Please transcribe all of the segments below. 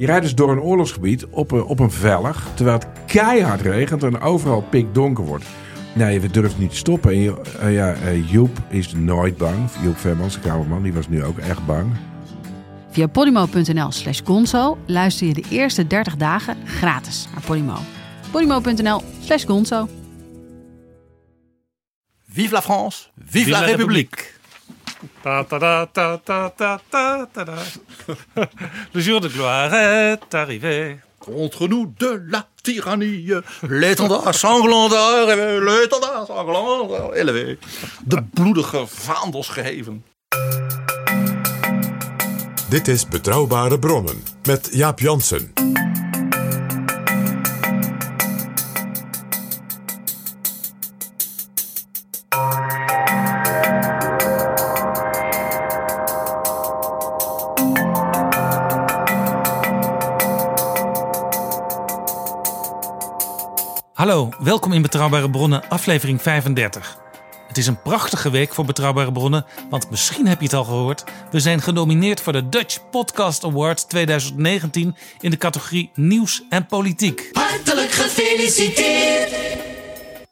Je rijdt dus door een oorlogsgebied op een, op een vellig, terwijl het keihard regent en overal pikdonker wordt. Nee, we durven niet te stoppen. En je- eh, ja, eh, Joep is nooit bang. Joep Vermans, de kamerman, die was nu ook echt bang. Via podimo.nl slash gonzo luister je de eerste 30 dagen gratis naar Podimo. podimo.nl slash gonzo. Vive la France, vive, la République. Ta ta ta ta ta ta ta ta. Le jour de gloire est arrivé. Contre nous de la tyrannie, l'étendard sanglant daar, eh l'étendard sanglant élevé. Eh de bloedige vaandels geheven. Dit is Betrouwbare Bronnen met Jaap Jansen. Welkom in Betrouwbare Bronnen, aflevering 35. Het is een prachtige week voor Betrouwbare Bronnen, want misschien heb je het al gehoord. We zijn genomineerd voor de Dutch Podcast Award 2019 in de categorie Nieuws en Politiek. Hartelijk gefeliciteerd.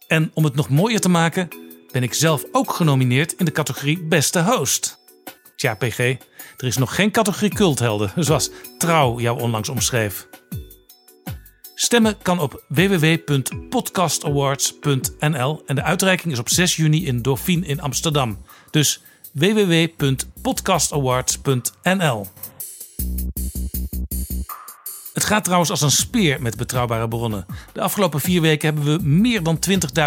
En om het nog mooier te maken, ben ik zelf ook genomineerd in de categorie Beste Host. Tja, PG, er is nog geen categorie culthelden, zoals Trouw jou onlangs omschreef. Stemmen kan op www.podcastawards.nl en de uitreiking is op 6 juni in Dauphine in Amsterdam. Dus www.podcastawards.nl. Het gaat trouwens als een speer met betrouwbare bronnen. De afgelopen vier weken hebben we meer dan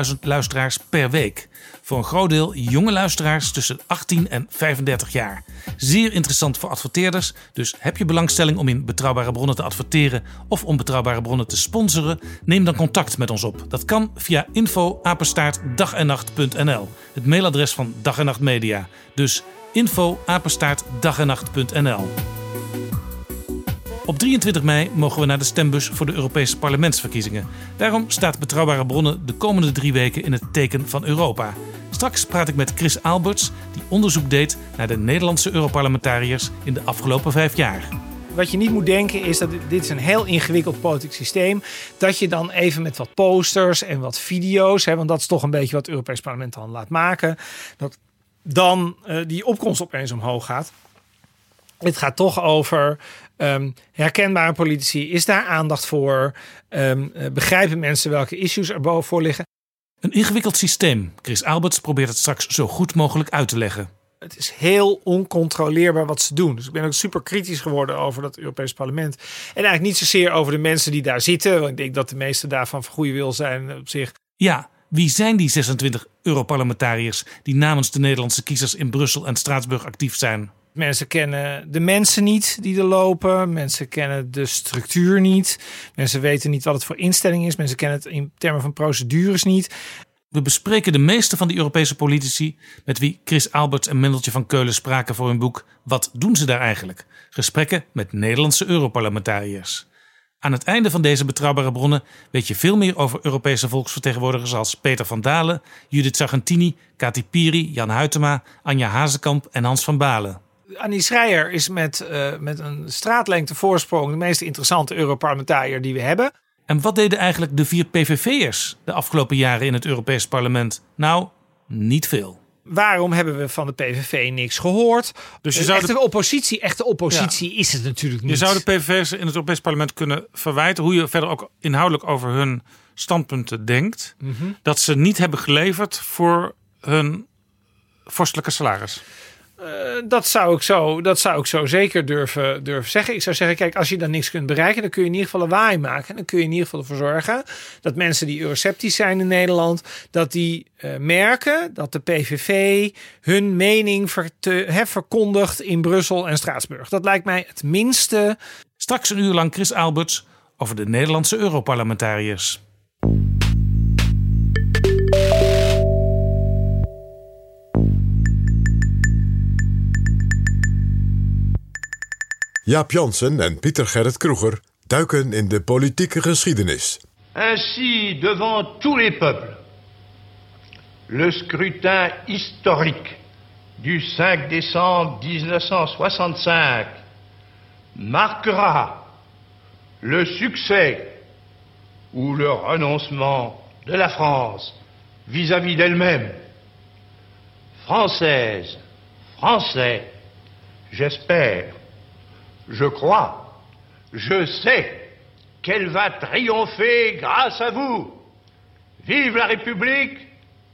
20.000 luisteraars per week. Voor een groot deel jonge luisteraars tussen 18 en 35 jaar. Zeer interessant voor adverteerders, dus heb je belangstelling om in betrouwbare bronnen te adverteren of om betrouwbare bronnen te sponsoren? Neem dan contact met ons op. Dat kan via info apenstaartdagennacht.nl, het mailadres van Dag en Nacht Media. Dus info apenstaartdagennacht.nl. Op 23 mei mogen we naar de stembus voor de Europese parlementsverkiezingen. Daarom staat Betrouwbare Bronnen de komende drie weken in het teken van Europa. Straks praat ik met Chris Alberts, die onderzoek deed naar de Nederlandse Europarlementariërs in de afgelopen vijf jaar. Wat je niet moet denken is dat dit is een heel ingewikkeld politiek systeem. Dat je dan even met wat posters en wat video's, hè, want dat is toch een beetje wat het Europees Parlement dan laat maken. Dat dan eh, die opkomst opeens omhoog gaat. Het gaat toch over ehm, herkenbare politici. Is daar aandacht voor? Ehm, eh, begrijpen mensen welke issues er boven voor liggen? Een ingewikkeld systeem. Chris Alberts probeert het straks zo goed mogelijk uit te leggen. Het is heel oncontroleerbaar wat ze doen. Dus ik ben ook super kritisch geworden over dat Europees Parlement. En eigenlijk niet zozeer over de mensen die daar zitten. Want ik denk dat de meeste daarvan van goede wil zijn op zich. Ja, wie zijn die 26 Europarlementariërs die namens de Nederlandse kiezers in Brussel en Straatsburg actief zijn? Mensen kennen de mensen niet die er lopen. Mensen kennen de structuur niet. Mensen weten niet wat het voor instelling is. Mensen kennen het in termen van procedures niet. We bespreken de meeste van die Europese politici met wie Chris Alberts en Mendeltje van Keulen spraken voor hun boek Wat doen ze daar eigenlijk? Gesprekken met Nederlandse Europarlementariërs. Aan het einde van deze betrouwbare bronnen weet je veel meer over Europese volksvertegenwoordigers als Peter van Dalen, Judith Sargentini, Kati Piri, Jan Huytema, Anja Hazekamp en Hans van Balen. Annie Schreier is met, eh, met een straatlengte voorsprong de meest interessante Europarlementariër die we hebben. En wat deden eigenlijk de vier PVV'ers de afgelopen jaren in het Europees Parlement? Nou, niet veel. Waarom hebben we van de PVV niks gehoord? Dus je zou echte de- oppositie, echte oppositie is het natuurlijk niet. Je zou de PVV's in het Europees Parlement kunnen verwijten hoe je verder ook inhoudelijk over hun standpunten denkt. Mhm. Dat ze niet hebben geleverd voor hun vorstelijke salaris. Eh, dat, zou ik zo, dat zou ik zo zeker durven, durven zeggen. Ik zou zeggen, kijk, als je dan niks kunt bereiken, dan kun je in ieder geval een waai maken. En dan kun je in ieder geval ervoor zorgen dat mensen die euroceptisch zijn in Nederland, dat die eh, merken dat de PVV hun mening te, hè, verkondigt in Brussel en Straatsburg. Dat lijkt mij het minste. Straks een uur lang Chris Alberts over de Nederlandse Europarlementariërs. Jaap Jansen en Pieter Gerrit Kroeger duiken in de politieke geschiedenis. Ainsi, devant tous les peuples, le scrutin historique du 5 décembre 1965 marquera le succès ou le renoncement de la France vis-à-vis d'elle-même. Française, Français, j'espère, je crois, je sais qu'elle va triompher grâce à vous. Vive la République,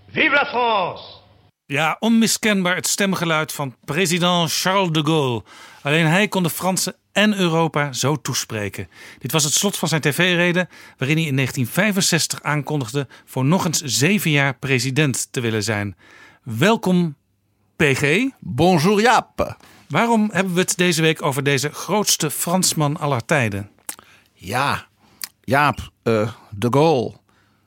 vive la France. Ja, onmiskenbaar het stemgeluid van president Charles de Gaulle. Alleen hij kon de Fransen en Europa zo toespreken. Dit was het slot van zijn tv-reden, waarin hij in 1965 aankondigde voor nog eens zeven jaar president te willen zijn. Welkom, PG. Bonjour Jaap. Waarom hebben we het deze week over deze grootste Fransman aller tijden? Ja, Jaap, uh, de Gaulle.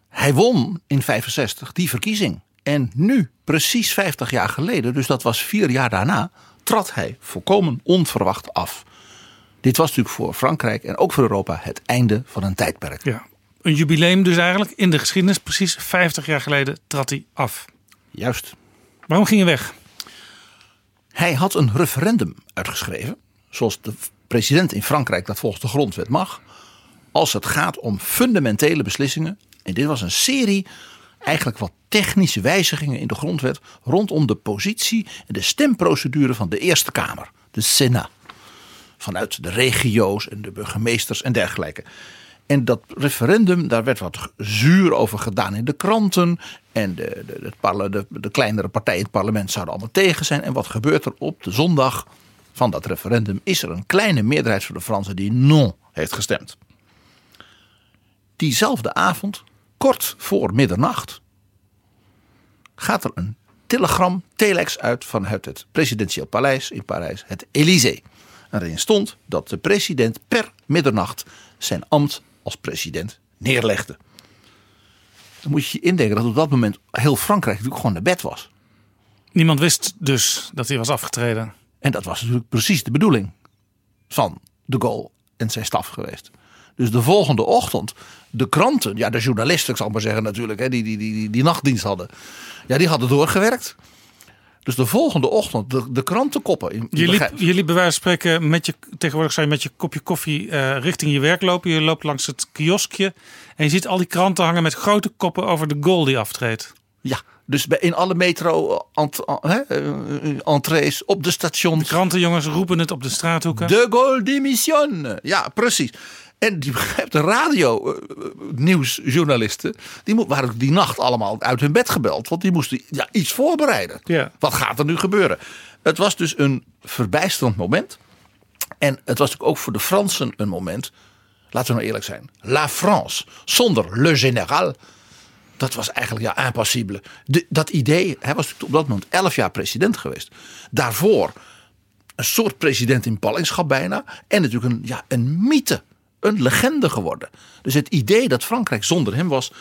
Hij won in 65 die verkiezing. En nu, precies 50 jaar geleden, dus dat was vier jaar daarna, trad hij volkomen onverwacht af. Dit was natuurlijk voor Frankrijk en ook voor Europa het einde van een tijdperk. Ja, een jubileum dus eigenlijk in de geschiedenis. Precies 50 jaar geleden trad hij af. Juist. Waarom ging hij weg? Hij had een referendum uitgeschreven, zoals de president in Frankrijk dat volgens de grondwet mag, als het gaat om fundamentele beslissingen. En dit was een serie eigenlijk wat technische wijzigingen in de grondwet rondom de positie en de stemprocedure van de Eerste Kamer, de Senat. Vanuit de regio's en de burgemeesters en dergelijke. En dat referendum, daar werd wat zuur over gedaan in de kranten. En de, de, de, de, kleinere partijen in het parlement zouden allemaal tegen zijn. En wat gebeurt er op de zondag van dat referendum? Is er een kleine meerderheid van de Fransen die non heeft gestemd. Diezelfde avond, kort voor middernacht, gaat er een telegram, telex uit vanuit het presidentieel paleis in Parijs, het Élysée. Erin stond dat de president per middernacht zijn ambt als president neerlegde. Dan moet je je indenken dat op dat moment heel Frankrijk natuurlijk gewoon naar bed was. Niemand wist dus dat hij was afgetreden. En dat was natuurlijk precies de bedoeling van de Gaulle en zijn staf geweest. Dus de volgende ochtend, de kranten, ja, de journalisten, ik zal maar zeggen natuurlijk, hè, die, die, die, die, die nachtdienst hadden, ja, die hadden doorgewerkt. Dus de volgende ochtend de, de krantenkoppen. In, je, liep, je liep bij wijze van spreken met je, tegenwoordig zou je met je kopje koffie uh, richting je werk lopen. Je loopt langs het kioskje en je ziet al die kranten hangen met grote koppen over de goal die aftreedt. Ja, dus in alle metro ent, uh, entrees op de stations. De krantenjongens roepen het op de straathoeken. De goal démission. Ja, precies. En die begrijpt de radio nieuwsjournalisten, die waren die nacht allemaal uit hun bed gebeld. Want die moesten ja, iets voorbereiden. Ja. Wat gaat er nu gebeuren? Het was dus een verbijsterend moment. En het was natuurlijk ook voor de Fransen een moment. Laten we nou eerlijk zijn. La France, zonder le général. Dat was eigenlijk ja, impassibele. Dat idee, hij was op dat moment elf jaar president geweest. Daarvoor een soort president in ballingschap bijna. En natuurlijk een, ja, een mythe een legende geworden. Dus het idee dat Frankrijk zonder hem was,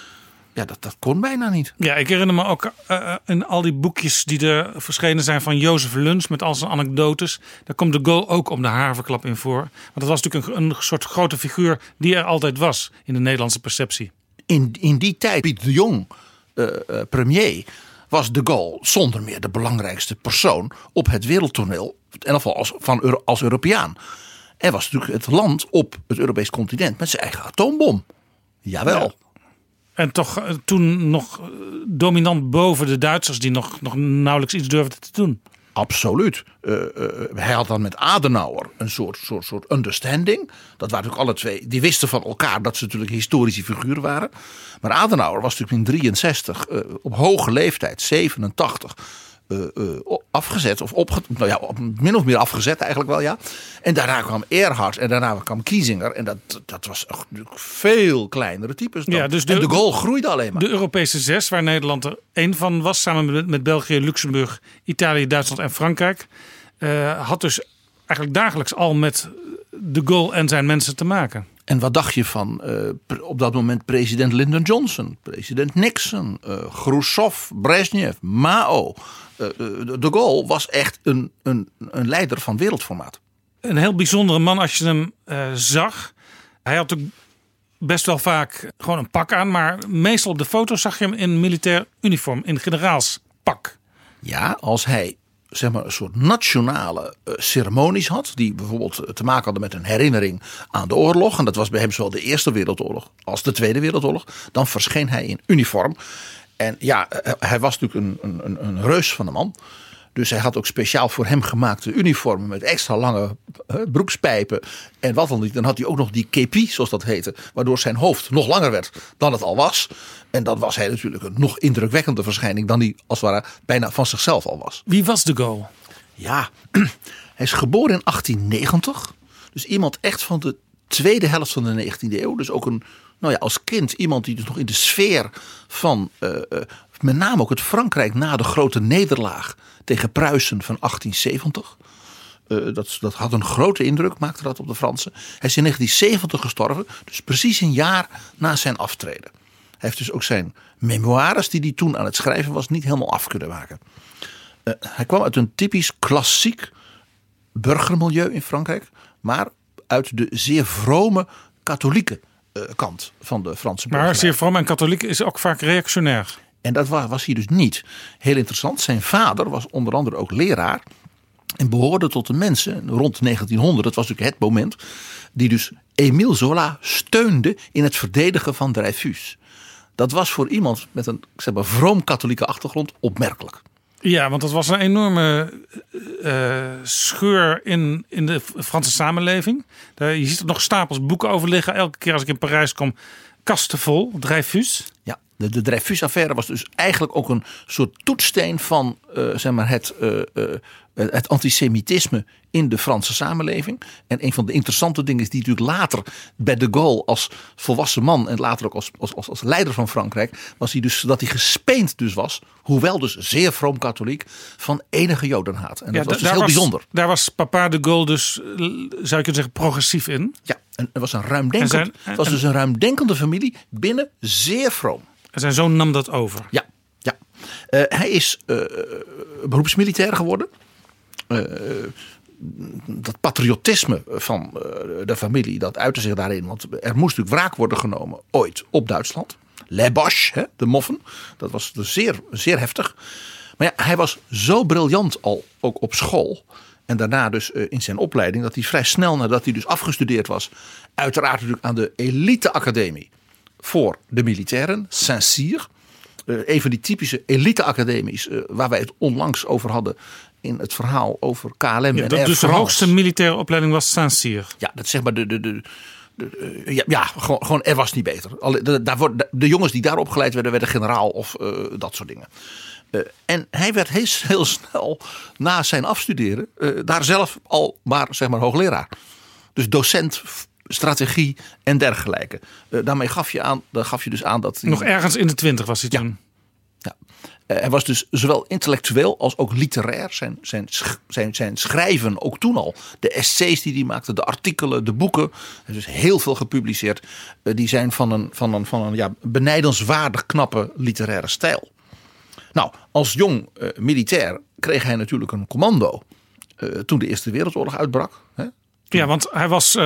ja, dat, dat kon bijna niet. Ja, ik herinner me ook uh, in al die boekjes die er verschenen zijn van Jozef Luns met al zijn anekdotes. Daar komt de Gaulle ook om de haverklap in voor. Want dat was natuurlijk een, een soort grote figuur die er altijd was in de Nederlandse perceptie. In, in die tijd, Piet de Jong, uh, uh, premier, was de Gaulle zonder meer de belangrijkste persoon op het wereldtoneel. In ieder geval als, van, als Europeaan. Er was natuurlijk het land op het Europees continent met zijn eigen atoombom. Jawel. Ja. En toch toen nog dominant boven de Duitsers die nog, nog nauwelijks iets durfden te doen. Absoluut. Uh, uh, hij had dan met Adenauer een soort, soort, soort understanding. Dat waren natuurlijk alle twee. Die wisten van elkaar dat ze natuurlijk historische figuren waren. Maar Adenauer was natuurlijk in 63 uh, op hoge leeftijd, 87 eh, eh, afgezet. Of opge nou ja, op- min of meer afgezet eigenlijk wel, ja. En daarna kwam Erhard en daarna kwam Kiesinger. En dat, dat was veel kleinere types dan. Ja, dus en de goal groeide alleen maar. De Europese zes, waar Nederland er één van was, samen met, met België, Luxemburg, Italië, Duitsland en Frankrijk, eh, had dus eigenlijk dagelijks al met de Gaulle en zijn mensen te maken. En wat dacht je van op dat moment president Lyndon Johnson, president Nixon, eh Khrushchev, Brezhnev, Mao. Eh, eh, de Gaulle was echt een, een, een leider van wereldformaat. Een heel bijzondere man als je hem eh, zag. Hij had ook best wel vaak gewoon een pak aan, maar meestal op de foto's zag je hem in militair uniform, in generaalspak. Ja, als hij zeg maar, een soort nationale ceremonies had. Die bijvoorbeeld te maken hadden met een herinnering aan de oorlog. En dat was bij hem zowel de Eerste Wereldoorlog als de Tweede Wereldoorlog. Dan verscheen hij in uniform. En ja, eh, hij was natuurlijk een, een, een, reus van een man. Dus hij had ook speciaal voor hem gemaakte uniformen met extra lange eh, broekspijpen. En wat dan niet. Dan had hij ook nog die kepi, zoals dat heette. Waardoor zijn hoofd nog langer werd dan het al was. En dan was hij natuurlijk een nog indrukwekkende verschijning dan hij als het ware bijna van zichzelf al was. Wie was de Gaulle? Ja, hij is geboren in 1890. Dus iemand echt van de tweede helft van de 19e eeuw. Dus ook een, nou ja, als kind iemand die dus nog in de sfeer van eh, eh, met name ook het Frankrijk na de grote nederlaag tegen Pruisen van 1870. Eh, dat, dat had een grote indruk, maakte dat op de Fransen. Hij is in 1970 gestorven, dus precies een jaar na zijn aftreden. Hij heeft dus ook zijn memoires, die hij toen aan het schrijven was, niet helemaal af kunnen maken. Hij kwam uit een typisch klassiek burgermilieu in Frankrijk, maar uit de zeer vrome katholieke kant van de Franse Maar burgerij. zeer vroom en katholiek is ook vaak reactionair. En dat wa- was hij dus niet. Heel interessant, zijn vader was onder andere ook leraar. En behoorde tot de mensen rond 1900, dat was natuurlijk het moment. die dus Émile Zola steunde in het verdedigen van Dreyfus. Dat was voor iemand met een zeg maar, vroom-katholieke achtergrond opmerkelijk. Ja, want dat was een enorme eh, scheur in, in de Franse samenleving. Je ziet er nog stapels boeken over liggen. Elke keer als ik in Parijs kom, kasten vol, Dreyfus. Ja, de, de Dreyfus-affaire was dus eigenlijk ook een soort toetssteen van eh, zeg maar het, eh, het antisemitisme in de Franse samenleving. En een van de interessante dingen is die natuurlijk later bij de Gaulle als volwassen man en later ook als, als, als, als leider van Frankrijk, was hij dus dat hij gespeend dus was, hoewel dus zeer vroom katholiek, van enige jodenhaat. En dat was dus heel bijzonder. Daar was papa de Gaulle dus, eh, zou je kunnen zeggen, progressief in. Ja, en het was een ruimdenkend, En het was dus een ruimdenkende familie binnen zeer vroom. En zijn zoon nam dat over. Ja, ja. Eh, hij is eh, beroepsmilitair geworden. Eh, dat patriotisme van eh, de familie, dat uitte zich daarin. Want er moest natuurlijk wraak worden genomen ooit op Duitsland. Les Boches, hè, de moffen. Dat was dus zeer, zeer heftig. Maar ja, hij was zo briljant al, ook op school. En daarna dus eh, in zijn opleiding, dat hij vrij snel nadat hij dus afgestudeerd was. Uiteraard natuurlijk aan de elite academie voor de militairen, Saint-Cyr. Eh, van die typische elite-academies eh, waar wij het onlangs over hadden in het verhaal over KLM Ja, en dat Air dus de hoogste militaire opleiding was Saint-Cyr. Ja, dat zeg maar de. de, de, eh, ja, ja gewoon, gewoon er was niet beter. De, daar wordt- de, de jongens die daar opgeleid werden, werden generaal of eh, dat soort dingen. Eh, en hij werd heel, heel snel na zijn afstuderen daar zelf al maar, zeg maar hoogleraar. Dus docent strategie en dergelijke. Daarmee gaf je, aan, gaf je dus aan dat Nog ergens in de twintig was hij toen. Eh, hij was dus zowel intellectueel als ook literair. Zijn, zijn, zijn, zijn schrijven ook toen al. De essays die hij maakte, de artikelen, de boeken. Hij heeft dus heel veel gepubliceerd. Eh, die zijn van een, van een, van een ja, benijdenswaardig knappe literaire stijl. Nou, als jong eh, militair kreeg hij natuurlijk een commando. toen de Eerste Wereldoorlog uitbrak. Hè? Ja, want hij was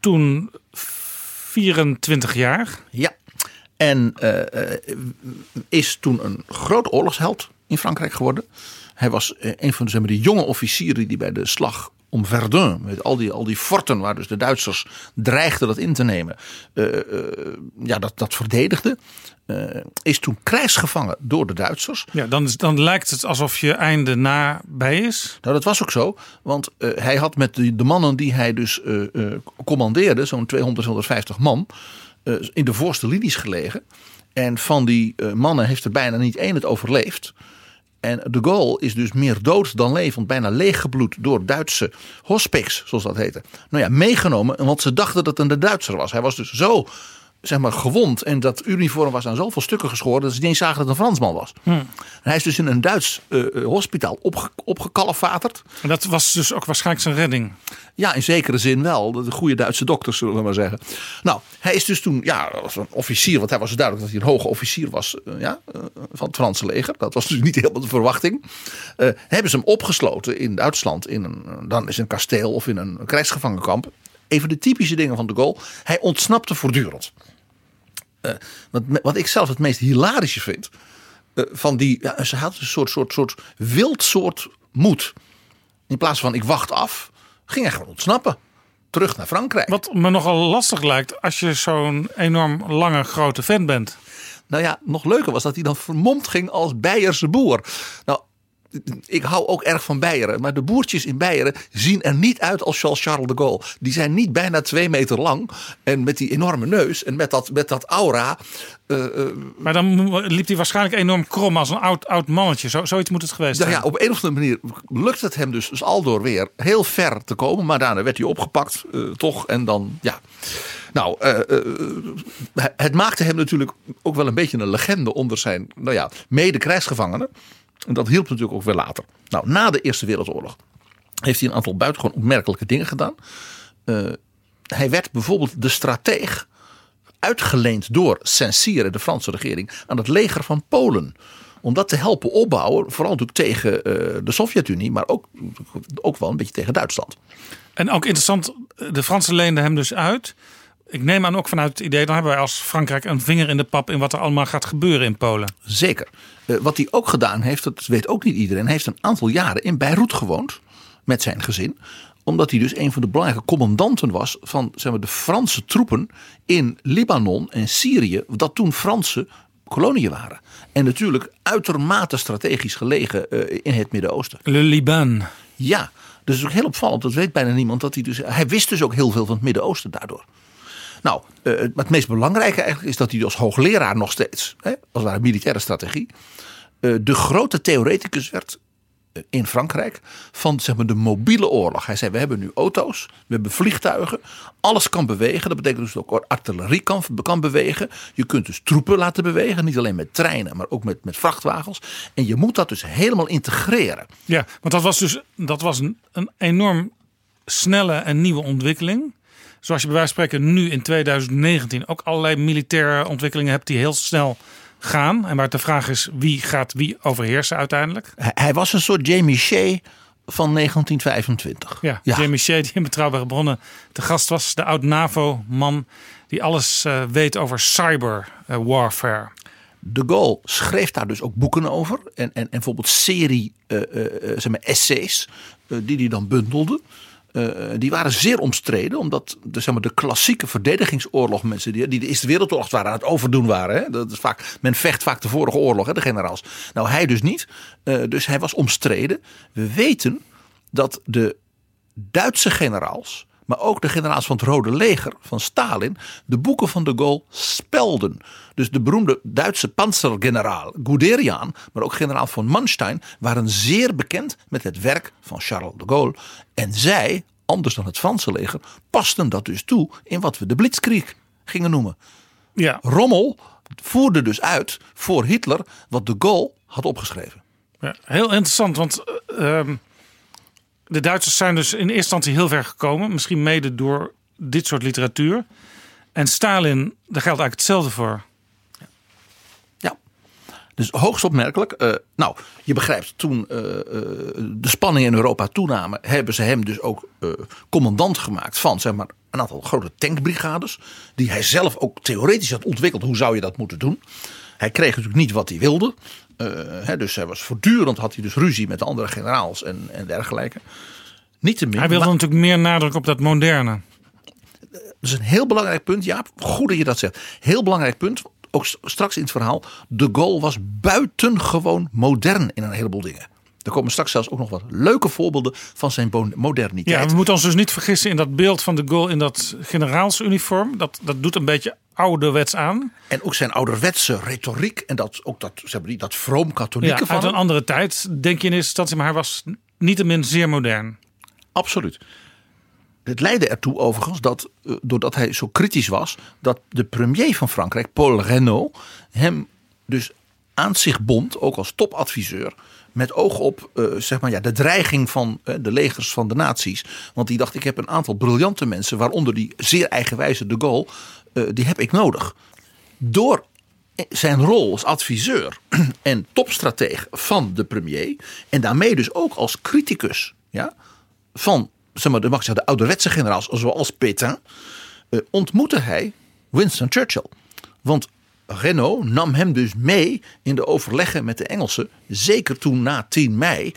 toen 24 jaar. Ja. En eh, eh, is toen een groot oorlogsheld in Frankrijk geworden. Hij was eh, een van de, zeg maar, de jonge officieren die bij de slag om Verdun, met al die, al die forten waar dus de Duitsers dreigden dat in te nemen, ja, dat, dat verdedigde. Is toen krijgsgevangen door de Duitsers. Ja, dan, dan lijkt het alsof je einde nabij is. Nou, dat was ook zo. Want hij had met de, de mannen die hij dus commandeerde, zo'n 200, 250 man, in de voorste linies gelegen. En van die eh, mannen heeft er bijna niet één het overleefd. En de Gaulle is dus meer dood dan levend, bijna leeggebloed door Duitse hospiks, zoals dat heette. Nou ja, meegenomen, want ze dachten dat het een Duitser was. Hij was dus zo zeg maar, gewond en dat uniform was aan zoveel stukken geschoren dat ze niet eens zagen dat het een Fransman was. En hij is dus in een Duits uh, hospitaal opge opgekalefaterd. En dat was dus ook waarschijnlijk zijn redding. Ja, in zekere zin wel. De goede Duitse dokters, zullen we maar zeggen. Nou, hij is dus toen, ja, als een officier, want hij was duidelijk dat hij een hoge officier was uh, ja, uh, van het Franse leger. Dat was dus niet helemaal de verwachting. Hebben ze hem opgesloten in Duitsland, in een, dan is een kasteel of in een krijgsgevangenkamp. Even de typische dingen van de Gaulle. Hij ontsnapte voortdurend. Uh, wat, wat ik zelf het meest hilarische vind. Uh, van die, ja, ze had een soort, soort, soort wild soort moed. In plaats van ik wacht af, ging hij gewoon ontsnappen. Terug naar Frankrijk. Wat me nogal lastig lijkt als je zo'n enorm lange grote fan bent. Nou ja, nog leuker was dat hij dan vermomd ging als Beierse boer. Nou, ik hou ook erg van Beieren. Maar de boertjes in Beieren zien er niet uit als Charles de Gaulle. Die zijn niet bijna twee meter lang. En met die enorme neus. En met dat, met dat aura. Uh, uh, maar dan liep hij waarschijnlijk enorm krom als een oud, oud mannetje. Zo, zoiets moet het geweest nou zijn. Ja, op een of andere manier lukt het hem dus, dus aldoor weer heel ver te komen. Maar daarna werd hij opgepakt. Uh, toch. En dan, ja. Nou, het maakte hem natuurlijk ook wel een beetje een legende onder zijn nou ja, mede-krijgsgevangenen. En dat hielp natuurlijk ook weer later. Nou, na de Eerste Wereldoorlog heeft hij een aantal buitengewoon opmerkelijke dingen gedaan. Uh, hij werd bijvoorbeeld de strateeg uitgeleend door Saint-Cyr, de Franse regering, aan het leger van Polen. Om dat te helpen opbouwen, vooral natuurlijk tegen uh, de Sovjet-Unie, maar ook, ook wel een beetje tegen Duitsland. En ook interessant, de Fransen leenden hem dus uit. Ik neem aan ook vanuit het idee, dan hebben wij als Frankrijk een vinger in de pap in wat er allemaal gaat gebeuren in Polen. Zeker. Uh, wat hij ook gedaan heeft, dat weet ook niet iedereen. Hij heeft een aantal jaren in Beirut gewoond met zijn gezin. Omdat hij dus een van de belangrijke commandanten was van zeg maar, de Franse troepen in Libanon en Syrië. Dat toen Franse koloniën waren. En natuurlijk uitermate strategisch gelegen uh, in het Midden-Oosten. Le Liban. Ja, dus het is ook heel opvallend. Dat weet bijna niemand. Dat hij, dus, hij wist dus ook heel veel van het Midden-Oosten daardoor. Nou, uh, het meest belangrijke eigenlijk is dat hij als hoogleraar nog steeds, hè, als het militaire strategie, uh, de grote theoreticus werd uh, in Frankrijk van zeg maar, de mobiele oorlog. Hij zei: We hebben nu auto's, we hebben vliegtuigen, alles kan bewegen. Dat betekent dus ook artillerie kan, kan bewegen. Je kunt dus troepen laten bewegen, niet alleen met treinen, maar ook met, met vrachtwagens. En je moet dat dus helemaal integreren. Ja, want dat was dus dat was een, een enorm snelle en nieuwe ontwikkeling zoals je bij wijze van spreken nu in 2019 ook allerlei militaire ontwikkelingen hebt die heel snel gaan. En waar de vraag is wie gaat wie overheersen uiteindelijk. Hij was een soort Jamie Shea van 1925. Ja, ja. Jamie Shea die in Betrouwbare Bronnen te gast was. De oud-NAVO-man die alles uh, weet over cyber uh, warfare. De Gaulle schreef daar dus ook boeken over. En, en, en bijvoorbeeld serie uh, zeg maar essays die hij dan bundelde. Uh, die waren zeer omstreden, omdat de, maar, de klassieke verdedigingsoorlog, mensen die, die de Eerste Wereldoorlog waren aan het overdoen waren. Hè? Dat is vaak, men vecht vaak de vorige oorlog, hè, de generaals. Nou, hij dus niet. Uh, dus hij was omstreden. We weten dat de Duitse generaals, maar ook de generaals van het Rode Leger, van Stalin, de boeken van de Gaulle spelden. Dus de beroemde Duitse panzergeneraal Guderian, maar ook generaal von Manstein, waren zeer bekend met het werk van Charles de Gaulle. En zij, anders dan het Franse leger, pasten dat dus toe in wat we de Blitzkrieg gingen noemen. Ja. Rommel voerde dus uit voor Hitler wat de Gaulle had opgeschreven. Ja, heel interessant, want uh, de Duitsers zijn dus in eerste instantie heel ver gekomen. Misschien mede door dit soort literatuur. En Stalin, daar geldt eigenlijk hetzelfde voor. Dus hoogst opmerkelijk. Uh, nou, je begrijpt, toen uh, uh, de spanningen in Europa toenamen, hebben ze hem dus ook commandant gemaakt van zeg maar, een aantal grote tankbrigades. Die hij zelf ook theoretisch had ontwikkeld. Hoe zou je dat moeten doen? Hij kreeg natuurlijk niet wat hij wilde. Hè, dus hij was voortdurend had hij dus ruzie met de andere generaals en, en dergelijke. Niet te meer. Hij wilde maar, natuurlijk meer nadruk op dat moderne. Dat is een heel belangrijk punt, Jaap. Goed dat je dat zegt. Heel belangrijk punt ook straks in het verhaal. De Gaulle was buitengewoon modern in een heleboel dingen. Er komen straks zelfs ook nog wat leuke voorbeelden van zijn moderniteit. Ja, we moeten ons dus niet vergissen in dat beeld van de Gaulle in dat generaalsuniform. Dat, dat doet een beetje ouderwets aan. En ook zijn ouderwetse retoriek en dat, ook dat, ze hebben die, dat vroom-katholieke Ja, van uit een andere tijd, denk je in eerste instantie, maar hij was niettemin zeer modern. Absoluut. Het leidde ertoe overigens dat, eh, doordat hij zo kritisch was, dat de premier van Frankrijk, Paul Reynaud, hem dus aan zich bond, ook als topadviseur, met oog op eh, zeg maar, ja, de dreiging van eh, de legers van de naties. Want die dacht, ik heb een aantal briljante mensen, waaronder die zeer eigenwijze de Gaulle, die heb ik nodig. Door zijn rol als adviseur en topstrateeg van de premier. En daarmee dus ook als criticus ja, van zeg maar, de, mag zeggen, de ouderwetse generaals zoals Pétain. eh, ontmoette hij Winston Churchill. Want Renault nam hem dus mee in de overleggen met de Engelsen. Zeker toen na 10 mei.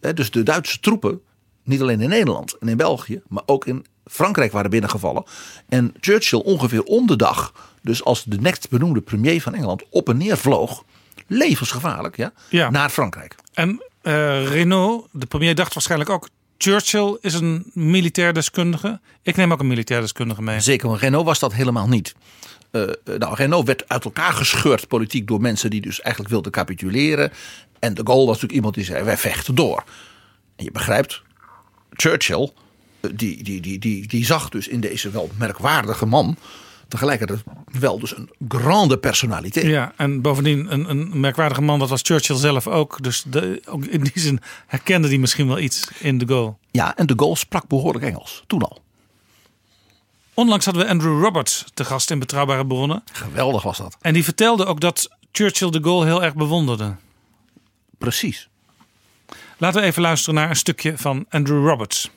hè, Dus de Duitse troepen, niet alleen in Nederland en in België, maar ook in Frankrijk waren binnengevallen. En Churchill ongeveer om de dag, dus als de next benoemde premier van Engeland, op en neer vloog. Levensgevaarlijk, ja, Ja. naar Frankrijk. En eh Renault, de premier, dacht waarschijnlijk ook... Churchill is een militair deskundige. Ik neem ook een militair deskundige mee. Zeker, want Renault was dat helemaal niet. Eh, eh, nou, Renault werd uit elkaar gescheurd politiek door mensen die dus eigenlijk wilden capituleren. En de Gaulle was natuurlijk iemand die zei: wij vechten door. En je begrijpt, Churchill, eh, die, die, die, die, die zag dus in deze wel merkwaardige man. Tegelijkertijd wel dus een grande personaliteit. Ja, en bovendien een, een merkwaardige man, dat was Churchill zelf ook. Dus de, ook in die zin herkende hij misschien wel iets in de goal. Ja, en de Gaulle sprak behoorlijk Engels, toen al. Onlangs hadden we Andrew Roberts te gast in Betrouwbare Bronnen. Geweldig was dat. En die vertelde ook dat Churchill de Gaulle heel erg bewonderde. Precies. Laten we even luisteren naar een stukje van Andrew Roberts.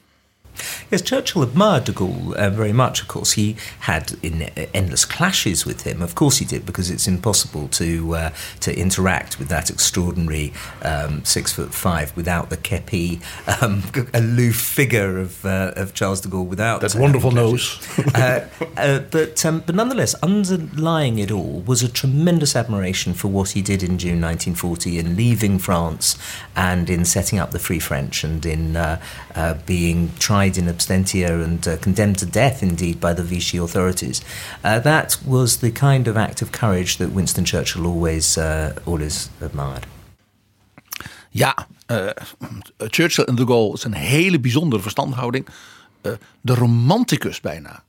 Yes, Churchill admired de Gaulle uh, very much. Of course, he had in, uh, endless clashes with him. Of course, he did because it's impossible to uh, to interact with that extraordinary um, six foot five without the kepi, um, aloof figure of uh, of Charles de Gaulle. Without That uh, wonderful nose. uh, uh, but um, but nonetheless, underlying it all was a tremendous admiration for what he did in June 1940 in leaving France and in setting up the Free French and in uh, uh, in absentia and uh, condemned to death, indeed, by the Vichy authorities. Uh, that was the kind of act of courage that Winston Churchill always uh, always admired. Ja, eh, Churchill en de Gaulle is een hele bijzondere verstandhouding. Eh, de romanticus bijna.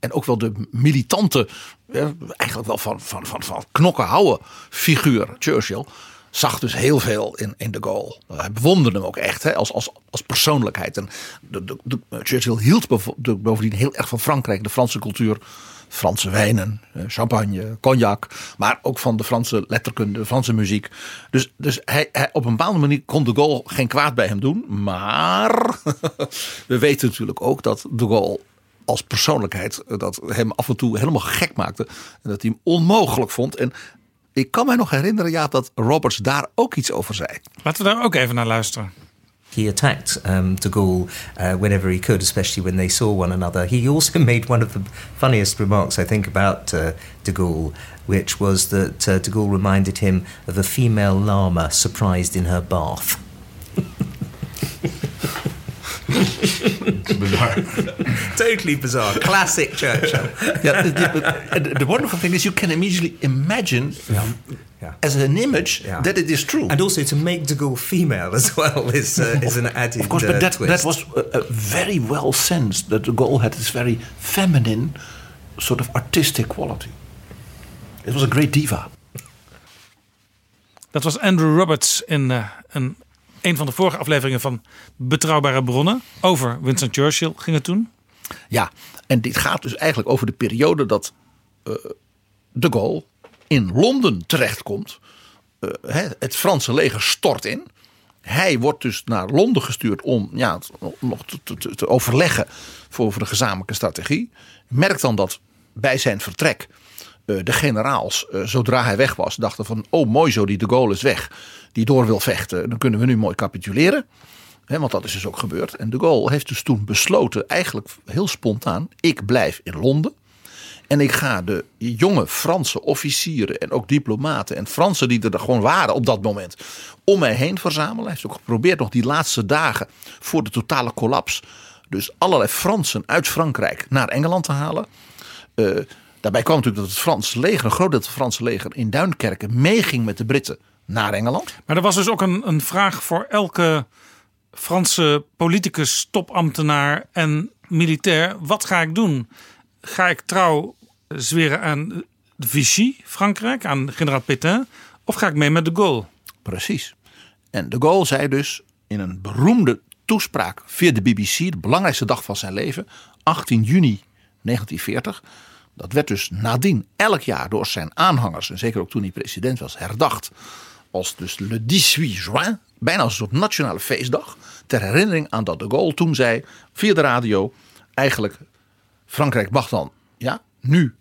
En ook wel de militante, eh, eigenlijk wel van, van, van, van knokken houden figuur Churchill. Zag dus heel veel in, in de Gaulle. Hij bewonderde hem ook echt hè, als, als, als persoonlijkheid. En Churchill hield bovendien heel erg van Frankrijk, de Franse cultuur. Franse wijnen, eh, champagne, cognac. Maar ook van de Franse letterkunde, de Franse muziek. Dus, dus hij, hij, op een bepaalde manier kon de Gaulle geen kwaad bij hem doen. Maar we weten natuurlijk ook dat de Gaulle als persoonlijkheid eh, dat hem af en toe helemaal gek maakte. En dat hij hem onmogelijk vond. En ik kan mij nog herinneren, ja, dat Roberts daar ook iets over zei. Laten we daar ook even naar luisteren. He attacked um, de Gaulle uh, whenever he could, especially when they saw one another. He also made one of the funniest remarks, I think, about uh, de Gaulle, which was that uh, de Gaulle reminded him of a female llama surprised in her bath. Bizar. totally bizarre. Classic Churchill. Yeah, the, the- the wonderful thing is you can immediately imagine as an image Yeah. that it is true. And also to make de Gaulle female as well is, uh, is an added Of course, uh, but that, twist. that was uh, uh, very well sensed that the Gaulle had this very feminine sort of artistic quality. It was a great diva. Dat was Andrew Roberts in een, een van de vorige afleveringen van Betrouwbare Bronnen. Over Winston Churchill ging het toen. Ja, en dit gaat dus eigenlijk over de periode dat eh, de Gaulle in Londen terechtkomt. Hè, het Franse leger stort in. Hij wordt dus naar Londen gestuurd om ja, nog te, te, te overleggen voor, voor de gezamenlijke strategie. Merkt dan dat bij zijn vertrek de generaals, eh, zodra hij weg was, dachten van: oh, mooi zo, die de Gaulle is weg. Die door wil vechten, dan kunnen we nu mooi capituleren. Want dat is dus ook gebeurd. En de Gaulle heeft dus toen besloten, eigenlijk heel spontaan: ik blijf in Londen. En ik ga de jonge Franse officieren en ook diplomaten en Fransen die er gewoon waren op dat moment om mij heen verzamelen. Hij heeft ook geprobeerd nog die laatste dagen voor de totale collapse. Dus allerlei Fransen uit Frankrijk naar Engeland te halen. Eh, Daarbij kwam natuurlijk dat het Franse leger, een groot deel van het Franse leger in Duinkerken meeging met de Britten naar Engeland. Maar er was dus ook een, een vraag voor elke Franse politicus, topambtenaar en militair. Wat ga ik doen? Ga ik trouw zweren aan de Vichy, Frankrijk, aan generaal Pétain? Of ga ik mee met de Gaulle? Precies. En de Gaulle zei dus in een beroemde toespraak via de BBC, de belangrijkste dag van zijn leven, 18 juni 1940. Dat werd dus nadien elk jaar door zijn aanhangers, en zeker ook toen hij president was, herdacht. Als dus le 18 juin, bijna als een soort nationale feestdag. Ter herinnering aan dat de Gaulle toen zei via de radio: eigenlijk Frankrijk mag dan ja, nu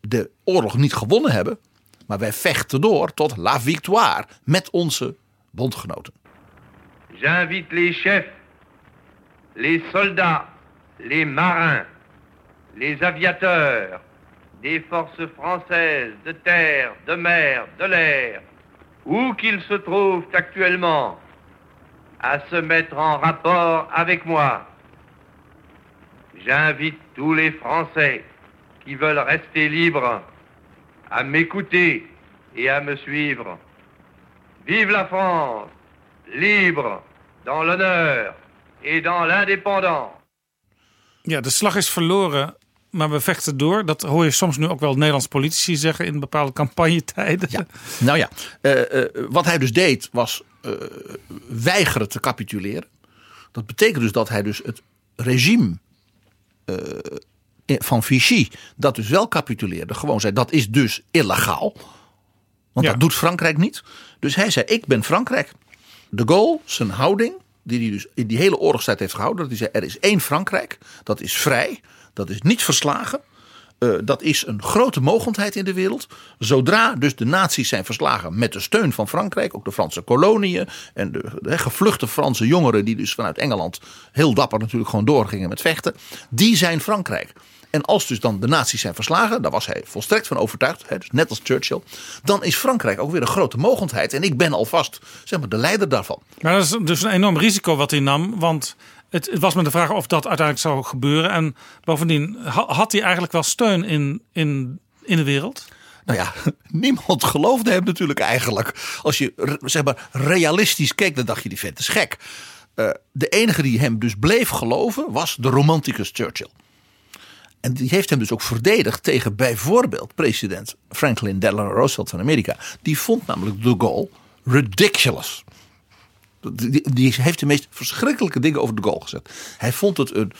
de oorlog niet gewonnen hebben. Maar wij vechten door tot la victoire met onze bondgenoten. J'invite les chefs, les soldats, les marins, les aviateurs des forces françaises de terre, de mer, de l'air, où qu'ils se trouvent actuellement, à se mettre en rapport avec moi. J'invite tous les Français qui veulent rester libres à m'écouter et à me suivre. Vive la France, libre, dans l'honneur et dans l'indépendance. De slag is verloren, maar we vechten door. Dat hoor je soms nu ook wel Nederlandse politici zeggen in bepaalde campagnetijden. Ja. Nou ja, uh, uh, wat hij dus deed was uh, weigeren te capituleren. Dat betekent dus dat hij dus het regime van Vichy, dat dus wel capituleerde, gewoon zei dat is dus illegaal. Want ja. dat doet Frankrijk niet. Dus hij zei: Ik ben Frankrijk. De Gaulle, zijn houding, die hij dus in die hele oorlogstijd heeft gehouden, dat hij zei: Er is één Frankrijk, dat is vrij, dat is niet verslagen. Uh, dat is een grote mogendheid in de wereld. Zodra dus de nazi's zijn verslagen met de steun van Frankrijk, ook de Franse koloniën en de, gevluchte Franse jongeren die dus vanuit Engeland heel dapper natuurlijk gewoon doorgingen met vechten, die zijn Frankrijk. En als dus dan de nazi's zijn verslagen, daar was hij volstrekt van overtuigd, hè, dus net als Churchill, dan is Frankrijk ook weer een grote mogendheid. En ik ben alvast zeg maar, de leider daarvan. Maar dat is dus een enorm risico wat hij nam, want het, het was me de vraag of dat uiteindelijk zou gebeuren. En bovendien, had hij eigenlijk wel steun in, in, in de wereld? Nou ja, niemand geloofde hem natuurlijk eigenlijk. Als je zeg maar realistisch keek, dan dacht je die vent is gek. Uh, de enige die hem dus bleef geloven was de romanticus Churchill. En die heeft hem dus ook verdedigd tegen bijvoorbeeld president Franklin Delano Roosevelt van Amerika. Die vond namelijk de Gaulle ridiculous. Die, heeft de meest verschrikkelijke dingen over de Gaulle gezet. Hij vond het een,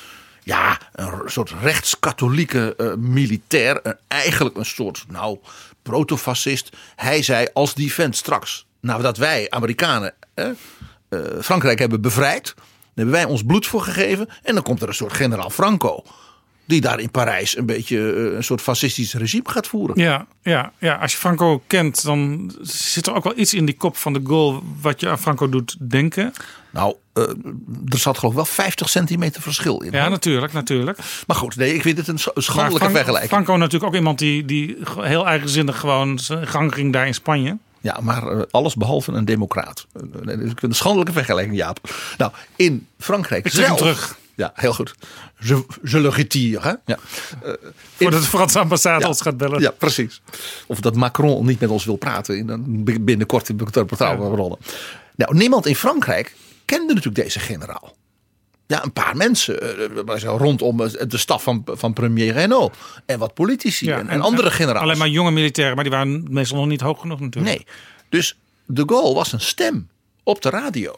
ja, een soort rechtskatholieke uh, militair. Een, eigenlijk een soort, nou, protofascist. Hij zei, als die vent straks, nou dat wij Amerikanen eh, Frankrijk hebben bevrijd. Hebben wij ons bloed voor gegeven. En dan komt er een soort generaal Franco die daar in Parijs een beetje een soort fascistisch regime gaat voeren. Ja, ja, ja, als je Franco kent, dan zit er ook wel iets in die kop van de Gaulle wat je aan Franco doet denken. Nou, uh, er zat geloof ik wel 50 centimeter verschil in. Ja, hoor. natuurlijk, natuurlijk. Maar goed, nee, ik vind het een schandelijke Frank, vergelijking. Franco natuurlijk ook iemand die, die heel eigenzinnig gewoon zijn gang ging daar in Spanje. Ja, maar uh, alles behalve een democraat. Ik vind een schandelijke vergelijking, Jaap. Nou, in Frankrijk ik zelf... terug. Ja, heel goed. Je, je le retire. Hè? Ja. Uh, Voordat de Franse ambassade ja, ons gaat bellen. Ja, precies. Of dat Macron niet met ons wil praten. Dan binnenkort in de betrouwbare ja. Nou, niemand in Frankrijk kende natuurlijk deze generaal. Ja, een paar mensen uh, rondom de staf van, van premier Renault. En wat politici ja, en, en, andere generaals. Alleen maar jonge militairen, maar die waren meestal nog niet hoog genoeg natuurlijk. Nee, dus de Gaulle was een stem op de radio.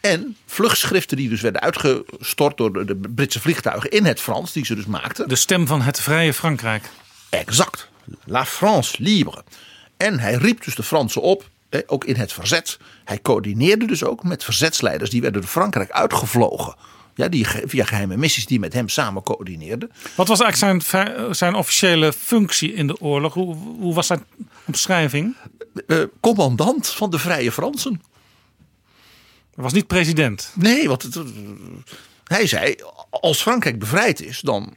En vluchtschriften die dus werden uitgestort door de Britse vliegtuigen in het Frans, die ze dus maakten. De stem van het vrije Frankrijk. Exact. La France libre. En hij riep dus de Fransen op, ook in het verzet. Hij coördineerde dus ook met verzetsleiders die werden door Frankrijk uitgevlogen. Ja, die via geheime missies die met hem samen coördineerden. Wat was eigenlijk zijn, zijn officiële functie in de oorlog? Hoe, hoe was zijn omschrijving? Uh, commandant van de Vrije Fransen. Hij was niet president. Nee, want het, hij zei: als Frankrijk bevrijd is, dan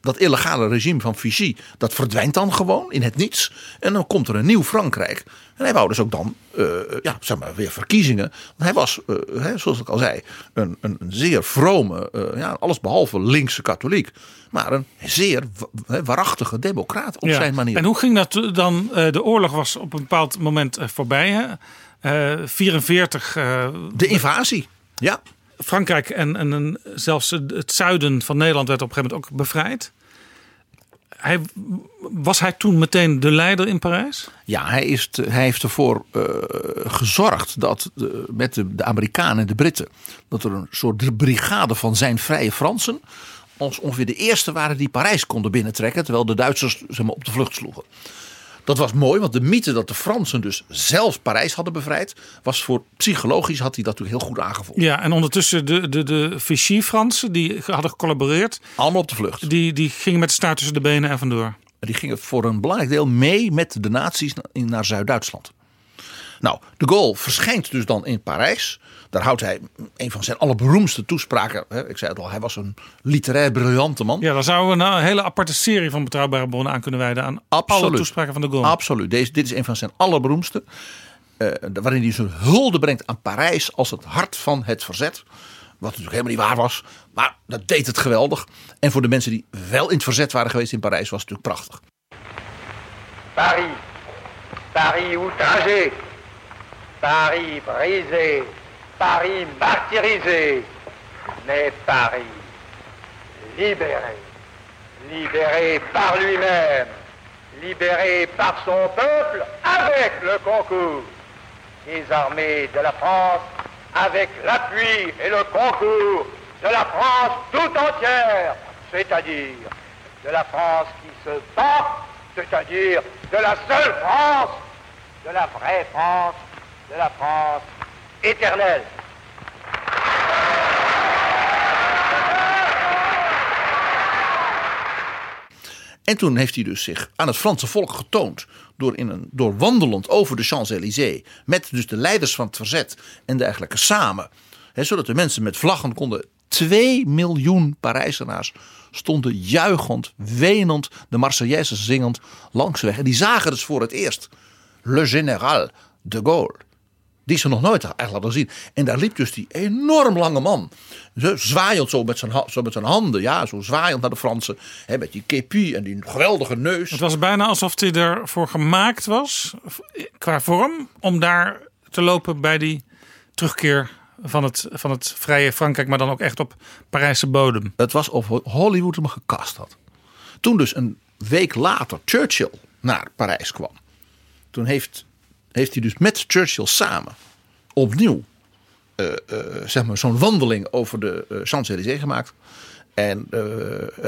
dat illegale regime van Vichy, dat verdwijnt dan gewoon in het niets. En dan komt er een nieuw Frankrijk. En hij wou dus ook dan, uh, ja, zeg maar, weer verkiezingen. Want hij was, uh, hè, zoals ik al zei, een, een, een zeer vrome, uh, ja, allesbehalve linkse katholiek. Maar een zeer waarachtige democraat op ja. zijn manier. En hoe ging dat dan? de oorlog was op een bepaald moment voorbij, hè? 44. de invasie, ja. Frankrijk en, en, zelfs het zuiden van Nederland werd op een gegeven moment ook bevrijd. Hij, was hij toen meteen de leider in Parijs? Ja, hij, is hij heeft ervoor uh, gezorgd dat de, met de, de, Amerikanen en de Britten... dat er een soort brigade van zijn vrije Fransen... als ongeveer de eerste waren die Parijs konden binnentrekken... terwijl de Duitsers zeg maar, op de vlucht sloegen. Dat was mooi, want de mythe dat de Fransen dus zelf Parijs hadden bevrijd, was voor psychologisch had hij dat natuurlijk heel goed aangevoeld. Ja, en ondertussen de, de, de Vichy-Fransen die hadden gecollaboreerd. Allemaal op de vlucht. Die, die gingen met de staart tussen de benen en vandoor. Die gingen voor een belangrijk deel mee met de nazi's naar Zuid-Duitsland. Nou, de Gaulle verschijnt dus dan in Parijs. Daar houdt hij een van zijn allerberoemdste toespraken. Ik zei het al, hij was een literair briljante man. Ja, daar zouden we een hele aparte serie van betrouwbare bronnen aan kunnen wijden. Aan Absoluut. alle toespraken van de Gaulle. Absoluut. Deze, dit is een van zijn allerberoemdste. Uh, waarin hij zijn hulde brengt aan Parijs als het hart van het verzet. Wat natuurlijk helemaal niet waar was. Maar dat deed het geweldig. En voor de mensen die wel in het verzet waren geweest in Parijs was het natuurlijk prachtig. Paris. Paris outragé. Paris brisé. Paris martyrisé, mais Paris libéré, libéré par lui-même, libéré par son peuple avec le concours des armées de la France, avec l'appui et le concours de la France tout entière, c'est-à-dire de la France qui se bat, c'est-à-dire de la seule France, de la vraie France, de la France éternel. En toen heeft hij dus zich aan het Franse volk getoond. Door, in een, door wandelend over de Champs-Élysées. Met dus de leiders van het verzet en dergelijke samen. zodat de mensen met vlaggen konden. 2 miljoen Parijzenaars stonden juichend, wenend, de Marseillaise zingend langs de weg. En die zagen dus voor het eerst Le Général de Gaulle. Die ze nog nooit echt hadden zien. En daar liep dus die enorm lange man. Zo, zwaaiend zo met, zijn, zo met zijn handen. Ja, zo zwaaiend naar de Fransen. Hè, met die kepi en die geweldige neus. Het was bijna alsof hij ervoor gemaakt was. Qua vorm. Om daar te lopen bij die terugkeer van het, van het vrije Frankrijk. Maar dan ook echt op Parijse bodem. Het was of Hollywood hem gekast had. Toen dus een week later Churchill naar Parijs kwam. Toen heeft heeft hij dus met Churchill samen opnieuw uh, uh, zeg maar zo'n wandeling over de uh, Champs-Élysées gemaakt. En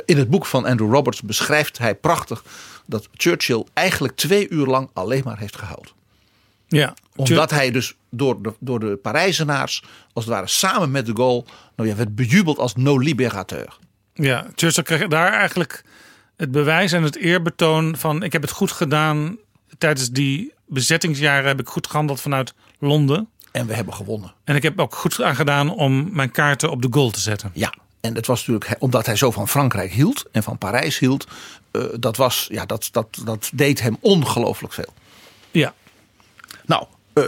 in het boek van Andrew Roberts beschrijft hij prachtig dat Churchill eigenlijk twee uur lang alleen maar heeft gehuild. Ja, Omdat hij dus door de, door de Parijzenaars, als het ware samen met de Gaulle, nou ja, werd bejubeld als no liberateur. Ja, Churchill kreeg daar eigenlijk het bewijs en het eerbetoon van ik heb het goed gedaan tijdens die bezettingsjaren heb ik goed gehandeld vanuit Londen. En we hebben gewonnen. En ik heb ook goed aan gedaan om mijn kaarten op de goal te zetten. Ja, en het was natuurlijk omdat hij zo van Frankrijk hield en van Parijs hield. Uh, dat, was, ja, dat, dat, dat deed hem ongelooflijk veel. Ja. Nou, uh,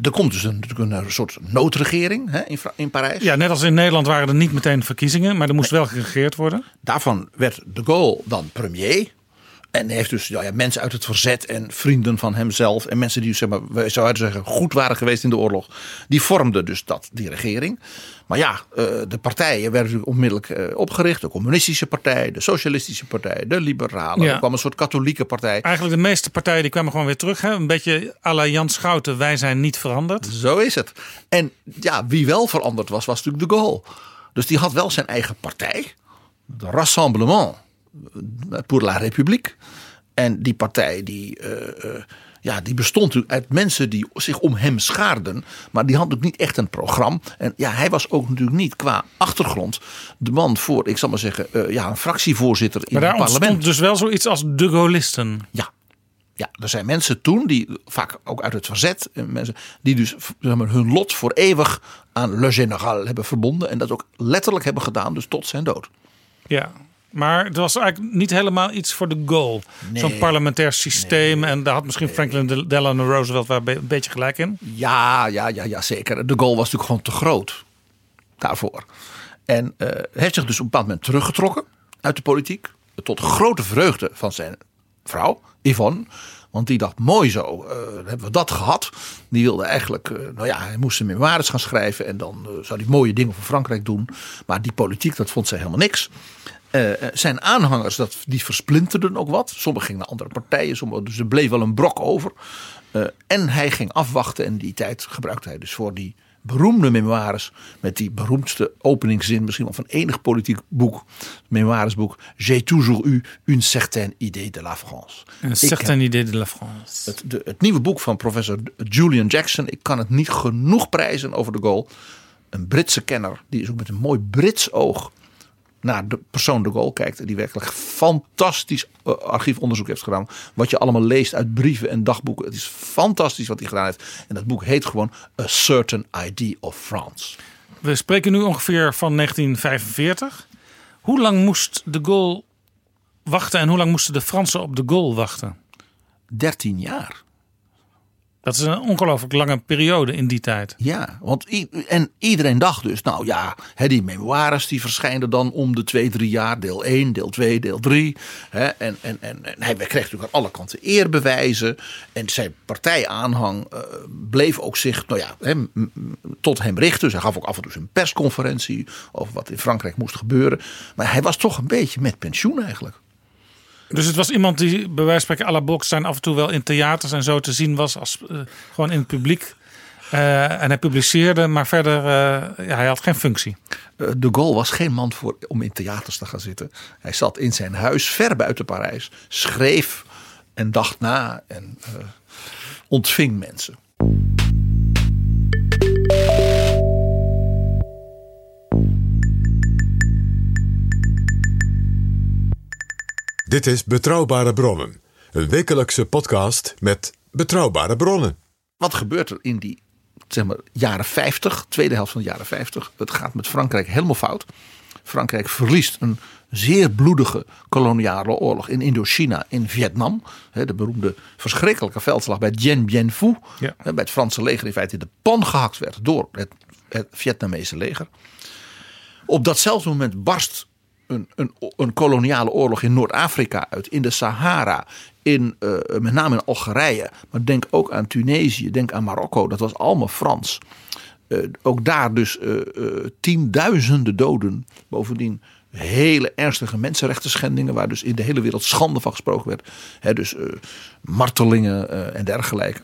er komt dus een, natuurlijk een soort noodregering hè, in, in Parijs. Ja, net als in Nederland waren er niet meteen verkiezingen, maar er moest wel geregeerd worden. Daarvan werd de Gaulle dan premier. En heeft dus ja, mensen uit het verzet en vrienden van hemzelf. En mensen die, zeg maar, wij zouden zeggen, goed waren geweest in de oorlog. Die vormden dus dat, die regering. Maar ja, eh, de partijen werden natuurlijk onmiddellijk eh, opgericht. De communistische partij, de socialistische partij, de liberalen. Ja. Er kwam een soort katholieke partij. Eigenlijk de meeste partijen die kwamen gewoon weer terug. Hè? Een beetje à la Jan Schouten, wij zijn niet veranderd. Zo is het. En ja, wie wel veranderd was, was natuurlijk de Gaulle. Dus die had wel zijn eigen partij. De Rassemblement pour la République. En die partij die, uh, uh, ja, die bestond natuurlijk uit mensen die zich om hem schaarden. Maar die had natuurlijk niet echt een programma. En ja, hij was ook natuurlijk niet qua achtergrond de man voor, ik zal maar zeggen, uh, ja, een fractievoorzitter in maar het parlement. Maar daar ontstond dus wel zoiets als de Gaullisten. Ja. Ja, er zijn mensen toen, die vaak ook uit het verzet, mensen die dus zeg maar, hun lot voor eeuwig aan Le Général hebben verbonden. En dat ook letterlijk hebben gedaan, dus tot zijn dood. Ja, Maar het was eigenlijk niet helemaal iets voor de goal. Nee. Zo'n parlementair systeem. En daar had misschien Franklin Delano Roosevelt wel een beetje gelijk in. Ja, ja, ja, ja, zeker. De goal was natuurlijk gewoon te groot daarvoor. En uh, heeft zich dus op een bepaald moment teruggetrokken uit de politiek. Tot grote vreugde van zijn vrouw, Yvonne. Want die dacht, mooi zo, uh, hebben we dat gehad. Die wilde eigenlijk, uh, nou ja, hij moest zijn memoires gaan schrijven. En dan uh, zou hij mooie dingen voor Frankrijk doen. Maar die politiek, dat vond zij helemaal niks. Zijn aanhangers, dat, die versplinterden ook wat. Sommigen gingen naar andere partijen, sommigen, dus er bleef wel een brok over. en hij ging afwachten en die tijd gebruikte hij dus voor die beroemde memoires met die beroemdste openingszin misschien wel van enig politiek boek, memoiresboek. J'ai toujours eu une certaine idée de la France. Een certaine idée de la France. Het, de, het nieuwe boek van professor Julian Jackson. Ik kan het niet genoeg prijzen over de Gaulle. Een Britse kenner die is ook met een mooi Brits oog naar de persoon de Gaulle kijkt. En die werkelijk fantastisch uh, archiefonderzoek heeft gedaan. Wat je allemaal leest uit brieven en dagboeken. Het is fantastisch wat hij gedaan heeft. En dat boek heet gewoon A Certain Idea of France. We spreken nu ongeveer van 1945. Hoe lang moest de Gaulle wachten en hoe lang moesten de Fransen op de Gaulle wachten? 13 jaar. Dat is een ongelooflijk lange periode in die tijd. Ja, want en iedereen dacht dus, nou ja, die memoires die verschijnen dan om de twee, drie jaar. Deel 1, deel 2, deel 3. En, en, en, hij kreeg natuurlijk aan alle kanten eerbewijzen. En zijn partijaanhang uh, bleef ook zich nou ja, he, tot hem richten. Dus hij gaf ook af en toe een persconferentie over wat in Frankrijk moest gebeuren. Maar hij was toch een beetje met pensioen eigenlijk. Dus het was iemand die bij wijze van spreken à la Bolkestein af en toe wel in theaters en zo te zien was als uh, gewoon in het publiek. Uh, en hij publiceerde, maar verder, uh, ja, hij had geen functie. De Gaulle was geen man voor, om in theaters te gaan zitten. Hij zat in zijn huis ver buiten Parijs, schreef en dacht na en ontving mensen. Dit is Betrouwbare Bronnen, een wekelijkse podcast met betrouwbare bronnen. Wat gebeurt er in die zeg maar, jaren 50, tweede helft van de jaren 50? Het gaat met Frankrijk helemaal fout. Frankrijk verliest een zeer bloedige koloniale oorlog in Indochina, in Vietnam. De beroemde verschrikkelijke veldslag bij Dien Bien Phu. Ja. Bij het Franse leger in feite in de pan gehakt werd door het, het Vietnamese leger. Op datzelfde moment barst een, een, een koloniale oorlog in Noord-Afrika uit, in de Sahara, in, uh, met name in Algerije. Maar denk ook aan Tunesië, denk aan Marokko, dat was allemaal Frans. Uh, ook daar dus uh, tienduizenden doden. Bovendien hele ernstige mensenrechten schendingen, waar dus in de hele wereld schande van gesproken werd. Dus martelingen en dergelijke.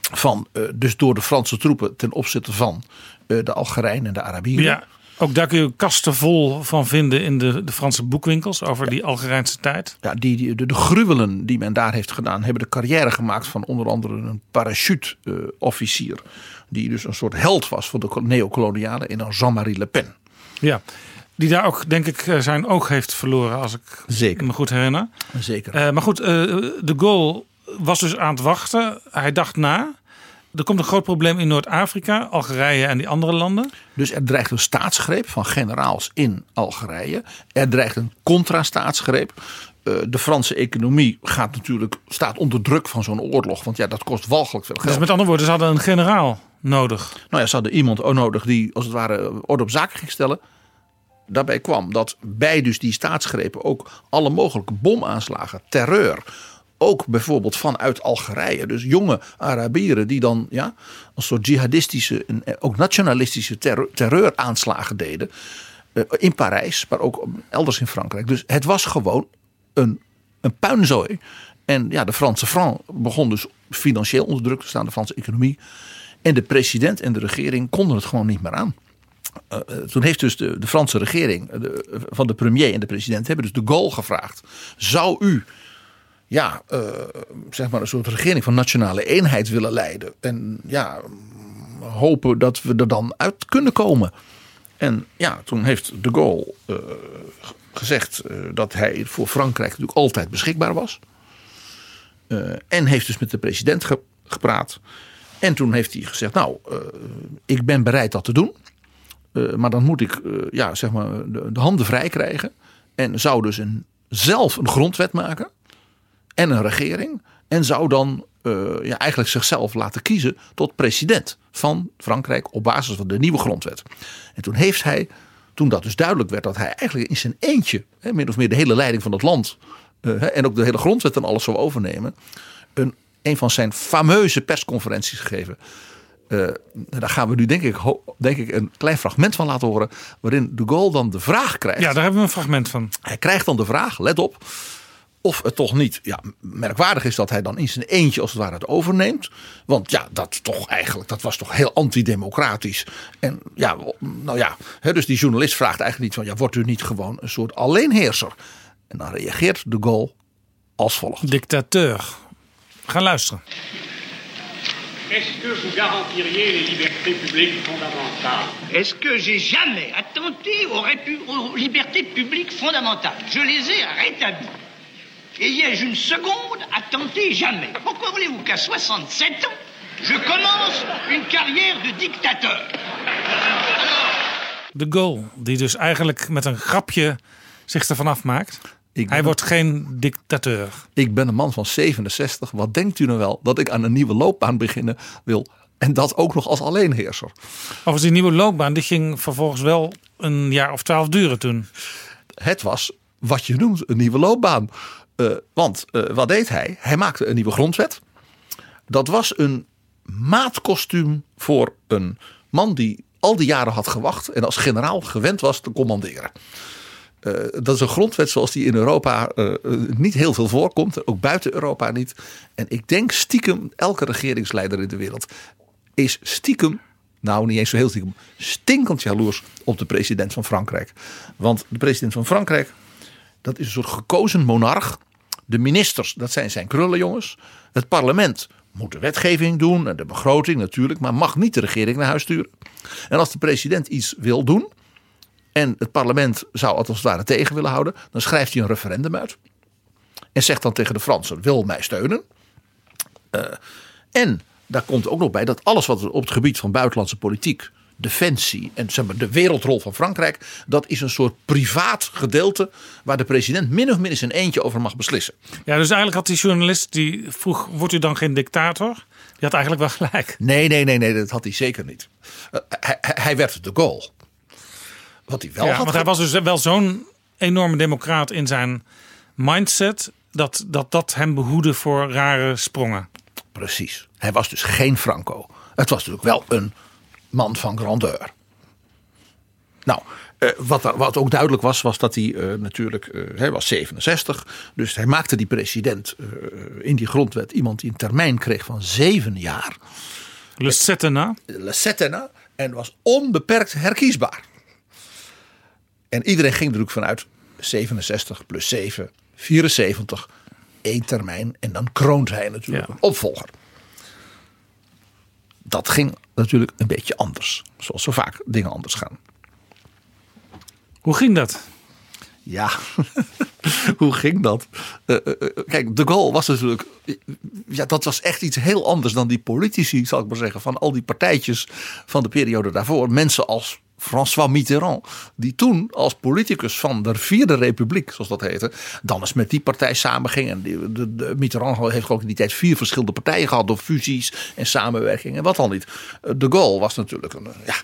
Van, dus door de Franse troepen ten opzichte van de Algerijnen en de Arabieren. Ja. Ook daar kun je kasten vol van vinden in de, de Franse boekwinkels over die Algerijnse tijd. Ja, die, die, de, de gruwelen die men daar heeft gedaan, hebben de carrière gemaakt van onder andere een parachute-officier. die dus een soort held was voor de neocolonialen in een Jean-Marie Le Pen. Ja, die daar ook, denk ik, zijn oog heeft verloren, als ik Zeker. me goed herinner. Zeker. Uh, maar goed, uh, de Gaulle was dus aan het wachten. Hij dacht na. Er komt een groot probleem in Noord-Afrika, Algerije en die andere landen. Dus er dreigt een staatsgreep van generaals in Algerije. Er dreigt een contra-staatsgreep. Uh, de Franse economie gaat natuurlijk, staat onder druk van zo'n oorlog. Want ja, dat kost walgelijk veel geld. Dus met andere woorden, ze hadden een generaal nodig. Nou ja, ze hadden iemand ook nodig die als het ware orde op zaken ging stellen. Daarbij kwam dat bij dus die staatsgrepen ook alle mogelijke bomaanslagen, terreur ook bijvoorbeeld vanuit Algerije. Dus jonge Arabieren die dan ja, een soort jihadistische en ook nationalistische terreur, terreuraanslagen deden. Uh, in Parijs, maar ook elders in Frankrijk. Dus het was gewoon een, een puinzooi. En ja, de Franse franc begon dus financieel onder druk te staan, de Franse economie. En de president en de regering konden het gewoon niet meer aan. Uh, toen heeft dus de, de Franse regering, van de premier en de president, hebben dus de Gaulle gevraagd. Zou u ja, uh, zeg maar een soort regering van nationale eenheid willen leiden. En ja, hopen dat we er dan uit kunnen komen. En ja, toen heeft de Gaulle uh, gezegd uh, dat hij voor Frankrijk natuurlijk altijd beschikbaar was. en heeft dus met de president ge gepraat. En toen heeft hij gezegd, nou, ik ben bereid dat te doen. maar dan moet ik ja, zeg maar de, de handen vrij krijgen. En zou dus een, zelf een grondwet maken. En een regering. En zou dan uh, ja, eigenlijk zichzelf laten kiezen tot president van Frankrijk op basis van de nieuwe grondwet. En toen heeft hij, toen dat dus duidelijk werd dat hij eigenlijk in zijn eentje, hè, min of meer de hele leiding van het land uh, en ook de hele grondwet en alles zou overnemen, een, een van zijn fameuze persconferenties gegeven. Uh, daar gaan we nu denk ik, denk ik een klein fragment van laten horen. Waarin de Gaulle dan de vraag krijgt. Ja, daar hebben we een fragment van. Hij krijgt dan de vraag, let op. Of het toch niet ja, merkwaardig is dat hij dan in zijn eentje als het ware het overneemt. Want ja, dat, toch eigenlijk, dat was toch heel antidemocratisch. En ja, nou ja, hè, dus die journalist vraagt eigenlijk niet van... ja, wordt u niet gewoon een soort alleenheerser? En dan reageert de Gaulle als volgt. Dictateur. Ga luisteren. Est-ce que vous garantiriez les libertés publiques fondamentales Est-ce que j'ai jamais attenté aux, aux libertés publiques fondamentales Je les ai rétablies. Et ai-je une seconde à tenter Jamais. Pourquoi voulez-vous qu'à 67 ans, je commence une carrière de dictateur De Gaulle, die dus eigenlijk met een grapje zich ervan afmaakt. Hij wordt geen dictateur. Ik ben een man van 67. Wat denkt u nou wel dat ik aan een nieuwe loopbaan beginnen wil? En dat ook nog als alleenheerser. Overigens, die nieuwe loopbaan die ging vervolgens wel een jaar of twaalf duren toen. Het was wat je noemt een nieuwe loopbaan. Uh, want uh, wat deed hij? Hij maakte een nieuwe grondwet. Dat was een maatkostuum voor een man die al die jaren had gewacht en als generaal gewend was te commanderen. Uh, dat is een grondwet zoals die in Europa niet heel veel voorkomt, ook buiten Europa niet. En ik denk stiekem, elke regeringsleider in de wereld is stiekem nou niet eens zo heel stiekem, stinkend jaloers op de president van Frankrijk. Want de president van Frankrijk, dat is een soort gekozen monarch. De ministers, dat zijn zijn krullenjongens. Het parlement moet de wetgeving doen en de begroting natuurlijk, maar mag niet de regering naar huis sturen. En als de president iets wil doen en het parlement zou het als het ware tegen willen houden, dan schrijft hij een referendum uit. En zegt dan tegen de Fransen: wil mij steunen. Uh, en daar komt ook nog bij dat alles wat op het gebied van buitenlandse politiek defensie en zeg maar, de wereldrol van Frankrijk. Dat is een soort privaat gedeelte waar de president min of meer in zijn eentje over mag beslissen. Ja, dus eigenlijk had die journalist die vroeg, wordt u dan geen dictator? Die had eigenlijk wel gelijk. Nee, nee, nee, nee dat had hij zeker niet. Uh, hij, hij, werd de Gaulle. Wat hij wel ja, had. Want hij was dus wel zo'n enorme democraat in zijn mindset. Dat, dat dat hem behoedde voor rare sprongen. Precies. Hij was dus geen Franco. Het was natuurlijk wel een man van grandeur. Nou, uh, wat, wat ook duidelijk was, was dat hij uh, natuurlijk, uh, hij was 67. Dus hij maakte die president in die grondwet iemand die een termijn kreeg van zeven jaar. Le Setena. Le Setena. En was onbeperkt herkiesbaar. En iedereen ging er ook vanuit 67 plus 7, 74. één termijn. En dan kroont hij natuurlijk ja. een opvolger dat ging natuurlijk een beetje anders. Zoals zo vaak dingen anders gaan. Hoe ging dat? Ja, hoe ging dat? Uh, uh, kijk, de Gaulle was natuurlijk. Ja, dat was echt iets heel anders dan die politici, zal ik maar zeggen. Van al die partijtjes van de periode daarvoor. Mensen als François Mitterrand, die toen als politicus van de Vierde Republiek, zoals dat heette, dan eens met die partij samenging. En de, Mitterrand heeft ook in die tijd vier verschillende partijen gehad door fusies en samenwerking en wat dan niet. De Gaulle was natuurlijk een, ja,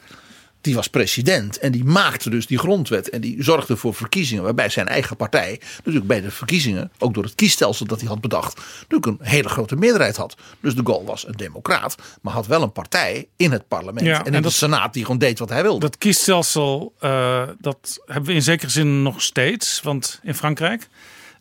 die was president en die maakte dus die grondwet en die zorgde voor verkiezingen waarbij zijn eigen partij natuurlijk bij de verkiezingen, ook door het kiesstelsel dat hij had bedacht, natuurlijk een hele grote meerderheid had. Dus de Gaulle was een democraat, maar had wel een partij in het parlement Ja, en in en de Senaat die gewoon deed wat hij wilde. Dat kiesstelsel, eh, dat hebben we in zekere zin nog steeds want in Frankrijk.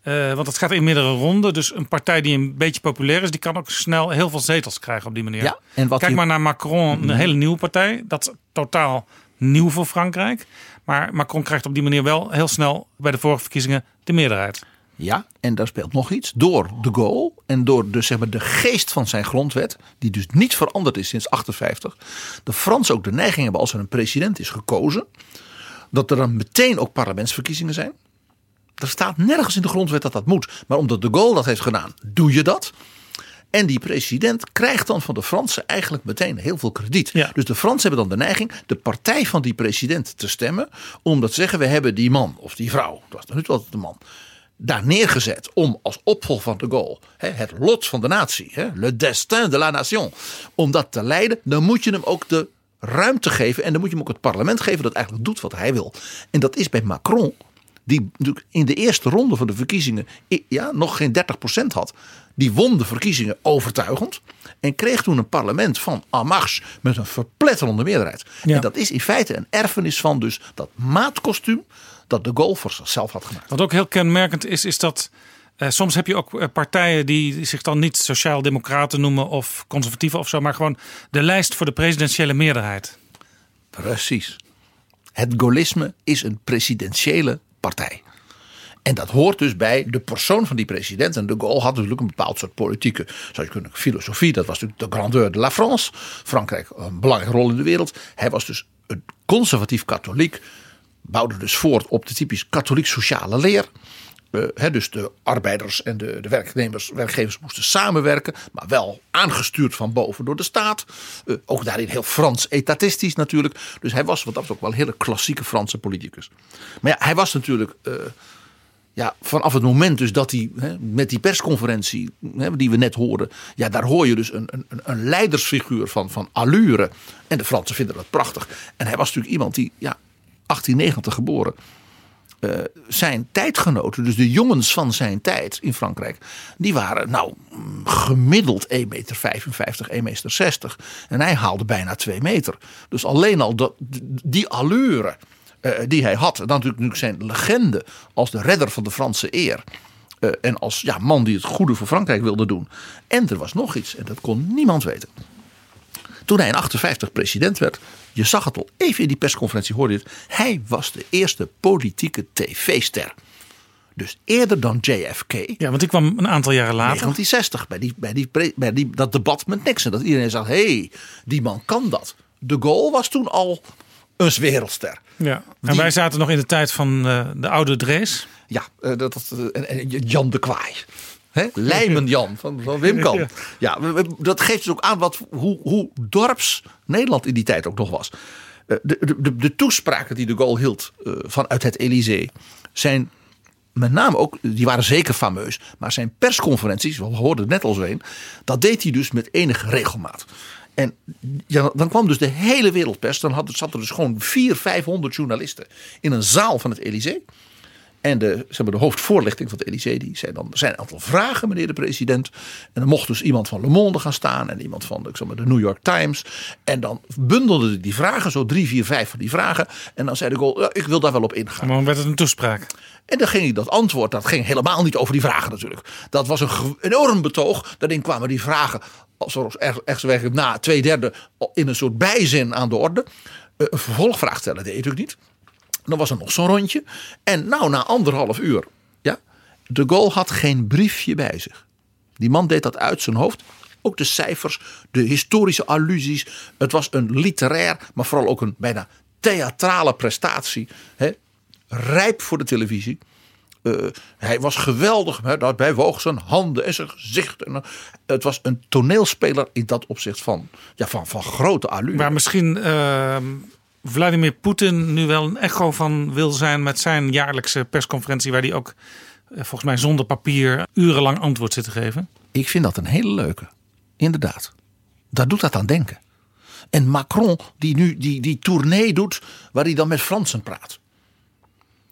Eh, want het gaat in meerdere ronden. Dus een partij die een beetje populair is, die kan ook snel heel veel zetels krijgen op die manier. Ja, en wat Kijk die- maar naar Macron, een Mhm. hele nieuwe partij. Dat is totaal nieuw voor Frankrijk. Maar Macron krijgt op die manier wel heel snel bij de vorige verkiezingen de meerderheid. Ja, en daar speelt nog iets. Door de Gaulle en door de, zeg maar, de geest van zijn grondwet, die dus niet veranderd is sinds 58. De Fransen ook de neiging hebben als er een president is gekozen, dat er dan meteen ook parlementsverkiezingen zijn. Er staat nergens in de grondwet dat dat moet. Maar omdat de Gaulle dat heeft gedaan, doe je dat. En die president krijgt dan van de Fransen eigenlijk meteen heel veel krediet. Dus de Fransen hebben dan de neiging de partij van die president te stemmen. Omdat ze zeggen, we hebben die man of die vrouw, dat was nu altijd de man daar neergezet om als opvolger van de Gaulle hè, het lot van de natie, hè, le destin de la nation, om dat te leiden, dan moet je hem ook de ruimte geven en dan moet je hem ook het parlement geven dat eigenlijk doet wat hij wil. En dat is bij Macron, die in de eerste ronde van de verkiezingen ja, nog geen 30% had. Die won de verkiezingen overtuigend en kreeg toen een parlement van marche met een verpletterende meerderheid. En dat is in feite een erfenis van dus dat maatkostuum dat de Gaulle voor zichzelf had gemaakt. Wat ook heel kenmerkend is, is dat uh, soms heb je ook eh, partijen die zich dan niet sociaal-democraten noemen of conservatieven of zo, maar gewoon de lijst voor de presidentiële meerderheid. Precies. Het gaullisme is een presidentiële partij. En dat hoort dus bij de persoon van die president. En de Gaulle had natuurlijk een bepaald soort politieke zou je kunnen, filosofie. Dat was natuurlijk de grandeur de la France. Frankrijk een belangrijke rol in de wereld. Hij was dus een conservatief katholiek bouwde dus voort op de typisch katholiek-sociale leer. Dus de arbeiders en de, de, werknemers, werkgevers moesten samenwerken, maar wel aangestuurd van boven door de staat. Uh, ook daarin heel Frans etatistisch natuurlijk. Dus hij was wat dat ook wel een hele klassieke Franse politicus. Maar ja, hij was natuurlijk uh, ja, vanaf het moment dus dat hij met die persconferentie die we net hoorden, ja, daar hoor je dus een, een, een leidersfiguur van, van allure. En de Fransen vinden dat prachtig. En hij was natuurlijk iemand die ja, 1890 geboren. Uh, zijn tijdgenoten, dus de jongens van zijn tijd in Frankrijk, die waren nou gemiddeld 1,55 meter, 1,60 meter. En hij haalde bijna 2 meter. Dus alleen al die allure uh, die hij had, dan natuurlijk zijn legende als de redder van de Franse eer. Uh, en als ja, man die het goede voor Frankrijk wilde doen. En er was nog iets, en dat kon niemand weten. Toen hij in 58 president werd, je zag het al even in die persconferentie, hoorde je het. Hij was de eerste politieke tv-ster. Dus eerder dan JFK. Ja, want ik kwam een aantal jaren later. 1960, bij, die, bij, die, bij die, dat debat met Nixon. Dat iedereen zag, hé, hey, die man kan dat. De Gaulle was toen al een wereldster. Ja, en wij zaten nog in de tijd van uh, de oude Drees. Ja, uh, dat, uh, Jan de Kwaai. Hè? Lijmen Jan van, van Wim Kan. Ja, dat geeft dus ook aan wat, hoe, hoe dorps Nederland in die tijd ook nog was. De, de, de, de toespraken die de Gaulle hield vanuit het Elysée zijn met name ook, die waren zeker fameus, maar zijn persconferenties, we hoorden het net al zo een, dat deed hij dus met enige regelmaat. En ja, dan kwam dus de hele wereldpers, dan had, zat er dus gewoon 400, 500 journalisten in een zaal van het Elysée. En de, zeg maar, de hoofdvoorlichting van het Elysée die zei dan: er zijn een aantal vragen, meneer de president. En dan mocht dus iemand van Le Monde gaan staan en iemand van ik zeg maar, de New York Times. En dan bundelden die vragen, zo drie, vier, vijf van die vragen. En dan zei de Gaulle: ja, ik wil daar wel op ingaan. Maar dan werd het een toespraak. En dan ging dat antwoord, dat ging helemaal niet over die vragen natuurlijk. Dat was een enorm betoog. Daarin kwamen die vragen, zoals echt na twee derde, in een soort bijzin aan de orde. Eh, een vervolgvraag stellen deed je natuurlijk niet. Dan was er nog zo'n rondje. En nou, na anderhalf uur. Ja, de Gaulle had geen briefje bij zich. Die man deed dat uit zijn hoofd. Ook de cijfers, de historische allusies. Het was een literair, maar vooral ook een bijna theatrale prestatie. Hè? Rijp voor de televisie. Uh, hij was geweldig. Hè? Daarbij woog zijn handen en zijn gezicht. En, uh, het was een toneelspeler in dat opzicht van, ja, van, van grote allure. Maar misschien uh, Vladimir Poetin nu wel een echo van wil zijn met zijn jaarlijkse persconferentie, waar hij ook eh, volgens mij zonder papier urenlang antwoord zit te geven? Ik vind dat een hele leuke. Inderdaad. Daar doet dat aan denken. En Macron, die nu die, die tournee doet, waar hij dan met Fransen praat.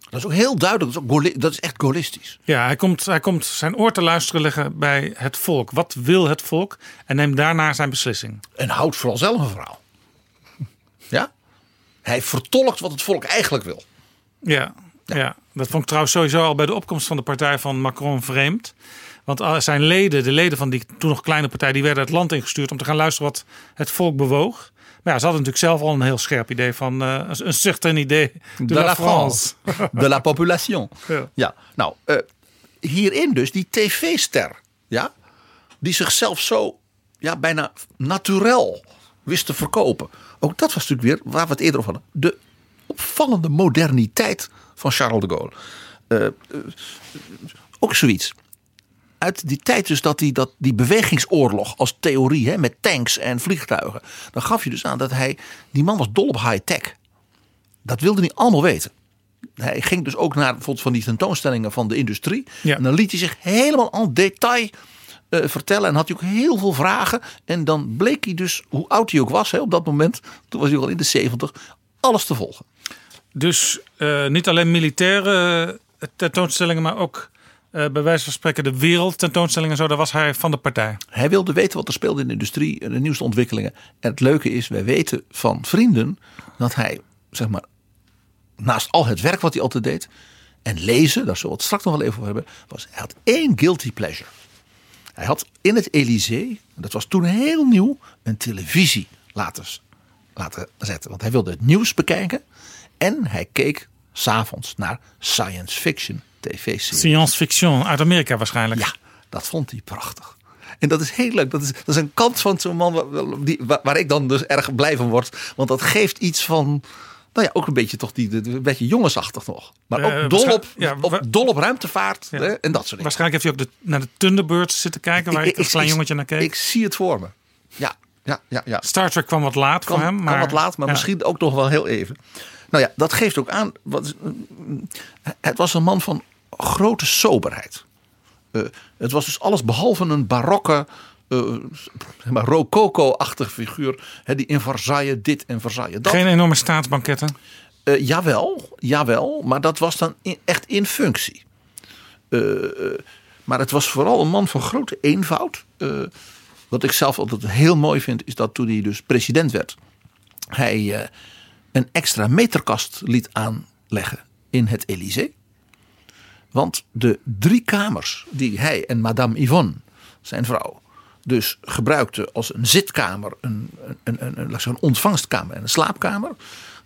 Dat is ook heel duidelijk. Dat is, dat is echt gaullistisch. Ja, hij komt, hij komt zijn oor te luisteren leggen bij het volk. Wat wil het volk? En neemt daarna zijn beslissing. En houdt vooral zelf een verhaal. Ja? Hij vertolkt wat het volk eigenlijk wil. Ja, ja. dat vond ik trouwens sowieso al bij de opkomst van de partij van Macron vreemd. Want zijn leden, de leden van die toen nog kleine partij, die werden het land ingestuurd om te gaan luisteren wat het volk bewoog. Maar ja, ze hadden natuurlijk zelf al een heel scherp idee van uh, een certain idee de, de la, France. De la population. Ja, ja. nou, uh, hierin dus die tv-ster, ja, die zichzelf zo ja, bijna naturel wist te verkopen. Ook dat was natuurlijk weer, waar we het eerder over hadden, de opvallende moderniteit van Charles de Gaulle. Uh, ook zoiets. uit die tijd dus dat die, dat die bewegingsoorlog als theorie hè, met tanks en vliegtuigen. Dan gaf je dus aan dat hij, die man was dol op high-tech. Dat wilde hij allemaal weten. Hij ging dus ook naar bijvoorbeeld van die tentoonstellingen van de industrie. En dan liet hij zich helemaal en detail eh, vertellen. En had hij ook heel veel vragen. En dan bleek hij dus, hoe oud hij ook was hè, op dat moment. Toen was hij al in de 70. Alles te volgen. Dus eh, niet alleen militaire eh, tentoonstellingen, maar ook bij wijze van spreken de wereldtentoonstellingen. Zo, daar was hij van de partij. Hij wilde weten wat er speelde in de industrie en de nieuwste ontwikkelingen. En het leuke is, wij weten van vrienden dat hij, zeg maar, naast al het werk wat hij altijd deed. En lezen, daar zullen we het straks nog wel even over hebben. Was, hij had één guilty pleasure. Hij had in het Elysée, dat was toen heel nieuw, een televisie laten, laten zetten. Want hij wilde het nieuws bekijken. En hij keek s'avonds naar science fiction tv-series. Science fiction uit Amerika waarschijnlijk. Ja, dat vond hij prachtig. En dat is heel leuk. Dat is, dat is een kant van zo'n man waar, die, waar, waar ik dan dus erg blij van word. Want dat geeft iets van. Nou ja, ook een beetje toch die, een beetje jongensachtig nog. Maar ook dol, op, waarschijn- op, dol op ruimtevaart hè, en dat soort dingen. Waarschijnlijk heeft hij ook de, naar de Thunderbirds zitten kijken, waar ik, als klein jongetje naar keek. Ik zie het voor me. Ja, ja, ja. ja. Star Trek kwam wat laat voor hem. Maar, wat laat, maar ja. misschien ook nog wel heel even. Nou ja, dat geeft ook aan. Wat, het was een man van grote soberheid. Eh, het was dus alles behalve een barokke, eh, maar rococo-achtige figuur. Hè, die in Versailles dit en Versailles dat. Geen enorme staatsbanketten. Eh, jawel, jawel, maar dat was dan in- echt in functie. Eh, maar het was vooral een man van grote eenvoud. Wat ik zelf altijd heel mooi vind, is dat toen hij dus president werd, hij een extra meterkast liet aanleggen in het Elysée. Want de drie kamers die hij en Madame Yvonne, zijn vrouw, dus gebruikten als een zitkamer, een, een, een, een, een ontvangstkamer en een slaapkamer.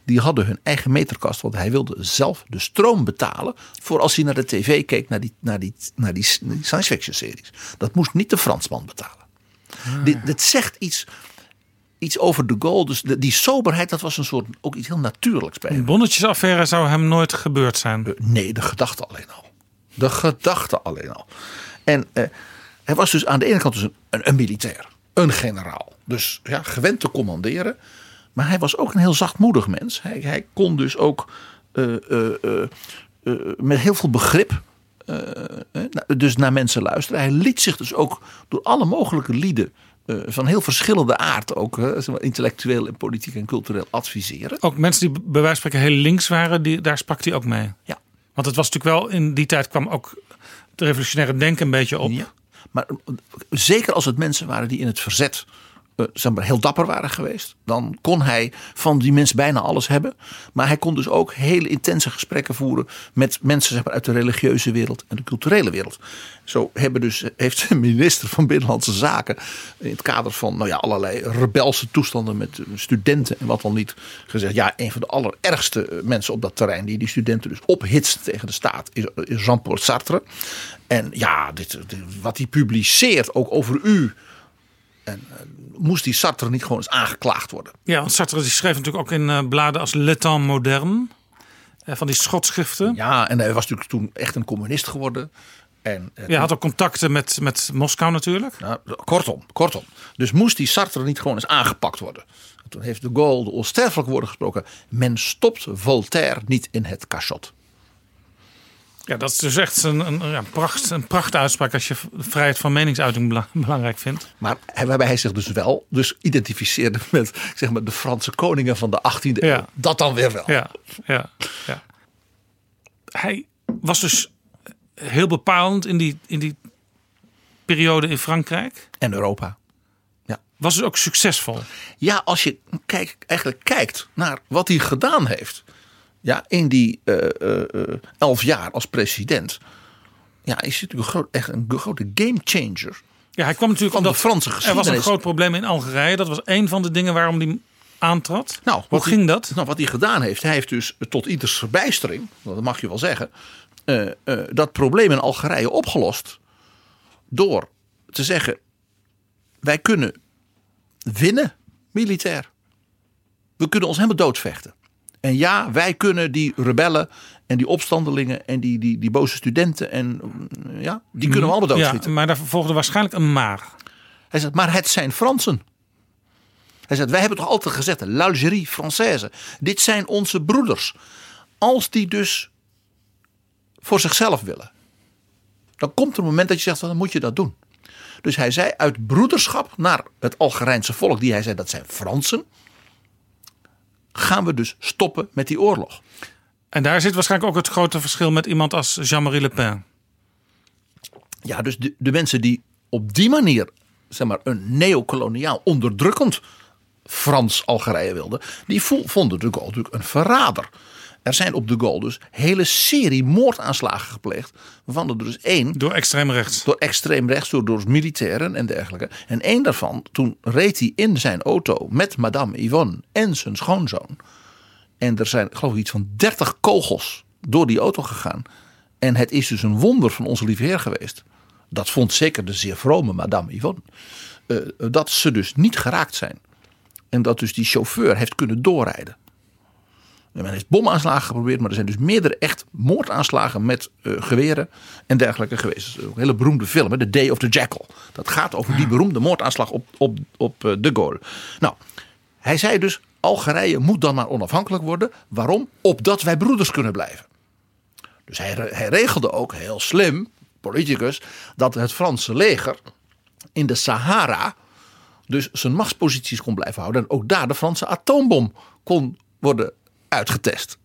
Die hadden hun eigen meterkast, want hij wilde zelf de stroom betalen. voor als hij naar de tv keek, naar die, naar die, naar die, die science fiction series. Dat moest niet de Fransman betalen. Dit, dit zegt iets, iets over de Gaulle. Dus de- die soberheid, dat was een soort ook iets heel natuurlijks bij hem. Een bonnetjesaffaire zou hem nooit gebeurd zijn. Nee, de gedachte alleen al. De gedachte alleen al. En eh, hij was dus aan de ene kant dus een, een, een militair, een generaal. Dus ja, gewend te commanderen. Maar hij was ook een heel zachtmoedig mens. Hij, hij kon dus ook eh, eh, eh, met heel veel begrip dus naar mensen luisteren. Hij liet zich dus ook door alle mogelijke lieden van heel verschillende aard, ook intellectueel en politiek en cultureel adviseren. Ook mensen die bij wijze van spreken heel links waren, die, daar sprak hij ook mee. Ja. Want het was natuurlijk wel, in die tijd kwam ook het revolutionaire denken een beetje op. Ja. Maar eh, zeker als het mensen waren die in het verzet zeg maar, heel dapper waren geweest. Dan kon hij van die mensen bijna alles hebben. Maar hij kon dus ook hele intense gesprekken voeren met mensen zeg maar, uit de religieuze wereld en de culturele wereld. Zo hebben dus, heeft de minister van Binnenlandse Zaken in het kader van nou ja, allerlei rebelse toestanden met eh, studenten en wat dan niet gezegd. Ja, een van de allerergste eh, mensen op dat terrein die die studenten dus ophitst tegen de staat is, Jean-Paul Sartre. En ja, dit- wat hij publiceert ook over u. En eh, moest die Sartre niet gewoon eens aangeklaagd worden? Ja, want Sartre die schreef natuurlijk ook in eh, bladen als Le Temps Moderne. eh, van die schotschriften. Ja, en hij was natuurlijk toen echt een communist geworden. En, eh, Ja, had ook contacten met, met Moskou natuurlijk. Nou, kortom, kortom. Dus moest die Sartre niet gewoon eens aangepakt worden? En toen heeft de Gaulle de onsterfelijke woorden gesproken. Men stopt Voltaire niet in het cachot. Ja, dat is dus echt een, een, ja, pracht, een prachtuitspraak als je vrijheid van meningsuiting bela- belangrijk vindt. Maar waarbij hij zich dus wel dus identificeerde met zeg maar, de Franse koningen van de 18e eeuw. Ja. Dat dan weer wel. Ja, ja, ja. Hij was dus heel bepalend in die, in die periode in Frankrijk. En Europa. Was dus ook succesvol. Ja, als je kijk, eigenlijk kijkt naar wat hij gedaan heeft. Ja, in die eh, eh, eh, elf jaar als president. Ja, is hij natuurlijk een groot, echt een grote game changer. Ja, hij kwam natuurlijk Van de omdat Franse Er was geschiedenis. een groot probleem in Algerije. Dat was een van de dingen waarom hij aantrad. Nou, Hoe wat ging hij, dat? Nou, wat hij gedaan heeft, hij heeft dus tot ieders verbijstering, dat mag je wel zeggen, dat probleem in Algerije opgelost. Door te zeggen: wij kunnen winnen militair. We kunnen ons helemaal doodvechten. En ja, wij kunnen die rebellen en die opstandelingen en die, die, die boze studenten en mm, ja, die kunnen we allemaal doodschieten. Ja, maar daar volgde waarschijnlijk een maar. Hij zegt, maar het zijn Fransen. Hij zegt, wij hebben toch altijd gezegd, l'Algérie Française. Dit zijn onze broeders. Als die dus voor zichzelf willen. Dan komt er een moment dat je zegt, dan moet je dat doen. Dus hij zei uit broederschap naar het Algerijnse volk, die hij zei dat zijn Fransen, gaan we dus stoppen met die oorlog. En daar zit waarschijnlijk ook het grote verschil met iemand als Jean-Marie Le Pen. Ja, dus de, de mensen die op die manier zeg maar, een neocoloniaal onderdrukkend Frans-Algerije wilden, die vonden natuurlijk een verrader. Er zijn op de Gaulle dus hele serie moordaanslagen gepleegd. Waarvan er dus één. Door extreem rechts. Door extreem rechts, door, door militairen en dergelijke. En één daarvan, toen reed hij in zijn auto met Madame Yvonne en zijn schoonzoon. En er zijn, geloof ik, iets van 30 kogels door die auto gegaan. En het is dus een wonder van onze lieve Heer geweest. Dat vond zeker de zeer vrome Madame Yvonne. Uh, dat ze dus niet geraakt zijn. En dat dus die chauffeur heeft kunnen doorrijden. Men heeft bomaanslagen geprobeerd, maar er zijn dus meerdere echt moordaanslagen met uh, geweren en dergelijke geweest. Dat is een hele beroemde film, The Day of the Jackal. Dat gaat over die beroemde moordaanslag op, op, op uh, de Gaulle. Nou, hij zei dus, Algerije moet dan maar onafhankelijk worden. Waarom? Opdat wij broeders kunnen blijven. Dus hij, hij regelde ook heel slim, politicus, dat het Franse leger in de Sahara dus zijn machtsposities kon blijven houden. En ook daar de Franse atoombom kon worden uitgetest.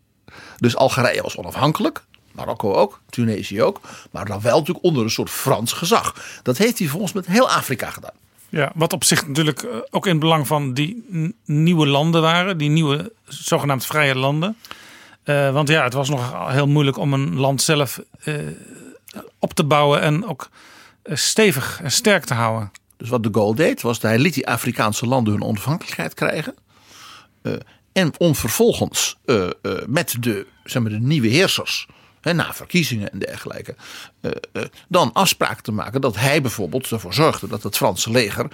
Dus Algerije was onafhankelijk. Marokko ook, Tunesië ook. Maar dan wel natuurlijk onder een soort Frans gezag. Dat heeft hij volgens met heel Afrika gedaan. Ja, wat op zich natuurlijk eh, ook in het belang van die nieuwe landen waren. Die nieuwe zogenaamd vrije landen. Uh, want ja, het was nog heel moeilijk om een land zelf uh, op te bouwen. En ook stevig en sterk te houden. Dus wat de Gaulle deed, was dat hij liet die Afrikaanse landen hun onafhankelijkheid krijgen. En om vervolgens uh, uh, met de, zeg maar, de nieuwe heersers, hè, na verkiezingen en dergelijke, uh, dan afspraken te maken dat hij bijvoorbeeld ervoor zorgde dat het Franse leger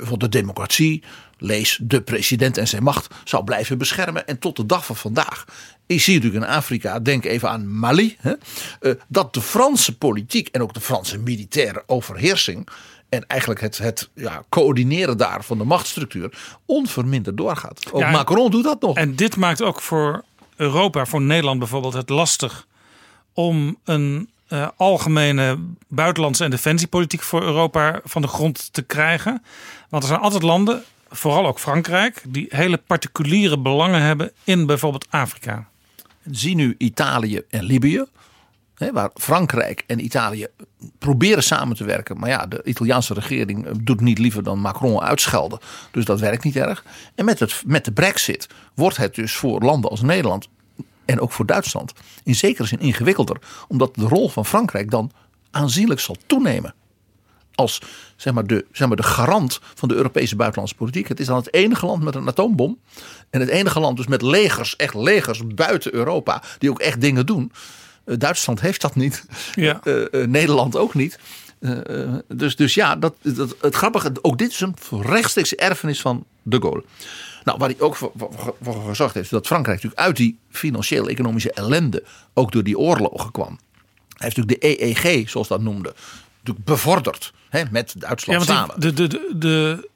voor de democratie, lees de president en zijn macht, zou blijven beschermen. En tot de dag van vandaag is hier natuurlijk in Afrika, denk even aan Mali, hè, dat de Franse politiek en ook de Franse militaire overheersing en eigenlijk het, het ja, coördineren daar van de machtsstructuur onverminderd doorgaat. Ook ja, Macron doet dat nog. En dit maakt ook voor Europa, voor Nederland bijvoorbeeld, het lastig om een uh, algemene buitenlandse en defensiepolitiek voor Europa van de grond te krijgen. Want er zijn altijd landen, vooral ook Frankrijk, die hele particuliere belangen hebben in bijvoorbeeld Afrika. Zie nu Italië en Libië waar Frankrijk en Italië proberen samen te werken. Maar ja, de Italiaanse regering doet niet liever dan Macron uitschelden. Dus dat werkt niet erg. En met, het, met de brexit wordt het dus voor landen als Nederland en ook voor Duitsland in zekere zin ingewikkelder. Omdat de rol van Frankrijk dan aanzienlijk zal toenemen. Als zeg maar, de, zeg maar, de garant van de Europese buitenlandse politiek. Het is dan het enige land met een atoombom. En het enige land dus met legers, echt legers buiten Europa. Die ook echt dingen doen. Eh, Duitsland heeft dat niet. Ja. Eh, eh, Nederland ook niet. dus, dus ja, dat, dat, het grappige, ook dit is een rechtstreekse erfenis van de Gaulle. Nou, waar hij ook voor, voor, gezorgd heeft, dat Frankrijk natuurlijk uit die financiële economische ellende, ook door die oorlogen kwam. Hij heeft natuurlijk de EEG, zoals dat noemde, natuurlijk bevorderd hè, met Duitsland ja, samen. De, de, de, de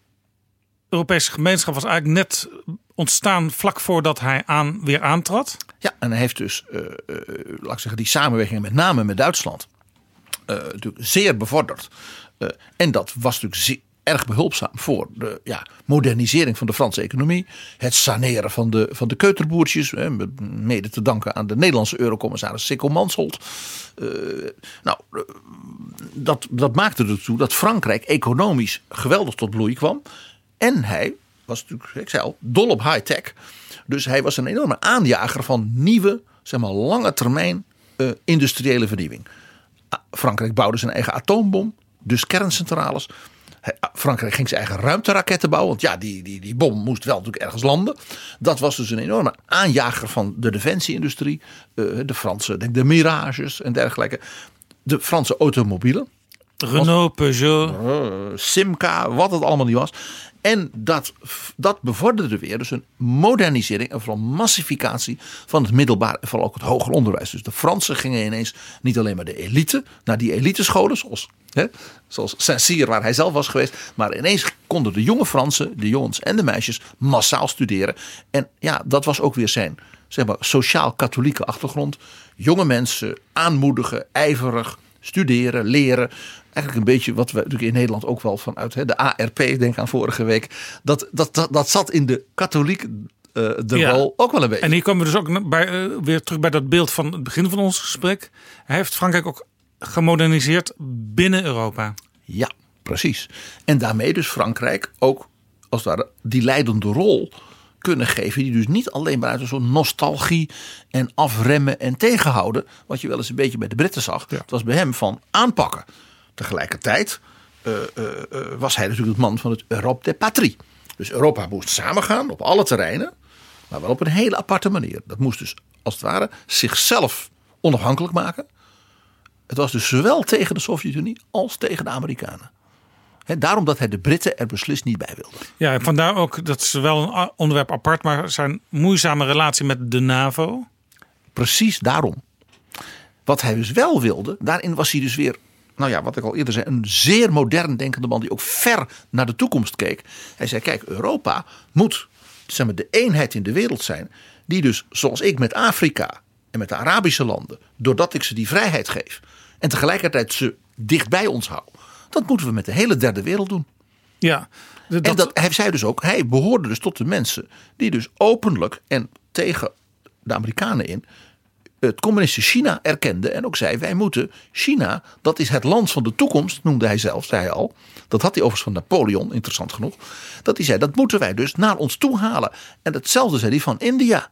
Europese gemeenschap was eigenlijk net ontstaan vlak voordat hij aan, weer aantrad. Ja, en hij heeft dus, uh, uh, laat ik zeggen, die samenwerking met name met Duitsland uh, natuurlijk zeer bevorderd. en dat was natuurlijk erg behulpzaam voor de ja, modernisering van de Franse economie. Het saneren van de, van de keuterboertjes. mede te danken aan de Nederlandse eurocommissaris Sikko Mansholt. nou, dat, dat maakte ertoe dat Frankrijk economisch geweldig tot bloei kwam. En hij was natuurlijk, ik zei al, dol op high-tech. Dus hij was een enorme aanjager van nieuwe, zeg maar, lange termijn uh, industriële vernieuwing. Ah, Frankrijk bouwde zijn eigen atoombom, dus kerncentrales. Ah, Frankrijk ging zijn eigen ruimteraketten bouwen. Want ja, die, die, die bom moest wel natuurlijk ergens landen. Dat was dus een enorme aanjager van de defensieindustrie. Uh, de Franse, denk de Mirages en dergelijke. De Franse automobielen. Renault, Peugeot. Uh, Simca, wat het allemaal niet was. En dat, dat bevorderde weer dus een modernisering en vooral massificatie van het middelbaar en vooral ook het hoger onderwijs. Dus de Fransen gingen ineens niet alleen maar de elite naar die elitescholen, zoals, zoals Saint-Cyr waar hij zelf was geweest, maar ineens konden de jonge Fransen, de jongens en de meisjes, massaal studeren. En ja, dat was ook weer zijn zeg maar, sociaal-katholieke achtergrond. Jonge mensen aanmoedigen, ijverig, studeren, leren. Eigenlijk een beetje wat we natuurlijk in Nederland ook wel vanuit hè, de ARP, denk aan vorige week. Dat, dat, dat, dat zat in de katholiek uh, de Ja. rol ook wel een beetje. En hier komen we dus ook bij, eh, weer terug bij dat beeld van het begin van ons gesprek. Hij heeft Frankrijk ook gemoderniseerd binnen Europa. Ja, precies. En daarmee dus Frankrijk ook als ware die leidende rol kunnen geven. Die dus niet alleen maar uit een soort nostalgie en afremmen en tegenhouden. Wat je wel eens een beetje bij de Britten zag. Het was bij hem van aanpakken. Tegelijkertijd eh, eh, eh, was hij natuurlijk het man van het Europe des Patrie. Dus Europa moest samengaan op alle terreinen. Maar wel op een hele aparte manier. Dat moest dus als het ware zichzelf onafhankelijk maken. Het was dus zowel tegen de Sovjet-Unie als tegen de Amerikanen. He, daarom dat hij de Britten er beslist niet bij wilde. Ja, en vandaar ook, dat is wel een onderwerp apart, maar zijn moeizame relatie met de NAVO. Precies daarom. Wat hij dus wel wilde, daarin was hij dus weer, nou ja, wat ik al eerder zei, een zeer modern denkende man die ook ver naar de toekomst keek. Hij zei: Kijk, Europa moet zeg maar, de eenheid in de wereld zijn, die dus, zoals ik met Afrika en met de Arabische landen, doordat ik ze die vrijheid geef en tegelijkertijd ze dicht bij ons hou, dat moeten we met de hele derde wereld doen. Ja, En dat, hij zei dus ook, hij behoorde dus tot de mensen die dus openlijk en tegen de Amerikanen in het communistische China erkende en ook zei: wij moeten China, dat is het land van de toekomst, noemde hij zelf, zei hij al. Dat had hij overigens van Napoleon, interessant genoeg. Dat hij zei: dat moeten wij dus naar ons toe halen. En hetzelfde zei hij van India.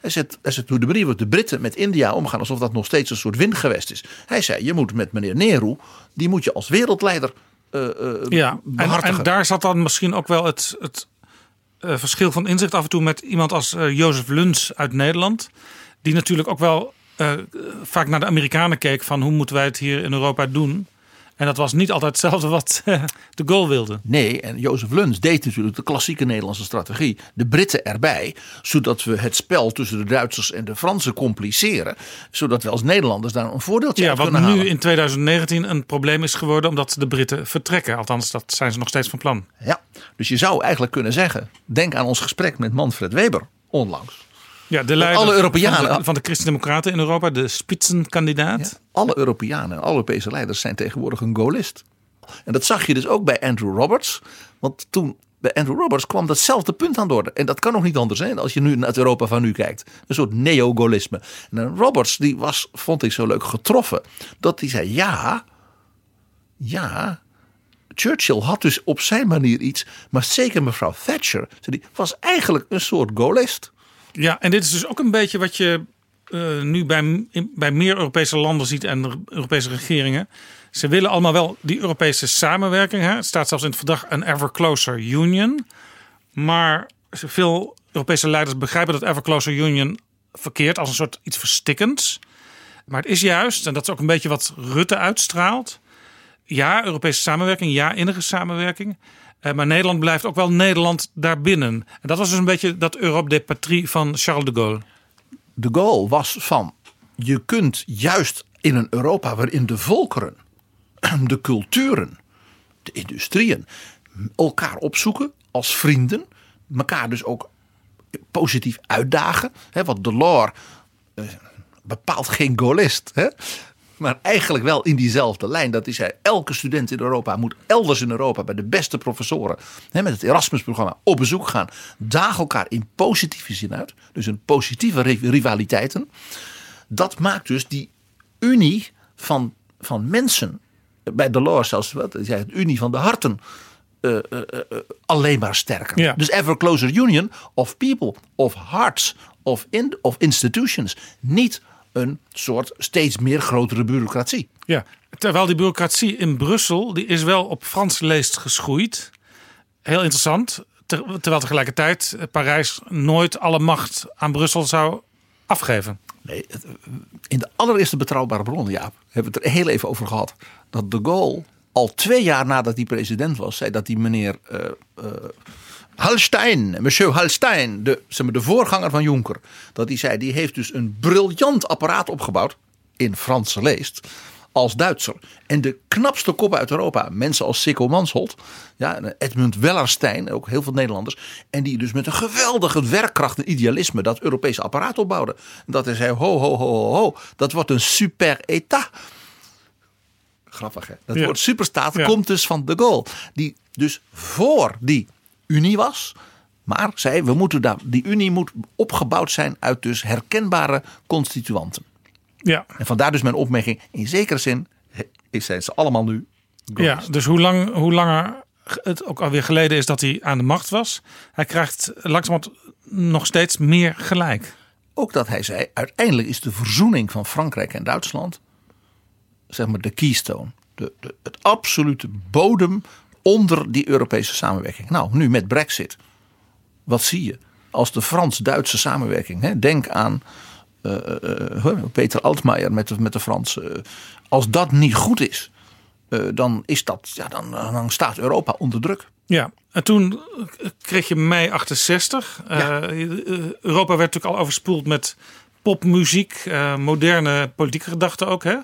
Hij zegt, hij hoe de manier waarop de Britten met India omgaan, alsof dat nog steeds een soort windgewest is. Hij zei: je moet met meneer Nehru, die moet je als wereldleider eh, Ja, en, daar zat dan misschien ook wel het, het eh, verschil van inzicht af en toe met iemand als Jozef Luns uit Nederland. Die natuurlijk ook wel eh, vaak naar de Amerikanen keek van hoe moeten wij het hier in Europa doen. En dat was niet altijd hetzelfde wat eh, de Gaulle wilde. Nee, en Jozef Luns deed natuurlijk de klassieke Nederlandse strategie. De Britten erbij, zodat we het spel tussen de Duitsers en de Fransen compliceren. Zodat we als Nederlanders daar een voordeeltje Ja, uit wat kunnen nu halen. in 2019 een probleem is geworden omdat de Britten vertrekken. Althans, dat zijn ze nog steeds van plan. Ja, dus je zou eigenlijk kunnen zeggen, denk aan ons gesprek met Manfred Weber onlangs. Ja, de leider alle Europeanen- van de, van de Christen-Democraten in Europa, de spitsenkandidaat. Alle Europeanen en alle Europese leiders zijn tegenwoordig een Gaullist. En dat zag je dus ook bij Andrew Roberts. Want toen bij Andrew Roberts kwam datzelfde punt aan de orde. En dat kan nog niet anders zijn als je nu naar het Europa van nu kijkt. Een soort neo-gaullisme. En Roberts die was, vond ik zo leuk, getroffen. Dat hij zei, ja, ja, Churchill had dus op zijn manier iets. Maar zeker mevrouw Thatcher die, was eigenlijk een soort Gaullist. Ja, en dit is dus ook een beetje wat je eh, nu bij, bij meer Europese landen ziet en Europese regeringen. Ze willen allemaal wel die Europese samenwerking. Hè? Het staat zelfs in het verdrag een ever closer union. Maar veel Europese leiders begrijpen dat ever closer union verkeerd als een soort iets verstikkends. Maar het is juist, en dat is ook een beetje wat Rutte uitstraalt. Ja, Europese samenwerking, ja, innige samenwerking. Eh, maar Nederland blijft ook wel Nederland daarbinnen. En dat was dus een beetje dat Europe des Patrie van Charles de Gaulle. de Gaulle was van je kunt juist in een Europa waarin de volkeren, de culturen, de industrieën elkaar opzoeken als vrienden, elkaar dus ook positief uitdagen. Hè, want Delors eh, bepaalt geen Gaullist? Maar eigenlijk wel in diezelfde lijn. Dat hij zei, elke student in Europa moet elders in Europa bij de beste professoren hè, met het Erasmus-programma op bezoek gaan. Daag elkaar in positieve zin uit. Dus een positieve ri- rivaliteiten. Dat maakt dus die unie van, van mensen, bij Delors zelfs, wat hij zei, het unie van de harten, eh, eh, eh, alleen maar sterker. Ja. Dus ever closer union of people, of hearts, of, in, of institutions. Niet een soort steeds meer grotere bureaucratie. Ja, terwijl die bureaucratie in Brussel, die is wel op Frans leest geschoeid. Heel interessant. Ter- terwijl tegelijkertijd eh, Parijs nooit alle macht aan Brussel zou afgeven. Nee, in de allereerste betrouwbare bronnen, Jaap, hebben we het er heel even over gehad. Dat de Gaulle al twee jaar nadat hij president was, zei dat die meneer uh, uh, Halstein, monsieur Halstein, de, zeg maar, de voorganger van Juncker, dat hij zei, die heeft dus een briljant apparaat opgebouwd in Franse leest als Duitser. En de knapste kop uit Europa, mensen als Sikko Mansholt, ja, Edmund Wellerstein, ook heel veel Nederlanders. En die dus met een geweldige werkkracht en idealisme dat Europese apparaat opbouwden. En dat hij zei, ho, ho, ho, ho, ho, dat wordt een super etat. Grappig hè. Dat Ja. woord superstaat Ja. komt dus van de Gaulle. Die dus voor die Unie was. Maar zei, we moeten daar, die Unie moet opgebouwd zijn uit dus herkenbare constituanten. Ja. En vandaar dus mijn opmerking. In zekere zin is- zijn ze allemaal nu. Ja, dus hoe, lang, hoe langer het ook alweer geleden is dat hij aan de macht was, hij krijgt langzamerhand nog steeds meer gelijk. Ook dat hij zei, uiteindelijk is de verzoening van Frankrijk en Duitsland, zeg maar de keystone, de, de, het absolute bodem onder die Europese samenwerking. Nou, nu met Brexit, wat zie je? Als de Frans-Duitse samenwerking, hè, denk aan eh, eh, eh, Peter Altmaier met de, met de Fransen, als dat niet goed is, dan, is dat, ja, dan, dan staat Europa onder druk. Ja, en toen kreeg je mei 68. Eh, Europa werd natuurlijk al overspoeld met popmuziek, moderne politieke gedachten ook. Hè?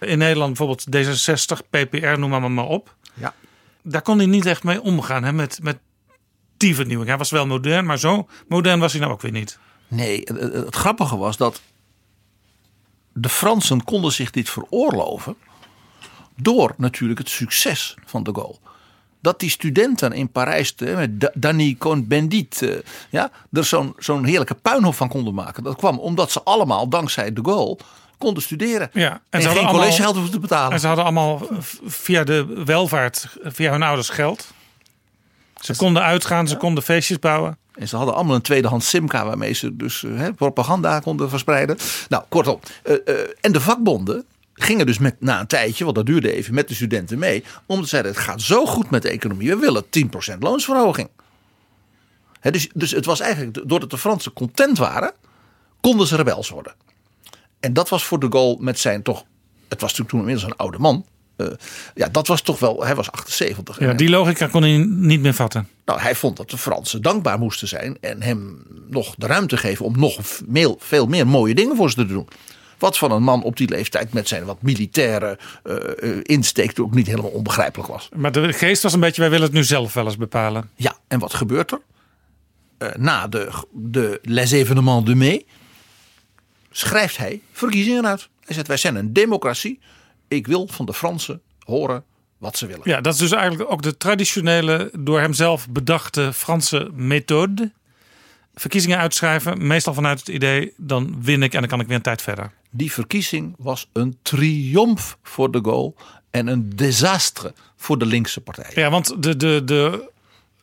In Nederland bijvoorbeeld D66, PPR, noem maar, maar op. Ja. Daar kon hij niet echt mee omgaan hè? met, met die vernieuwing. Hij was wel modern, maar zo modern was hij nou ook weer niet. Nee, het, het- het grappige was dat de Fransen konden zich dit veroorloven door natuurlijk het succes van de Gaulle. Dat die studenten in Parijs, eh, met Da- Danny Cohn-Bendit, eh, ja, er zo'n zo'n heerlijke puinhoop van konden maken. Dat kwam omdat ze allemaal dankzij de Gaulle konden studeren. Ja, en ze geen collegegeld hoefden te betalen. En ze hadden allemaal via de welvaart, via hun ouders geld. Ze konden uitgaan, ze konden feestjes bouwen. En ze hadden allemaal een tweedehands simka waarmee ze dus eh, hè, propaganda konden verspreiden. Nou, kortom. eh, eh, en de vakbonden gingen dus met, na een tijdje, want dat duurde even, met de studenten mee. Omdat ze zeiden, het gaat zo goed met de economie. We willen 10% loonsverhoging. Dus, dus het was eigenlijk, doordat de Fransen content waren, konden ze rebels worden. En dat was voor de Gaulle met zijn toch, het was natuurlijk toen inmiddels een oude man. eh, ja, dat was toch wel, hij was 78. Ja, die logica kon hij niet meer vatten. nou, hij vond dat de Fransen dankbaar moesten zijn en hem nog de ruimte geven om nog veel, veel meer mooie dingen voor ze te doen. Wat van een man op die leeftijd met zijn wat militaire eh, insteek ook niet helemaal onbegrijpelijk was. Maar de geest was een beetje, wij willen het nu zelf wel eens bepalen. Ja, en wat gebeurt er? Na de, de Les événements de mai schrijft hij verkiezingen uit. Hij zegt, wij zijn een democratie. Ik wil van de Fransen horen wat ze willen. Ja, dat is dus eigenlijk ook de traditionele, door hemzelf bedachte Franse methode. Verkiezingen uitschrijven, meestal vanuit het idee, dan win ik en dan kan ik weer een tijd verder. Die verkiezing was een triomf voor de Gaulle en een desastre voor de linkse partij. Ja, want de, de, de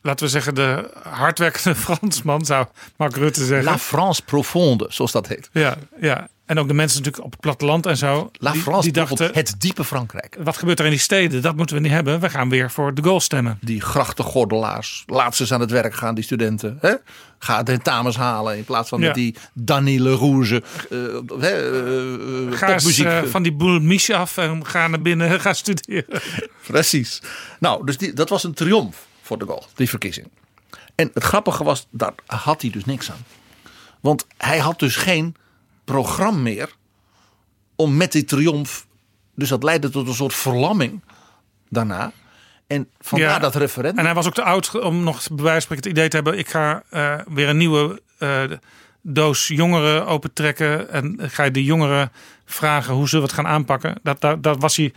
laten we zeggen, de hardwerkende Fransman, zou Mark Rutte zeggen. La France profonde, zoals dat heet. Ja, ja. En ook de mensen natuurlijk op het platteland en zo. La die, France die dachten, het diepe Frankrijk. wat gebeurt er in die steden? Dat moeten we niet hebben. We gaan weer voor de goal stemmen. Die grachtengordelaars, laat ze eens aan het werk gaan, die studenten. Hè? Ga tentamens halen in plaats van Ja. die Danny Le Rouge. hè, Ga eens popmuziek. eh, van die boel mich af en ga naar binnen, ga studeren. Precies. Nou, dus die, dat was een triomf voor de Gaulle, die verkiezing. En het grappige was, daar had hij dus niks aan. Want hij had dus geen programma meer om met die triomf. Dus dat leidde tot een soort verlamming daarna. En vandaar Ja. dat referendum. En hij was ook te oud om nog bij wijze van het idee te hebben: ik ga eh, weer een nieuwe eh, doos jongeren opentrekken. En ga je de jongeren vragen hoe ze het gaan aanpakken. Dat, dat, dat was hij.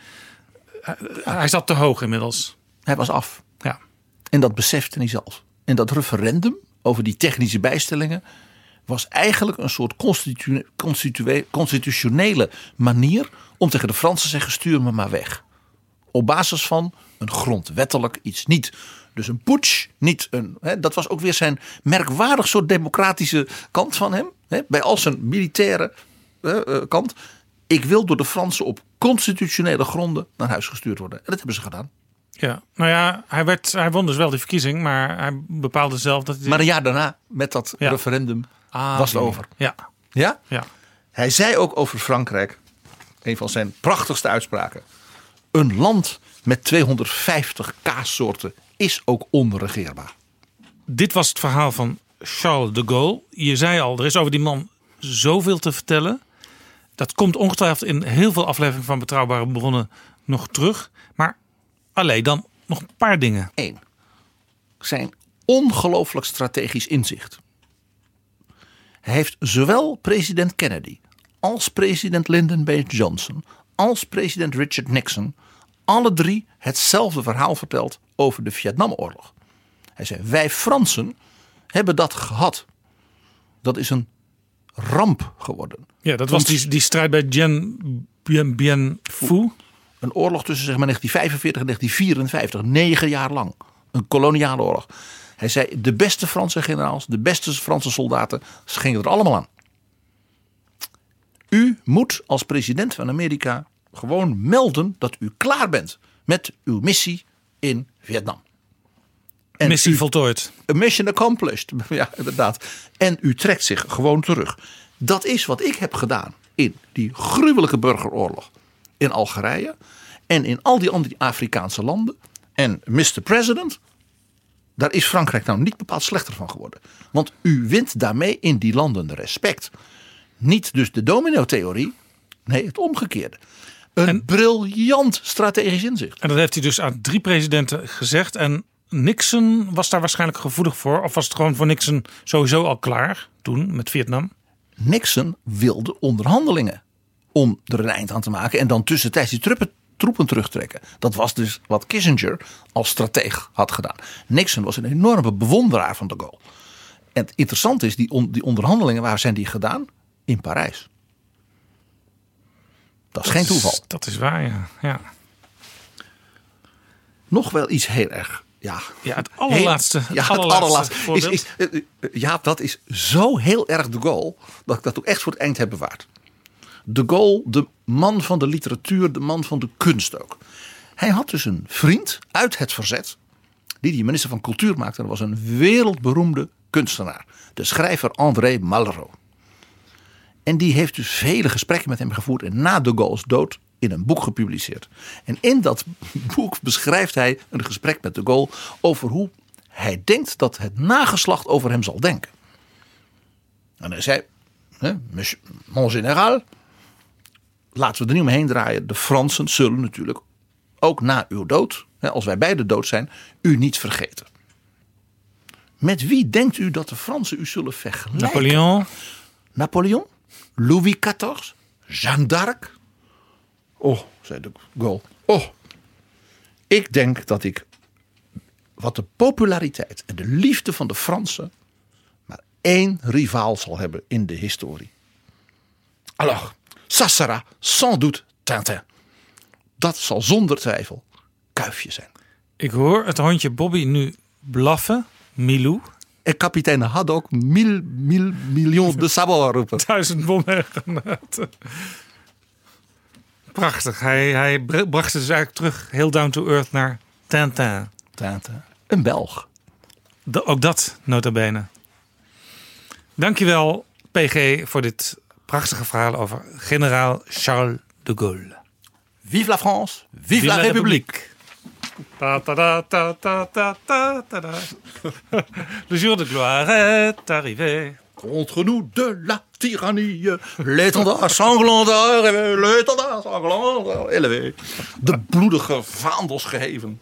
eh, Hij zat te hoog inmiddels. Hij was af. En dat besefte hij zelf. En dat referendum over die technische bijstellingen was eigenlijk een soort constitu- constitu- constitutionele manier om tegen de Fransen te zeggen: stuur me maar weg. Op basis van een grondwettelijk iets. Niet dus een putsch, niet een. Hè, dat was ook weer zijn merkwaardig soort democratische kant van hem. Hè, bij al zijn militaire eh, kant. Ik wil door de Fransen op constitutionele gronden naar huis gestuurd worden. En dat hebben ze gedaan. Ja, nou ja, hij, werd, hij won dus wel die verkiezing, maar hij bepaalde zelf dat hij. Maar een jaar daarna, met dat Ja. referendum, Ah, was het over. Ja. Ja? Ja. Hij zei ook over Frankrijk, een van zijn prachtigste uitspraken. Een land met 250 kaassoorten is ook onregeerbaar. Dit was het verhaal van Charles de Gaulle. Je zei al, er is over die man zoveel te vertellen. Dat komt ongetwijfeld in heel veel afleveringen van Betrouwbare Bronnen nog terug. Alleen dan nog een paar dingen. Eén. Zijn ongelooflijk strategisch inzicht. Hij heeft zowel president Kennedy als president Lyndon B. Johnson als president Richard Nixon alle drie hetzelfde verhaal verteld over de Vietnamoorlog. Hij zei: Wij Fransen hebben dat gehad. Dat is een ramp geworden. Ja, dat was die, die strijd bij Dien Bien, Bien Phu. Een oorlog tussen zeg maar 1945 en 1954, negen jaar lang. Een koloniale oorlog. Hij zei: de beste Franse generaals, de beste Franse soldaten, ze gingen er allemaal aan. U moet als president van Amerika gewoon melden dat u klaar bent met uw missie in Vietnam. En missie voltooid. A mission accomplished. Ja, inderdaad. En u trekt zich gewoon terug. Dat is wat ik heb gedaan in die gruwelijke burgeroorlog in Algerije en in al die andere Afrikaanse landen. En Mr. President, daar is Frankrijk nou niet bepaald slechter van geworden. Want u wint daarmee in die landen respect. Niet dus de domino-theorie, nee, het omgekeerde. Een briljant strategisch inzicht. En dat heeft hij dus aan drie presidenten gezegd. En Nixon was daar waarschijnlijk gevoelig voor. Of was het gewoon voor Nixon sowieso al klaar toen met Vietnam? Nixon wilde onderhandelingen om er een eind aan te maken. En dan tussentijds die troepen, troepen terugtrekken. Dat was dus wat Kissinger als strateeg had gedaan. Nixon was een enorme bewonderaar van de Gaulle. En het interessante is, die, die onderhandelingen, waar zijn die gedaan? In Parijs. Dat is geen toeval. dat is waar, ja. ja. Nog wel iets heel erg. Ja, ja het allerlaatste. Heel, ja, het allerlaatste. Is, is, eh, ja, dat is zo heel erg de goal. Dat ik dat ook echt voor het eind heb bewaard. De Gaulle, de man van de literatuur, de man van de kunst ook. Hij had dus een vriend uit het verzet, die die minister van Cultuur maakte. Dat was een wereldberoemde kunstenaar, de schrijver André Malraux. En die heeft dus vele gesprekken met hem gevoerd en na de Gaulle's dood in een boek gepubliceerd. En in dat boek beschrijft hij een gesprek met de Gaulle over hoe hij denkt dat het nageslacht over hem zal denken. En hij zei, mon général, laten we er niet omheen draaien. De Fransen zullen natuurlijk ook na uw dood, als wij beide dood zijn, u niet vergeten. Met wie denkt u dat de Fransen u zullen vergelijken? Napoleon. Napoleon? Louis XIV? Jeanne d'Arc? Oh, zei de Gaulle. Oh, ik denk dat ik wat de populariteit en de liefde van de Fransen maar één rivaal zal hebben in de historie. Alors, ça sera sans doute Tintin. Dat zal zonder twijfel Kuifje zijn. Ik hoor het hondje Bobby nu blaffen, Milou. En kapitein Haddock mil, mil, miljoen de sabot roepen. Duizend bommengranaten. Prachtig. Hij, hij bracht ze dus eigenlijk terug, heel down to earth, naar Tintin. Tintin. Een Belg. De, ook dat, nota bene. Dankjewel, PG, voor dit prachtige verhaal over generaal Charles de Gaulle. Vive la France, vive, vive la, la République. Ta ta ta ta ta ta ta ta Le jour de gloire est arrivé. Contre nous de la tyrannie, l'étendard sanglant l'étendard sanglant élevé. De bloedige vaandels geheven.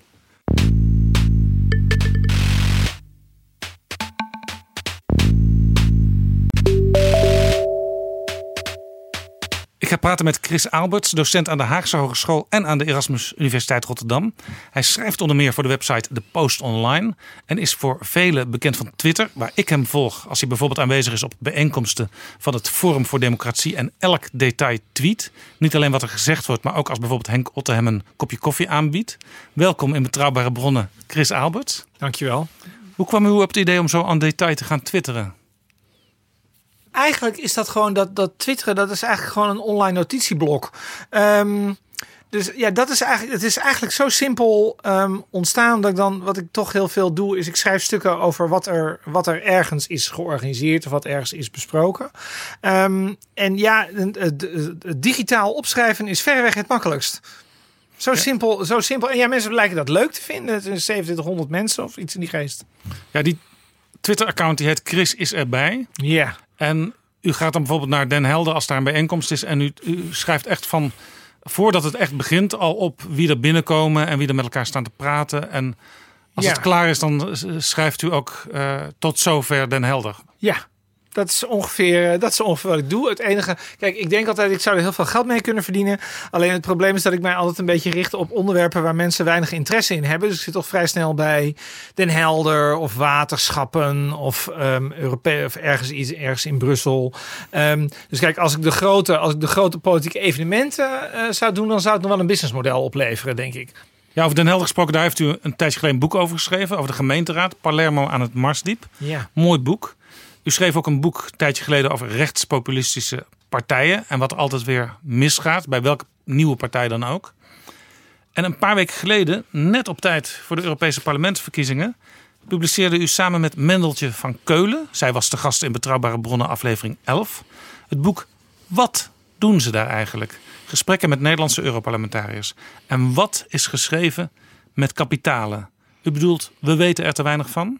Ik ga praten met Chris Alberts, docent aan de Haagse Hogeschool en aan de Erasmus Universiteit Rotterdam. Hij schrijft onder meer voor de website The Post Online en is voor velen bekend van Twitter, waar ik hem volg als hij bijvoorbeeld aanwezig is op bijeenkomsten van het Forum voor Democratie en elk detail tweet. Niet alleen wat er gezegd wordt, maar ook als bijvoorbeeld Henk Otte hem een kopje koffie aanbiedt. Welkom in Betrouwbare Bronnen, Chris Alberts. Dankjewel. Hoe kwam u op het idee om zo aan detail te gaan twitteren? Eigenlijk is dat gewoon dat, dat twitteren, dat is eigenlijk gewoon een online notitieblok. Um, dus ja, dat is eigenlijk, het is eigenlijk zo simpel um, ontstaan dat ik dan, wat ik toch heel veel doe, is ik schrijf stukken over wat er, wat er ergens is georganiseerd of wat ergens is besproken. Um, en ja, het, het, het digitaal opschrijven is verreweg het makkelijkst. Zo, simpel, zo simpel. En ja, mensen lijken dat leuk te vinden. Het zijn 2700 mensen of iets in die geest. Ja, die Twitter-account die heet Chris is erbij. Ja. En u gaat dan bijvoorbeeld naar Den Helder als daar een bijeenkomst is. En u, u schrijft echt van, voordat het echt begint, al op wie er binnenkomen en wie er met elkaar staan te praten. En als Ja. het klaar is, dan schrijft u ook eh, tot zover Den Helder. Ja, dat is, ongeveer, eh, dat is ongeveer wat ik doe. Het enige, kijk, ik denk altijd, ik zou er heel veel geld mee kunnen verdienen. Alleen het probleem is dat ik mij altijd een beetje richt op onderwerpen waar mensen weinig interesse in hebben. Dus ik zit toch vrij snel bij Den Helder of waterschappen of, ehm Europe of ergens, iets, ergens in Brussel. Ehm, dus kijk, als ik de grote, als ik de grote politieke evenementen eh, zou doen, dan zou het nog wel een businessmodel opleveren, denk ik. Ja, over Den Helder gesproken, daar heeft u een tijdje geleden een boek over geschreven. Over de gemeenteraad, Palermo aan het Marsdiep. Ja. Mooi boek. U schreef ook een boek een tijdje geleden over rechtspopulistische partijen. En wat altijd weer misgaat, bij welke nieuwe partij dan ook. En een paar weken geleden, net op tijd voor de Europese parlementsverkiezingen, publiceerde u samen met Mendeltje van Keulen, zij was de gast in Betrouwbare Bronnen aflevering 11, het boek Wat doen ze daar eigenlijk? Gesprekken met Nederlandse Europarlementariërs. En wat is geschreven met kapitalen? U bedoelt, we weten er te weinig van?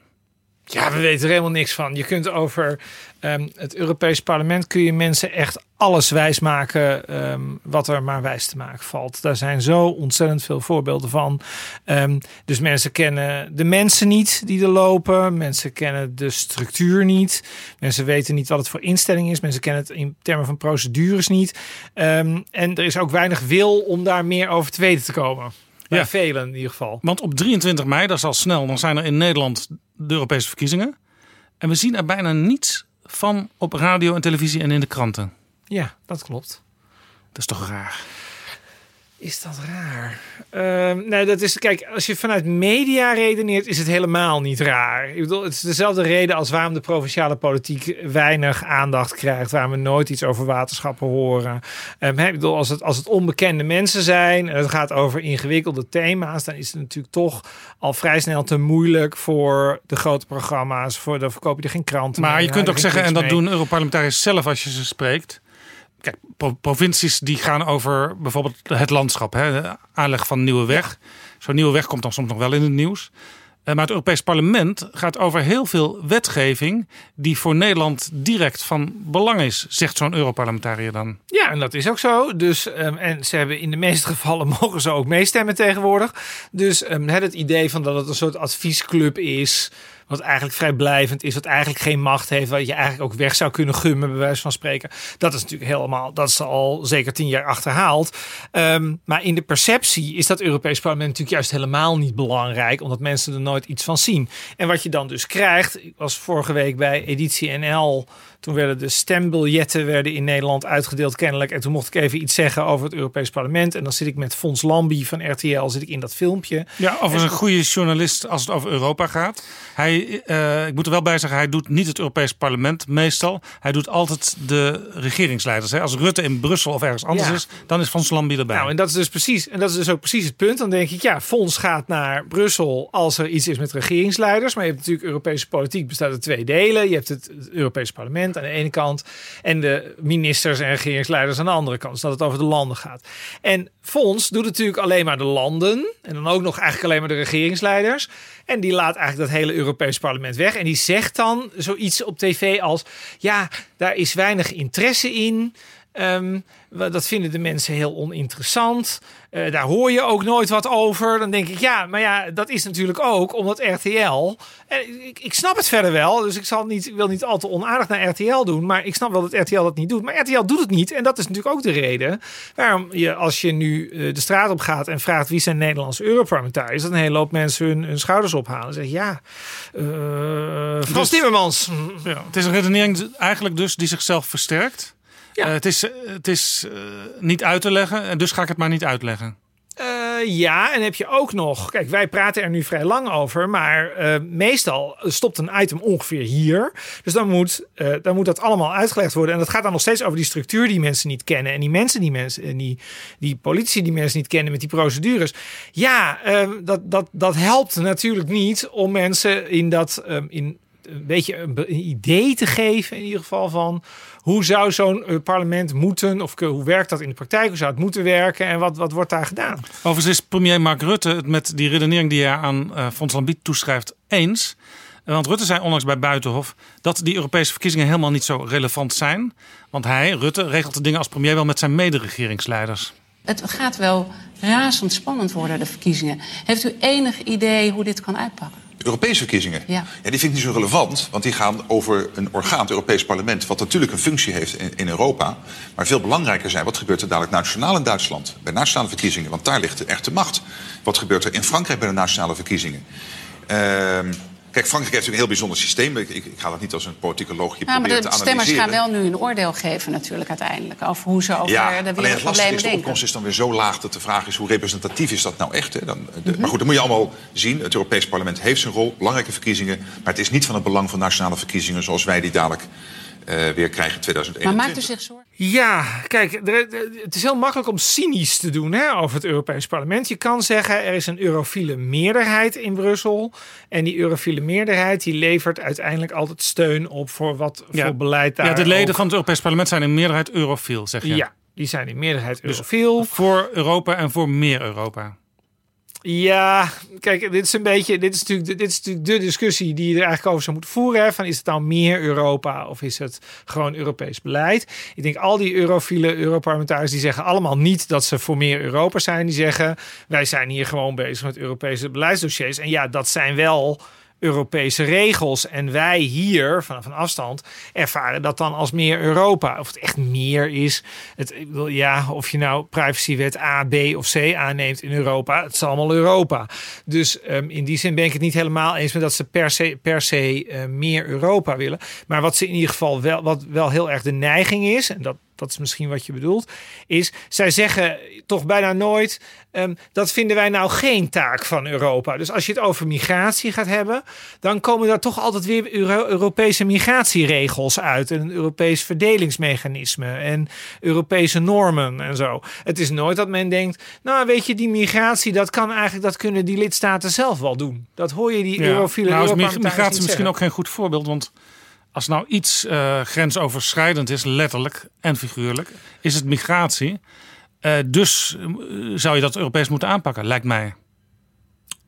Ja, we weten er helemaal niks van. Je kunt over ehm, het Europees Parlement kun je mensen echt alles wijsmaken ehm wat er maar wijs te maken valt. Daar zijn zo ontzettend veel voorbeelden van. Ehm, dus mensen kennen de mensen niet die er lopen. Mensen kennen de structuur niet. Mensen weten niet wat het voor instelling is. Mensen kennen het in termen van procedures niet. En er is ook weinig wil om daar meer over te weten te komen. Bij Ja. velen in ieder geval. Want op 23 mei, dat is al snel, dan zijn er in Nederland de Europese verkiezingen. En we zien er bijna niets van op radio en televisie en in de kranten. Ja, dat klopt. Dat is toch raar? Is dat raar? Nee, dat is, kijk, als je vanuit media redeneert, is het helemaal niet raar. Ik bedoel, het is dezelfde reden als waarom de provinciale politiek weinig aandacht krijgt, waarom we nooit iets over waterschappen horen. Ehm, ik bedoel, als het, als het onbekende mensen zijn en het gaat over ingewikkelde thema's, dan is het natuurlijk toch al vrij snel te moeilijk voor de grote programma's. Voor de verkoop je er geen kranten Maar mee, je kunt ook zeggen, en dat mee. doen Europarlementariërs zelf als je ze spreekt. Kijk, pro- provincies die gaan over bijvoorbeeld het landschap, hè, de aanleg van nieuwe weg. Zo'n nieuwe weg komt dan soms nog wel in het nieuws. Eh, Maar het Europees Parlement gaat over heel veel wetgeving die voor Nederland direct van belang is, zegt zo'n Europarlementariër dan. Ja, en dat is ook zo. Dus, ehm, en ze hebben in de meeste gevallen mogen ze ook meestemmen tegenwoordig. Dus het, het idee van dat het een soort adviesclub is. Wat eigenlijk vrijblijvend is, wat eigenlijk geen macht heeft, wat je eigenlijk ook weg zou kunnen gummen, bij wijze van spreken. Dat is natuurlijk helemaal, dat is al zeker tien jaar achterhaald. Ehm, maar in de perceptie is dat Europees Parlement natuurlijk juist helemaal niet belangrijk, omdat mensen er nooit iets van zien. En wat je dan dus krijgt, ik was vorige week bij Editie NL. Toen werden de stembiljetten werden in Nederland uitgedeeld kennelijk. En toen mocht ik even iets zeggen over het Europees Parlement. En dan zit ik met Fons Lambie van RTL zit ik in dat filmpje. Ja, overigens een goede journalist als het over Europa gaat. Hij, eh, ik moet er wel bij zeggen, hij doet niet het Europees Parlement meestal. Hij doet altijd de regeringsleiders. Hè. Als Rutte in Brussel of ergens anders Ja. is, dan is Van Lambie erbij. Nou, en dat is dus precies, en dat is dus ook precies het punt. Dan denk ik, ja, Fons gaat naar Brussel als er iets is met regeringsleiders. Maar je hebt natuurlijk Europese politiek bestaat uit twee delen. Je hebt het, het Europese parlement aan de ene kant en de ministers en regeringsleiders aan de andere kant. Dus dat het over de landen gaat. En Fons doet natuurlijk alleen maar de landen en dan ook nog eigenlijk alleen maar de regeringsleiders. En die laat eigenlijk dat hele Europees parlement weg. En die zegt dan zoiets op tv als: ja, daar is weinig interesse in. Ehm, dat vinden de mensen heel oninteressant. Eh, daar hoor je ook nooit wat over. Dan denk ik, ja, maar ja, dat is natuurlijk ook omdat RTL. En ik, ik snap het verder wel, dus ik, zal niet, ik wil niet al te onaardig naar RTL doen. Maar ik snap wel dat RTL dat niet doet. Maar RTL doet het niet. En dat is natuurlijk ook de reden waarom je, als je nu eh, de straat op gaat en vraagt wie zijn Nederlandse Europarlementariërs, dat een hele hoop mensen hun, hun schouders ophalen. En zeggen, ja, eh Frans Dus- Timmermans. Ja, het is een redenering eigenlijk dus die zichzelf versterkt. Eh, het is, eh, het is eh, niet uit te leggen en dus ga ik het maar niet uitleggen. Ja, en heb je ook nog. Kijk, wij praten er nu vrij lang over. Maar meestal stopt een item ongeveer hier. Dus dan moet, dan moet dat allemaal uitgelegd worden. En dat gaat dan nog steeds over die structuur die mensen niet kennen. En die mensen die mensen. En die, die politici die mensen niet kennen met die procedures. Ja, eh, dat, dat, dat helpt natuurlijk niet om mensen in dat. eh, in een beetje een, be- een idee te geven in ieder geval van hoe zou zo'n eh, parlement moeten of hoe werkt dat in de praktijk, hoe zou het moeten werken en wat, wat wordt daar gedaan? Overigens is premier Mark Rutte het met die redenering die hij aan eh Fons Lambiet toeschrijft eens. Want Rutte zei onlangs bij Buitenhof dat die Europese verkiezingen helemaal niet zo relevant zijn. Want hij, Rutte, regelt de dingen als premier wel met zijn mederegeringsleiders. Het gaat wel razendspannend worden, de verkiezingen. Heeft u enig idee hoe dit kan uitpakken? Europese verkiezingen? Ja. Ja, die vind ik niet zo relevant, want die gaan over een orgaan, het Europees Parlement, wat natuurlijk een functie heeft in, in Europa. Maar veel belangrijker zijn, wat gebeurt er dadelijk nationaal in Duitsland? Bij nationale verkiezingen, want daar ligt de echte macht. Wat gebeurt er in Frankrijk bij de nationale verkiezingen? Ehm, kijk, Frankrijk heeft een heel bijzonder systeem. Ik, ik, ik ga dat niet als een politicoloog hier Ja, maar proberen de te stemmers analyseren. gaan wel nu een oordeel geven natuurlijk uiteindelijk... over hoe ze over ja, de alleen wereldproblemen is, de denken. opkomst is dan weer zo laag dat de vraag is hoe representatief is dat nou echt. Hè? Dan, de- Mhm. Maar goed, dat moet je allemaal zien. Het Europees Parlement heeft zijn rol, belangrijke verkiezingen. Maar het is niet van het belang van nationale verkiezingen zoals wij die dadelijk eh, weer krijgen in 2021. Maar maakt u zich zorgen? Ja, kijk, er- het is heel makkelijk om cynisch te doen hè, over het Europees Parlement. Je kan zeggen er is een eurofiele meerderheid in Brussel. En die eurofiele meerderheid die levert uiteindelijk altijd steun op voor wat voor beleid daar ja, de leden ook- van het Europees Parlement zijn in meerderheid eurofiel, zeg je. Ja, die zijn in meerderheid Dus eurofiel. voor Europa en voor meer Europa. Ja, kijk, dit is een beetje, dit is natuurlijk, dit is natuurlijk de discussie die je er eigenlijk over zou moeten voeren. Van is het nou meer Europa of is het gewoon Europees beleid? Ik denk al die eurofiele Europarlementariërs die zeggen allemaal niet dat ze voor meer Europa zijn. Die zeggen wij zijn hier gewoon bezig met Europese beleidsdossiers. En ja, dat zijn wel Europese regels. En wij hier, vanaf een afstand, ervaren dat dan als meer Europa. Of het echt meer is. Het, ja, of je nou privacywet A, B of C aanneemt in Europa. Het is allemaal Europa. Dus ehm, in die zin ben ik het niet helemaal eens met dat ze per se, per se eh, meer Europa willen. Maar wat ze in ieder geval wel, wat wel heel erg de neiging is, en dat, dat is misschien wat je bedoelt, is zij zeggen toch bijna nooit, ehm, dat vinden wij nou geen taak van Europa. Dus als je het over migratie gaat hebben, dan komen daar toch altijd weer Euro- Europese migratieregels uit en een Europees verdelingsmechanisme en Europese normen en zo. Het is nooit dat men denkt, nou weet je, die migratie, dat kan eigenlijk, dat kunnen die lidstaten zelf wel doen. Dat hoor je die Ja. eurofiele nou, Europarlementariërs migratie misschien zeggen. ook geen goed voorbeeld. Want als nou iets eh, grensoverschrijdend is, letterlijk en figuurlijk, is het migratie. Eh, dus eh, zou je dat Europees moeten aanpakken, lijkt mij.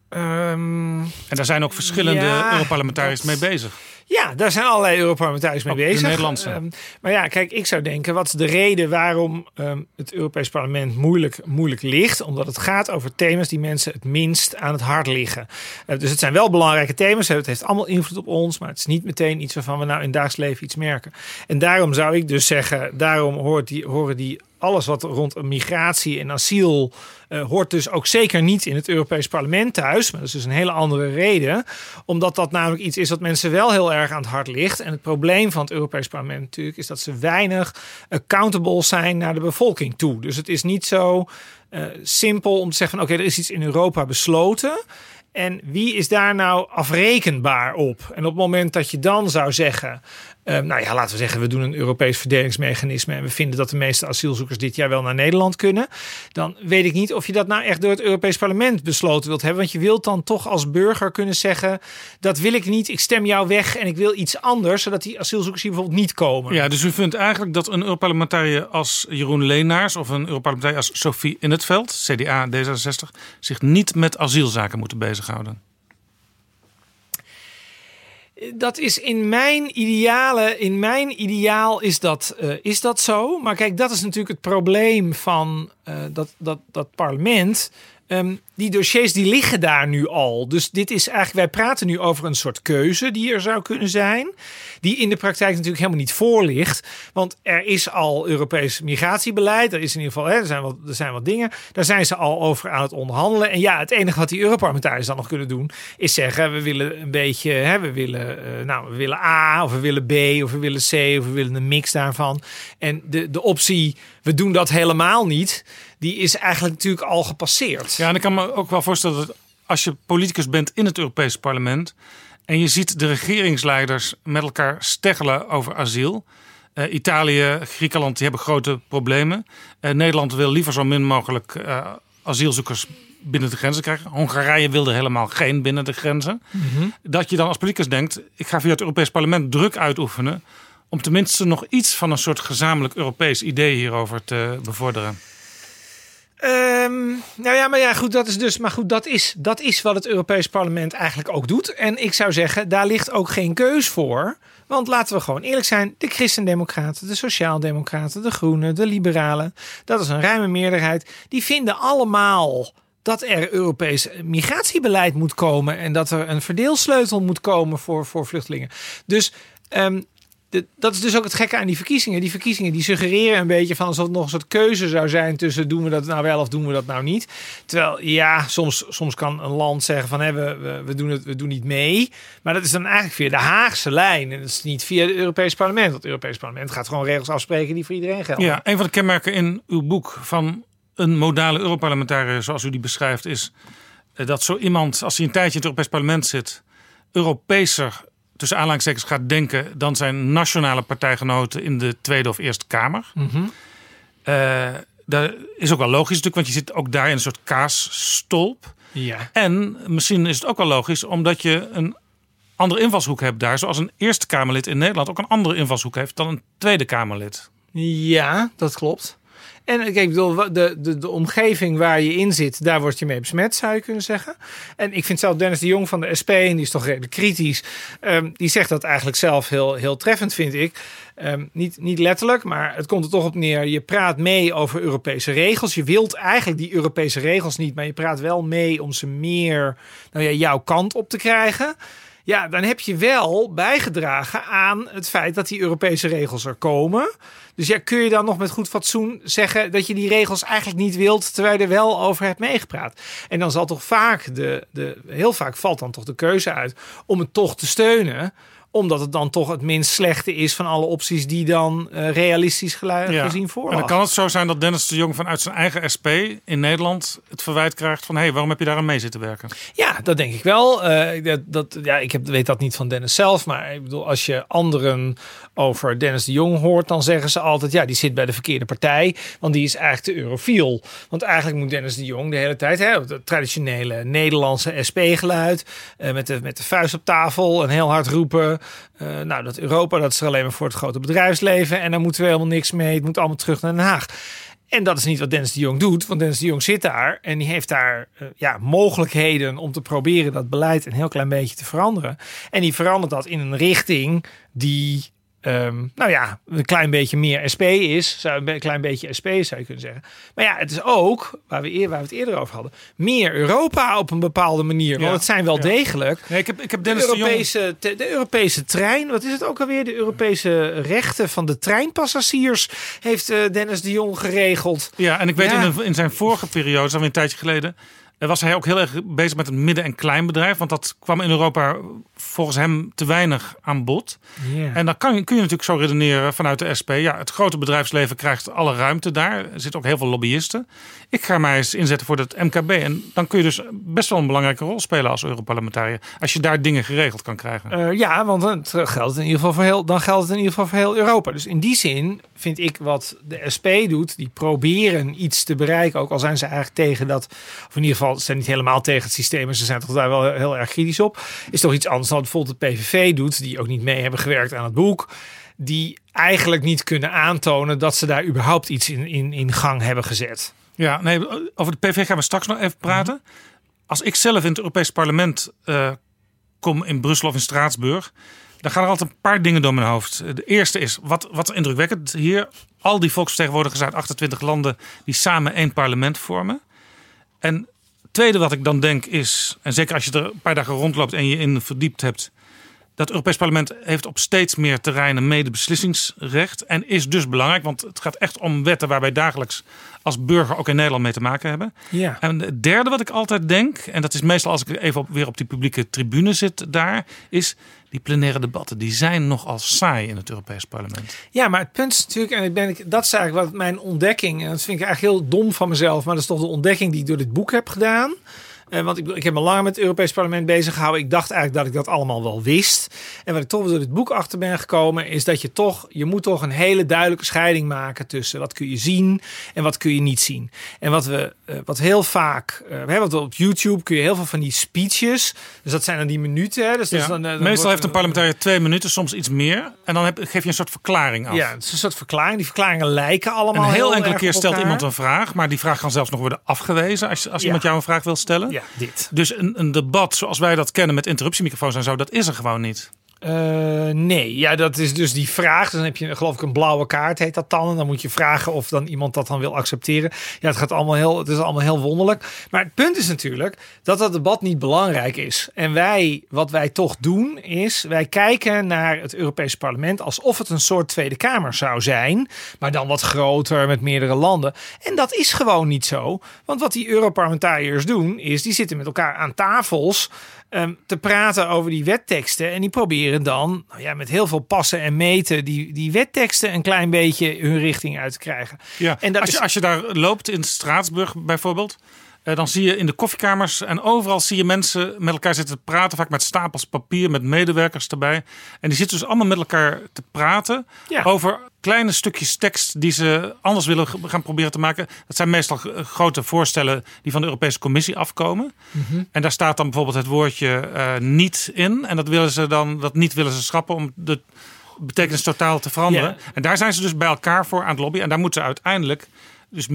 Ehm, En daar zijn ook verschillende ja, Europarlementariërs dat- mee bezig. Ja, daar zijn allerlei Europarlementariërs mee bezig. Nederlandse. Ehm, maar ja, kijk, ik zou denken, wat is de reden waarom ehm, het Europees Parlement moeilijk, moeilijk ligt? Omdat het gaat over thema's die mensen het minst aan het hart liggen. Eh, dus het zijn wel belangrijke thema's. Het heeft allemaal invloed op ons, maar het is niet meteen iets waarvan we nou in het dagelijks leven iets merken. En daarom zou ik dus zeggen, daarom hoort die, horen die alles wat rond migratie en asiel eh, hoort dus ook zeker niet in het Europees Parlement thuis. Maar dat is dus een hele andere reden. Omdat dat namelijk iets is wat mensen wel heel erg aan het hart ligt. En het probleem van het Europees Parlement natuurlijk is dat ze weinig accountable zijn naar de bevolking toe. Dus het is niet zo eh, simpel om te zeggen oké, er is iets in Europa besloten. En wie is daar nou afrekenbaar op? En op het moment dat je dan zou zeggen, eh, nou ja, laten we zeggen, we doen een Europees verdelingsmechanisme en we vinden dat de meeste asielzoekers dit jaar wel naar Nederland kunnen, dan weet ik niet of je dat nou echt door het Europees Parlement besloten wilt hebben. Want je wilt dan toch als burger kunnen zeggen, dat wil ik niet, ik stem jou weg en ik wil iets anders, zodat die asielzoekers hier bijvoorbeeld niet komen. Ja, dus u vindt eigenlijk dat een Europarlementariër als Jeroen Leenaars of een Europarlementariër als Sophie in het veld, CDA, D66, zich niet met asielzaken moeten bezighouden? Dat is in mijn ideale, in mijn ideaal is dat, eh, is dat zo. Maar kijk, dat is natuurlijk het probleem van eh, dat, dat, dat parlement. Ehm, die dossiers die liggen daar nu al. Dus dit is eigenlijk, wij praten nu over een soort keuze die er zou kunnen zijn. Die in de praktijk natuurlijk helemaal niet voor ligt. Want er is al Europees migratiebeleid. Er is in ieder geval, hè, er, zijn wat, er zijn wat dingen. Daar zijn ze al over aan het onderhandelen. En ja, het enige wat die Europarlementariërs dan nog kunnen doen, is zeggen: we willen een beetje, hè, we willen, eh, nou, we willen A, of we willen B, of we willen C, of we willen een mix daarvan. En de, de optie, we doen dat helemaal niet, die is eigenlijk natuurlijk al gepasseerd. Ja, en kan me ook wel voorstellen dat als je politicus bent in het Europese parlement en je ziet de regeringsleiders met elkaar steggelen over asiel. Eh, Italië, Griekenland, die hebben grote problemen. Eh, Nederland wil liever zo min mogelijk eh, asielzoekers binnen de grenzen krijgen. Hongarije wilde helemaal geen binnen de grenzen. Mhm. Dat je dan als politicus denkt, ik ga via het Europees Parlement druk uitoefenen om tenminste nog iets van een soort gezamenlijk Europees idee hierover te bevorderen. Ehm, nou ja, maar ja, goed, dat is dus. Maar goed, dat is, dat is wat het Europees Parlement eigenlijk ook doet. En ik zou zeggen, daar ligt ook geen keus voor. Want laten we gewoon eerlijk zijn: de Christendemocraten, de Sociaaldemocraten, de Groenen, de Liberalen, dat is een ruime meerderheid. Die vinden allemaal dat er Europees migratiebeleid moet komen en dat er een verdeelsleutel moet komen voor, voor vluchtelingen. Dus ehm, dat is dus ook het gekke aan die verkiezingen. Die verkiezingen die suggereren een beetje van alsof het nog een soort keuze zou zijn tussen doen we dat nou wel of doen we dat nou niet. Terwijl ja, soms, soms kan een land zeggen van we, we, doen het, we doen niet mee. Maar dat is dan eigenlijk via de Haagse lijn. En dat is niet via het Europees Parlement. Het Europees Parlement gaat gewoon regels afspreken die voor iedereen gelden. Ja, een van de kenmerken in uw boek van een modale Europarlementariër, zoals u die beschrijft, is eh, dat zo iemand, als hij een tijdje in het Europees Parlement zit, Europeeser tussen aanhalingstekens gaat denken dan zijn nationale partijgenoten in de Tweede of Eerste Kamer. Mhm. Eh, dat is ook wel logisch natuurlijk, want je zit ook daar in een soort kaasstolp. Ja. En misschien is het ook wel logisch, omdat je een andere invalshoek hebt daar, zoals een Eerste Kamerlid in Nederland ook een andere invalshoek heeft dan een Tweede Kamerlid. Ja, dat klopt. En ik bedoel, de, de, de omgeving waar je in zit, daar word je mee besmet, zou je kunnen zeggen. En ik vind zelf Dennis de Jong van de SP, en die is toch redelijk kritisch, ehm, die zegt dat eigenlijk zelf heel, heel treffend, vind ik. Ehm, niet, niet letterlijk, maar het komt er toch op neer. Je praat mee over Europese regels. Je wilt eigenlijk die Europese regels niet, maar je praat wel mee om ze meer nou ja, jouw kant op te krijgen. Ja, dan heb je wel bijgedragen aan het feit dat die Europese regels er komen. Dus ja, kun je dan nog met goed fatsoen zeggen dat je die regels eigenlijk niet wilt, terwijl je er wel over hebt meegepraat. En dan zal toch vaak de, de heel vaak valt dan toch de keuze uit om het toch te steunen omdat het dan toch het minst slechte is van alle opties die dan eh, realistisch Ja. gezien En voor. dan kan het zo zijn dat Dennis de Jong vanuit zijn eigen SP in Nederland het verwijt krijgt van hé, hey, waarom heb je daar aan mee zitten werken? Ja, dat denk ik wel. Eh, dat, dat, ja, ik heb, weet dat niet van Dennis zelf. Maar ik bedoel, als je anderen over Dennis de Jong hoort, dan zeggen ze altijd: ja, die zit bij de verkeerde partij. Want die is eigenlijk te eurofiel. Want eigenlijk moet Dennis de Jong de hele tijd, hè, het traditionele Nederlandse SP-geluid, eh, met, de, met de vuist op tafel en heel hard roepen. Eh, nou, dat Europa, dat is er alleen maar voor het grote bedrijfsleven. En daar moeten we helemaal niks mee. Het moet allemaal terug naar Den Haag. En dat is niet wat Dennis de Jong doet, want Dennis de Jong zit daar en die heeft daar eh, ja, mogelijkheden om te proberen dat beleid een heel klein beetje te veranderen. En die verandert dat in een richting die, ehm, nou ja, een klein beetje meer SP is. Zou, een klein beetje SP zou je kunnen zeggen. Maar ja, het is ook, waar we, eer, waar we het eerder over hadden, meer Europa op een bepaalde manier. Want het zijn wel ja. degelijk. Nee, ik heb, ik heb De Dennis de Jong... Europese, de, de Europese trein, wat is het ook alweer? De Europese rechten van de treinpassagiers heeft eh, Dennis de Jong geregeld. Ja, en ik weet Ja. in, in zijn vorige periode, alweer een tijdje geleden, was hij ook heel erg bezig met het midden- en kleinbedrijf. Want dat kwam in Europa volgens hem te weinig aan bod. En dan kan kun je natuurlijk zo redeneren vanuit de SP. Ja, het grote bedrijfsleven krijgt alle ruimte daar. Er zitten ook heel veel lobbyisten. Ik ga mij eens inzetten voor het MKB. En dan kun je dus best wel een belangrijke rol spelen als Europarlementariër. Als je daar dingen geregeld kan krijgen. Eh, ja, want dan geldt het in ieder geval voor heel, dan geldt het in ieder geval voor heel Europa. Dus in die zin vind ik wat de SP doet, die proberen iets te bereiken, ook al zijn ze eigenlijk tegen dat, of in ieder geval ze zijn niet helemaal tegen het systeem, maar ze zijn toch daar wel heel erg kritisch op. Is toch iets anders dan bijvoorbeeld de PVV doet, die ook niet mee hebben gewerkt aan het boek. Die eigenlijk niet kunnen aantonen dat ze daar überhaupt iets in, in, in gang hebben gezet. Ja, nee, over de PV gaan we straks nog even praten. Als ik zelf in het Europees Parlement eh, kom in Brussel of in Straatsburg, dan gaan er altijd een paar dingen door mijn hoofd. De eerste is, wat, wat indrukwekkend hier, al die volksvertegenwoordigers uit 28 landen die samen één parlement vormen. En het tweede wat ik dan denk is, en zeker als je er een paar dagen rondloopt en je in verdiept hebt, dat Europees Parlement heeft op steeds meer terreinen medebeslissingsrecht. En is dus belangrijk, want het gaat echt om wetten waar wij dagelijks als burger ook in Nederland mee te maken hebben. Ja. En het derde wat ik altijd denk, en dat is meestal als ik even op, weer op die publieke tribune zit daar, is die plenaire debatten. Die zijn nogal saai in het Europees Parlement. Ja, maar het punt is natuurlijk, en ik ben, ik- dat is eigenlijk wat mijn ontdekking, en dat vind ik eigenlijk heel dom van mezelf, maar dat is toch de ontdekking die ik door dit boek heb gedaan. Eh, want ik, ik heb me langer met het Europees Parlement bezig gehouden. Ik dacht eigenlijk dat ik dat allemaal wel wist. En wat ik toch door dit boek achter ben gekomen, is dat je toch, je moet toch een hele duidelijke scheiding maken tussen wat kun je zien en wat kun je niet zien. En wat we, eh, wat heel vaak, uh, hè, wat op YouTube kun je heel veel van die speeches. Dus dat zijn dan die minuten. Hè, dus Ja. dan, eh, dan Meestal heeft een parlementariër twee minuten, soms iets meer. En dan heb, geef je een soort verklaring af. Ja, het is een soort verklaring. Die verklaringen lijken allemaal een heel, heel enkele keer stelt iemand een vraag, maar die vraag kan zelfs nog worden afgewezen als, als Ja. iemand jou een vraag wil stellen. Ja, dit. Dus een, een debat zoals wij dat kennen met interruptiemicrofoons en zo, dat is er gewoon niet. Eh, nee, ja, dat is dus die vraag. Dan heb je geloof ik een blauwe kaart, heet dat dan. En dan moet je vragen of dan iemand dat dan wil accepteren. Ja, het gaat allemaal heel, het is allemaal heel wonderlijk. Maar het punt is natuurlijk dat dat debat niet belangrijk is. En wij, wat wij toch doen, is wij kijken naar het Europese parlement alsof het een soort Tweede Kamer zou zijn. Maar dan wat groter met meerdere landen. En dat is gewoon niet zo. Want wat die Europarlementariërs doen, is die zitten met elkaar aan tafels ehm, te praten over die wetteksten. En die proberen dan nou ja, met heel veel passen en meten die, die wetteksten een klein beetje hun richting uit te krijgen. Ja. En dat als, je, is- als je daar loopt in Straatsburg bijvoorbeeld, eh, dan zie je in de koffiekamers en overal zie je mensen met elkaar zitten te praten, vaak met stapels papier, met medewerkers erbij. En die zitten dus allemaal met elkaar te praten Ja. over kleine stukjes tekst die ze anders willen gaan proberen te maken. Dat zijn meestal grote voorstellen die van de Europese Commissie afkomen. Mhm. En daar staat dan bijvoorbeeld het woordje eh, niet in. En dat willen ze dan, dat niet willen ze schrappen om de betekenis totaal te veranderen. En daar zijn ze dus bij elkaar voor aan het lobbyen. En daar moeten ze uiteindelijk. Dus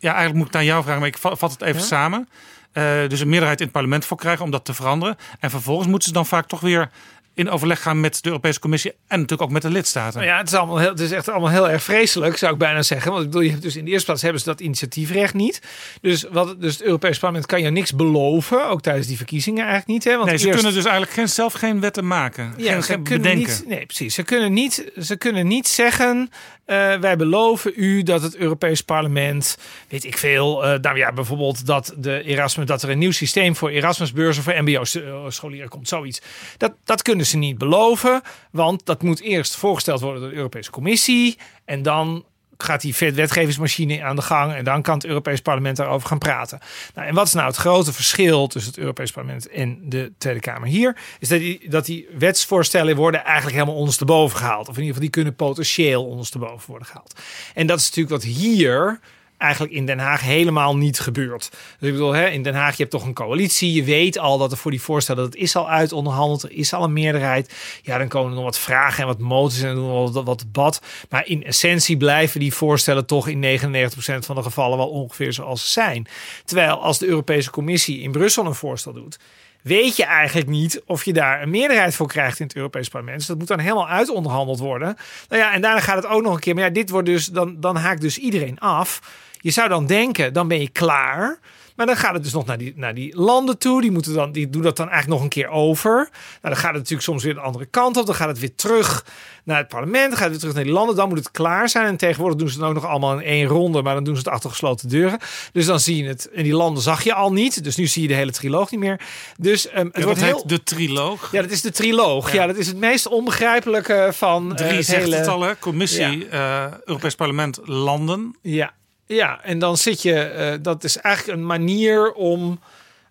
ja, eigenlijk moet ik aan jou vragen, maar ik va- vat het even Ja. samen. Eh, dus een meerderheid in het parlement voor krijgen om dat te veranderen. En vervolgens moeten ze dan vaak toch weer in overleg gaan met de Europese Commissie en natuurlijk ook met de lidstaten. Nou ja, het is, allemaal heel, het is echt allemaal heel erg vreselijk, zou ik bijna zeggen. Want ik bedoel, je hebt dus in de eerste plaats hebben ze dat initiatiefrecht niet. Dus, wat, dus het Europees Parlement kan je niks beloven, ook tijdens die verkiezingen eigenlijk niet. Hè? Want nee, ze eerst- kunnen dus eigenlijk geen, zelf geen wetten maken. Ja, geen, ze geen kunnen bedenken. niet. Nee, precies. Ze kunnen niet, ze kunnen niet zeggen. Eh, wij beloven u dat het Europees Parlement, weet ik veel, eh nou ja, bijvoorbeeld dat de Erasmus, dat er een nieuw systeem voor Erasmusbeurzen voor MBO-scholieren komt, zoiets. Dat, dat kunnen ze niet beloven, want dat moet eerst voorgesteld worden door de Europese Commissie en dan gaat die wetgevingsmachine aan de gang en dan kan het Europees Parlement daarover gaan praten. Nou, en wat is nou het grote verschil tussen het Europees Parlement en de Tweede Kamer hier? Is dat die, dat die wetsvoorstellen worden eigenlijk helemaal ondersteboven gehaald. Of in ieder geval die kunnen potentieel ondersteboven worden gehaald. En dat is natuurlijk wat hier eigenlijk in Den Haag helemaal niet gebeurt. Dus ik bedoel, hè, in Den Haag je hebt toch een coalitie. Je weet al dat er voor die voorstellen, dat is al uit onderhandeld. Er is al een meerderheid. Ja, dan komen er nog wat vragen en wat moties en doen wat, wat debat. Maar in essentie blijven die voorstellen toch in 99% van de gevallen wel ongeveer zoals ze zijn. Terwijl als de Europese Commissie in Brussel een voorstel doet, weet je eigenlijk niet of je daar een meerderheid voor krijgt in het Europees Parlement. Dus dat moet dan helemaal uitonderhandeld worden. Nou ja, en daarna gaat het ook nog een keer. Maar ja, dit wordt dus, dan, dan haakt dus iedereen af. Je zou dan denken, dan ben je klaar. Maar dan gaat het dus nog naar die, naar die landen toe. Die, moeten dan, die doen dat dan eigenlijk nog een keer over. Nou, dan gaat het natuurlijk soms weer de andere kant op. Dan gaat het weer terug naar het parlement. Dan gaat het weer terug naar die landen. Dan moet het klaar zijn. En tegenwoordig doen ze het ook nog allemaal in één ronde. Maar dan doen ze het achter gesloten deuren. Dus dan zie je het. En die landen zag je al niet. Dus nu zie je de hele triloog niet meer. Dus ehm, het Ja, wordt heel... heet de triloog. Ja, dat is de triloog. Ja, dat is het meest onbegrijpelijke van eh, Drie het zegt hele... het al, hè? Commissie, eh, Europees Parlement, landen. Ja, ja, en dan zit je, eh, dat is eigenlijk een manier om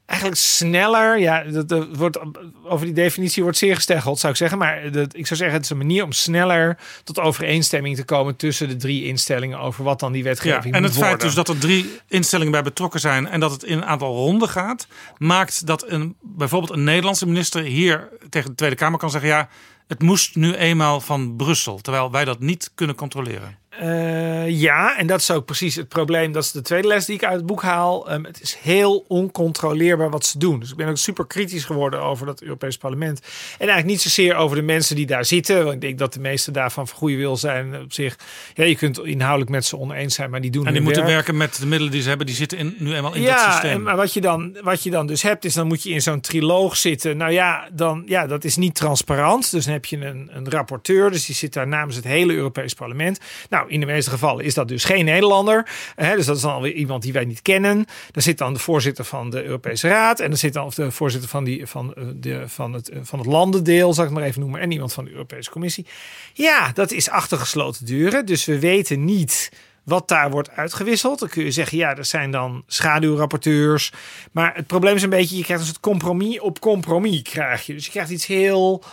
eigenlijk sneller, ja, dat, dat wordt, over die definitie wordt zeer gesteggeld, zou ik zeggen. Maar dat, ik zou zeggen, het is een manier om sneller tot overeenstemming te komen tussen de drie instellingen over wat dan die Ja, wetgeving en moet het feit worden. dus dat er drie instellingen bij betrokken zijn en dat het in een aantal ronden gaat, maakt dat een, bijvoorbeeld een Nederlandse minister hier tegen de Tweede Kamer kan zeggen: ja, het moest nu eenmaal van Brussel, terwijl wij dat niet kunnen controleren. Eh, ja, en dat is ook precies het probleem. Dat is de tweede les die ik uit het boek haal. Ehm, het is heel oncontroleerbaar wat ze doen. Dus ik ben ook super kritisch geworden over dat Europees Parlement. En eigenlijk niet zozeer over de mensen die daar zitten. Want ik denk dat de meeste daarvan van goede wil zijn op zich. Ja, je kunt inhoudelijk met ze oneens zijn, maar die doen En die moeten werk. werken met de middelen die ze hebben, die zitten in, nu eenmaal in dat ja, systeem. en- maar wat je, dan, wat je dan dus hebt, is dan moet je in zo'n triloog zitten. Nou ja, dan, ja, dat is niet transparant. Dus dan heb je een, een rapporteur, dus die zit daar namens het hele Europees Parlement. Nou, in de meeste gevallen is dat dus geen Nederlander. Hè, dus dat is dan alweer iemand die wij niet kennen. Daar zit dan de voorzitter van de Europese Raad. En dan zit dan of de voorzitter van, die, van, eh, de, van, het, eh, van het landendeel, zal ik maar even noemen. En iemand van de Europese Commissie. Ja, dat is achter gesloten deuren. Dus we weten niet wat daar wordt uitgewisseld. Dan kun je zeggen, ja, dat zijn dan schaduwrapporteurs. Maar het probleem is een beetje, je krijgt een soort compromis op compromis krijg je. Dus je krijgt iets heel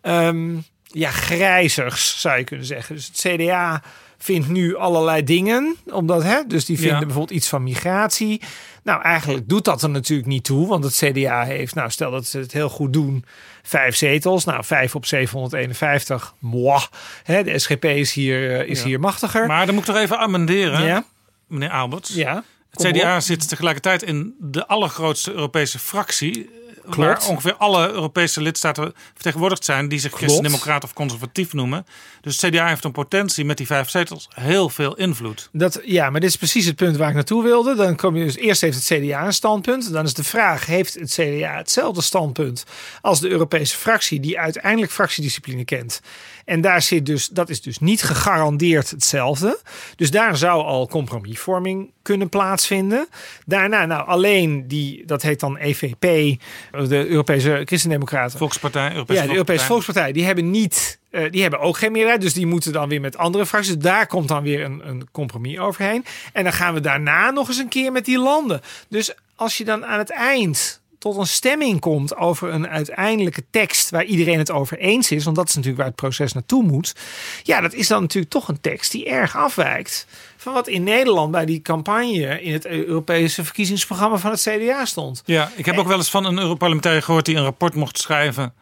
ehm, ja, grijzigs, zou je kunnen zeggen. Dus het CDA vindt nu allerlei dingen. Omdat, hè, dus die vinden Ja. bijvoorbeeld iets van migratie. Nou, eigenlijk doet dat er natuurlijk niet toe. Want het CDA heeft, nou stel dat ze het heel goed doen, vijf zetels. Nou, vijf op 751. Mwah. Hè, de SGP is hier, eh, is Ja. hier machtiger. Maar dan moet ik toch even amenderen, Ja. meneer Alberts. Ja, Het kom CDA op. zit tegelijkertijd in de allergrootste Europese fractie. Klopt. Waar ongeveer alle Europese lidstaten vertegenwoordigd zijn die zich christendemocraat of conservatief noemen. Dus het CDA heeft een potentie met die vijf zetels heel veel invloed. Dat, ja, maar dit is precies het punt waar ik naartoe wilde. Dan kom je dus eerst heeft het CDA een standpunt. Dan is de vraag: heeft het CDA hetzelfde standpunt als de Europese fractie, die uiteindelijk fractiediscipline kent? En daar zit dus, dat is dus niet gegarandeerd hetzelfde. Dus daar zou al compromisvorming kunnen plaatsvinden. Daarna, nou alleen die, dat heet dan EVP, de Europese Christendemocraten. Volkspartij, Europese Ja, de Europese Volkspartij. Volkspartij, die hebben niet. eh, die hebben ook geen meerderheid, dus die moeten dan weer met andere fracties. Dus Daar komt dan weer een, een compromis overheen. En dan gaan we daarna nog eens een keer met die landen. Dus als je dan aan het eind tot een stemming komt over een uiteindelijke tekst waar iedereen het over eens is, want dat is natuurlijk waar het proces naartoe moet. Ja, dat is dan natuurlijk toch een tekst die erg afwijkt van wat in Nederland bij die campagne in het Europese verkiezingsprogramma van het CDA stond. Ja, ik heb ook wel eens van een Europarlementariër gehoord die een rapport mocht schrijven.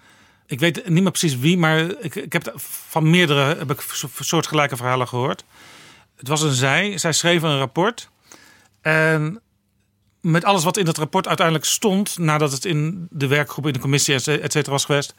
Ik weet niet meer precies wie, maar ik, ik heb van meerdere heb ik so- soortgelijke verhalen gehoord. Het was een zij. Zij schreef een rapport. En met alles wat in dat rapport uiteindelijk stond, nadat het in de werkgroep, in de commissie, et cetera was geweest,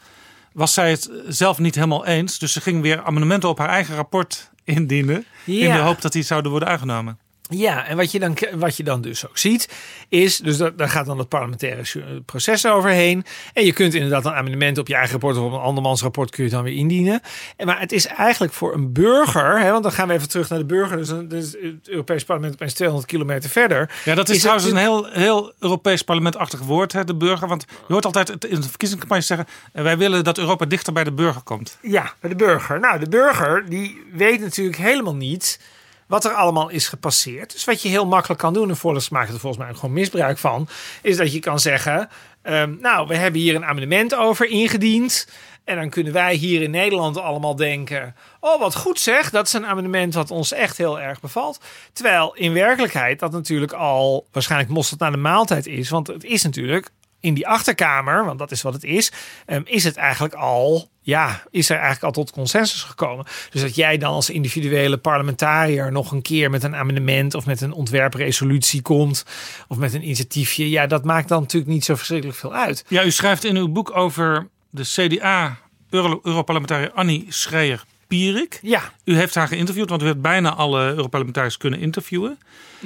was zij het zelf niet helemaal eens. Dus ze ging weer amendementen op haar eigen rapport indienen. In de hoop dat die zouden worden aangenomen. Ja, en wat je dan, wat je dan dus ook ziet, is, dus dat, daar gaat dan het parlementaire ju- proces overheen. En je kunt inderdaad een amendement op je eigen rapport of op een andermans rapport kun je dan weer indienen. En, maar het is eigenlijk voor een burger, hè, want dan gaan we even terug naar de burger. Dus, dan- dus het Europees parlement opeens 200 kilometer verder. Ja, dat is, trouwens een heel, heel Europees parlementachtig woord, hè, de burger. Want je hoort altijd in de verkiezingscampagne zeggen... eh, wij willen dat Europa dichter bij de burger komt. Ja, bij de burger. Nou, de burger die weet natuurlijk helemaal niet wat er allemaal is gepasseerd. Dus wat je heel makkelijk kan doen, en Volks maakt er volgens mij gewoon misbruik van, is dat je kan zeggen: ehm, Nou, we hebben hier een amendement over ingediend. En dan kunnen wij hier in Nederland allemaal denken: Oh, wat goed zeg, dat is een amendement wat ons echt heel erg bevalt. Terwijl in werkelijkheid dat natuurlijk al waarschijnlijk mosterd naar de maaltijd is. Want het is natuurlijk in die achterkamer, want dat is wat het is, ehm, is het eigenlijk al, ja, is er eigenlijk al tot consensus gekomen. Dus dat jij dan als individuele parlementariër nog een keer met een amendement of met een ontwerpresolutie komt, of met een initiatiefje, ja, dat maakt dan natuurlijk niet zo verschrikkelijk veel uit. Ja, u schrijft in uw boek over de CDA-Europarlementariër Annie Schreier-Pierik. Ja. U heeft haar geïnterviewd, want u hebt bijna alle Europarlementariërs kunnen interviewen.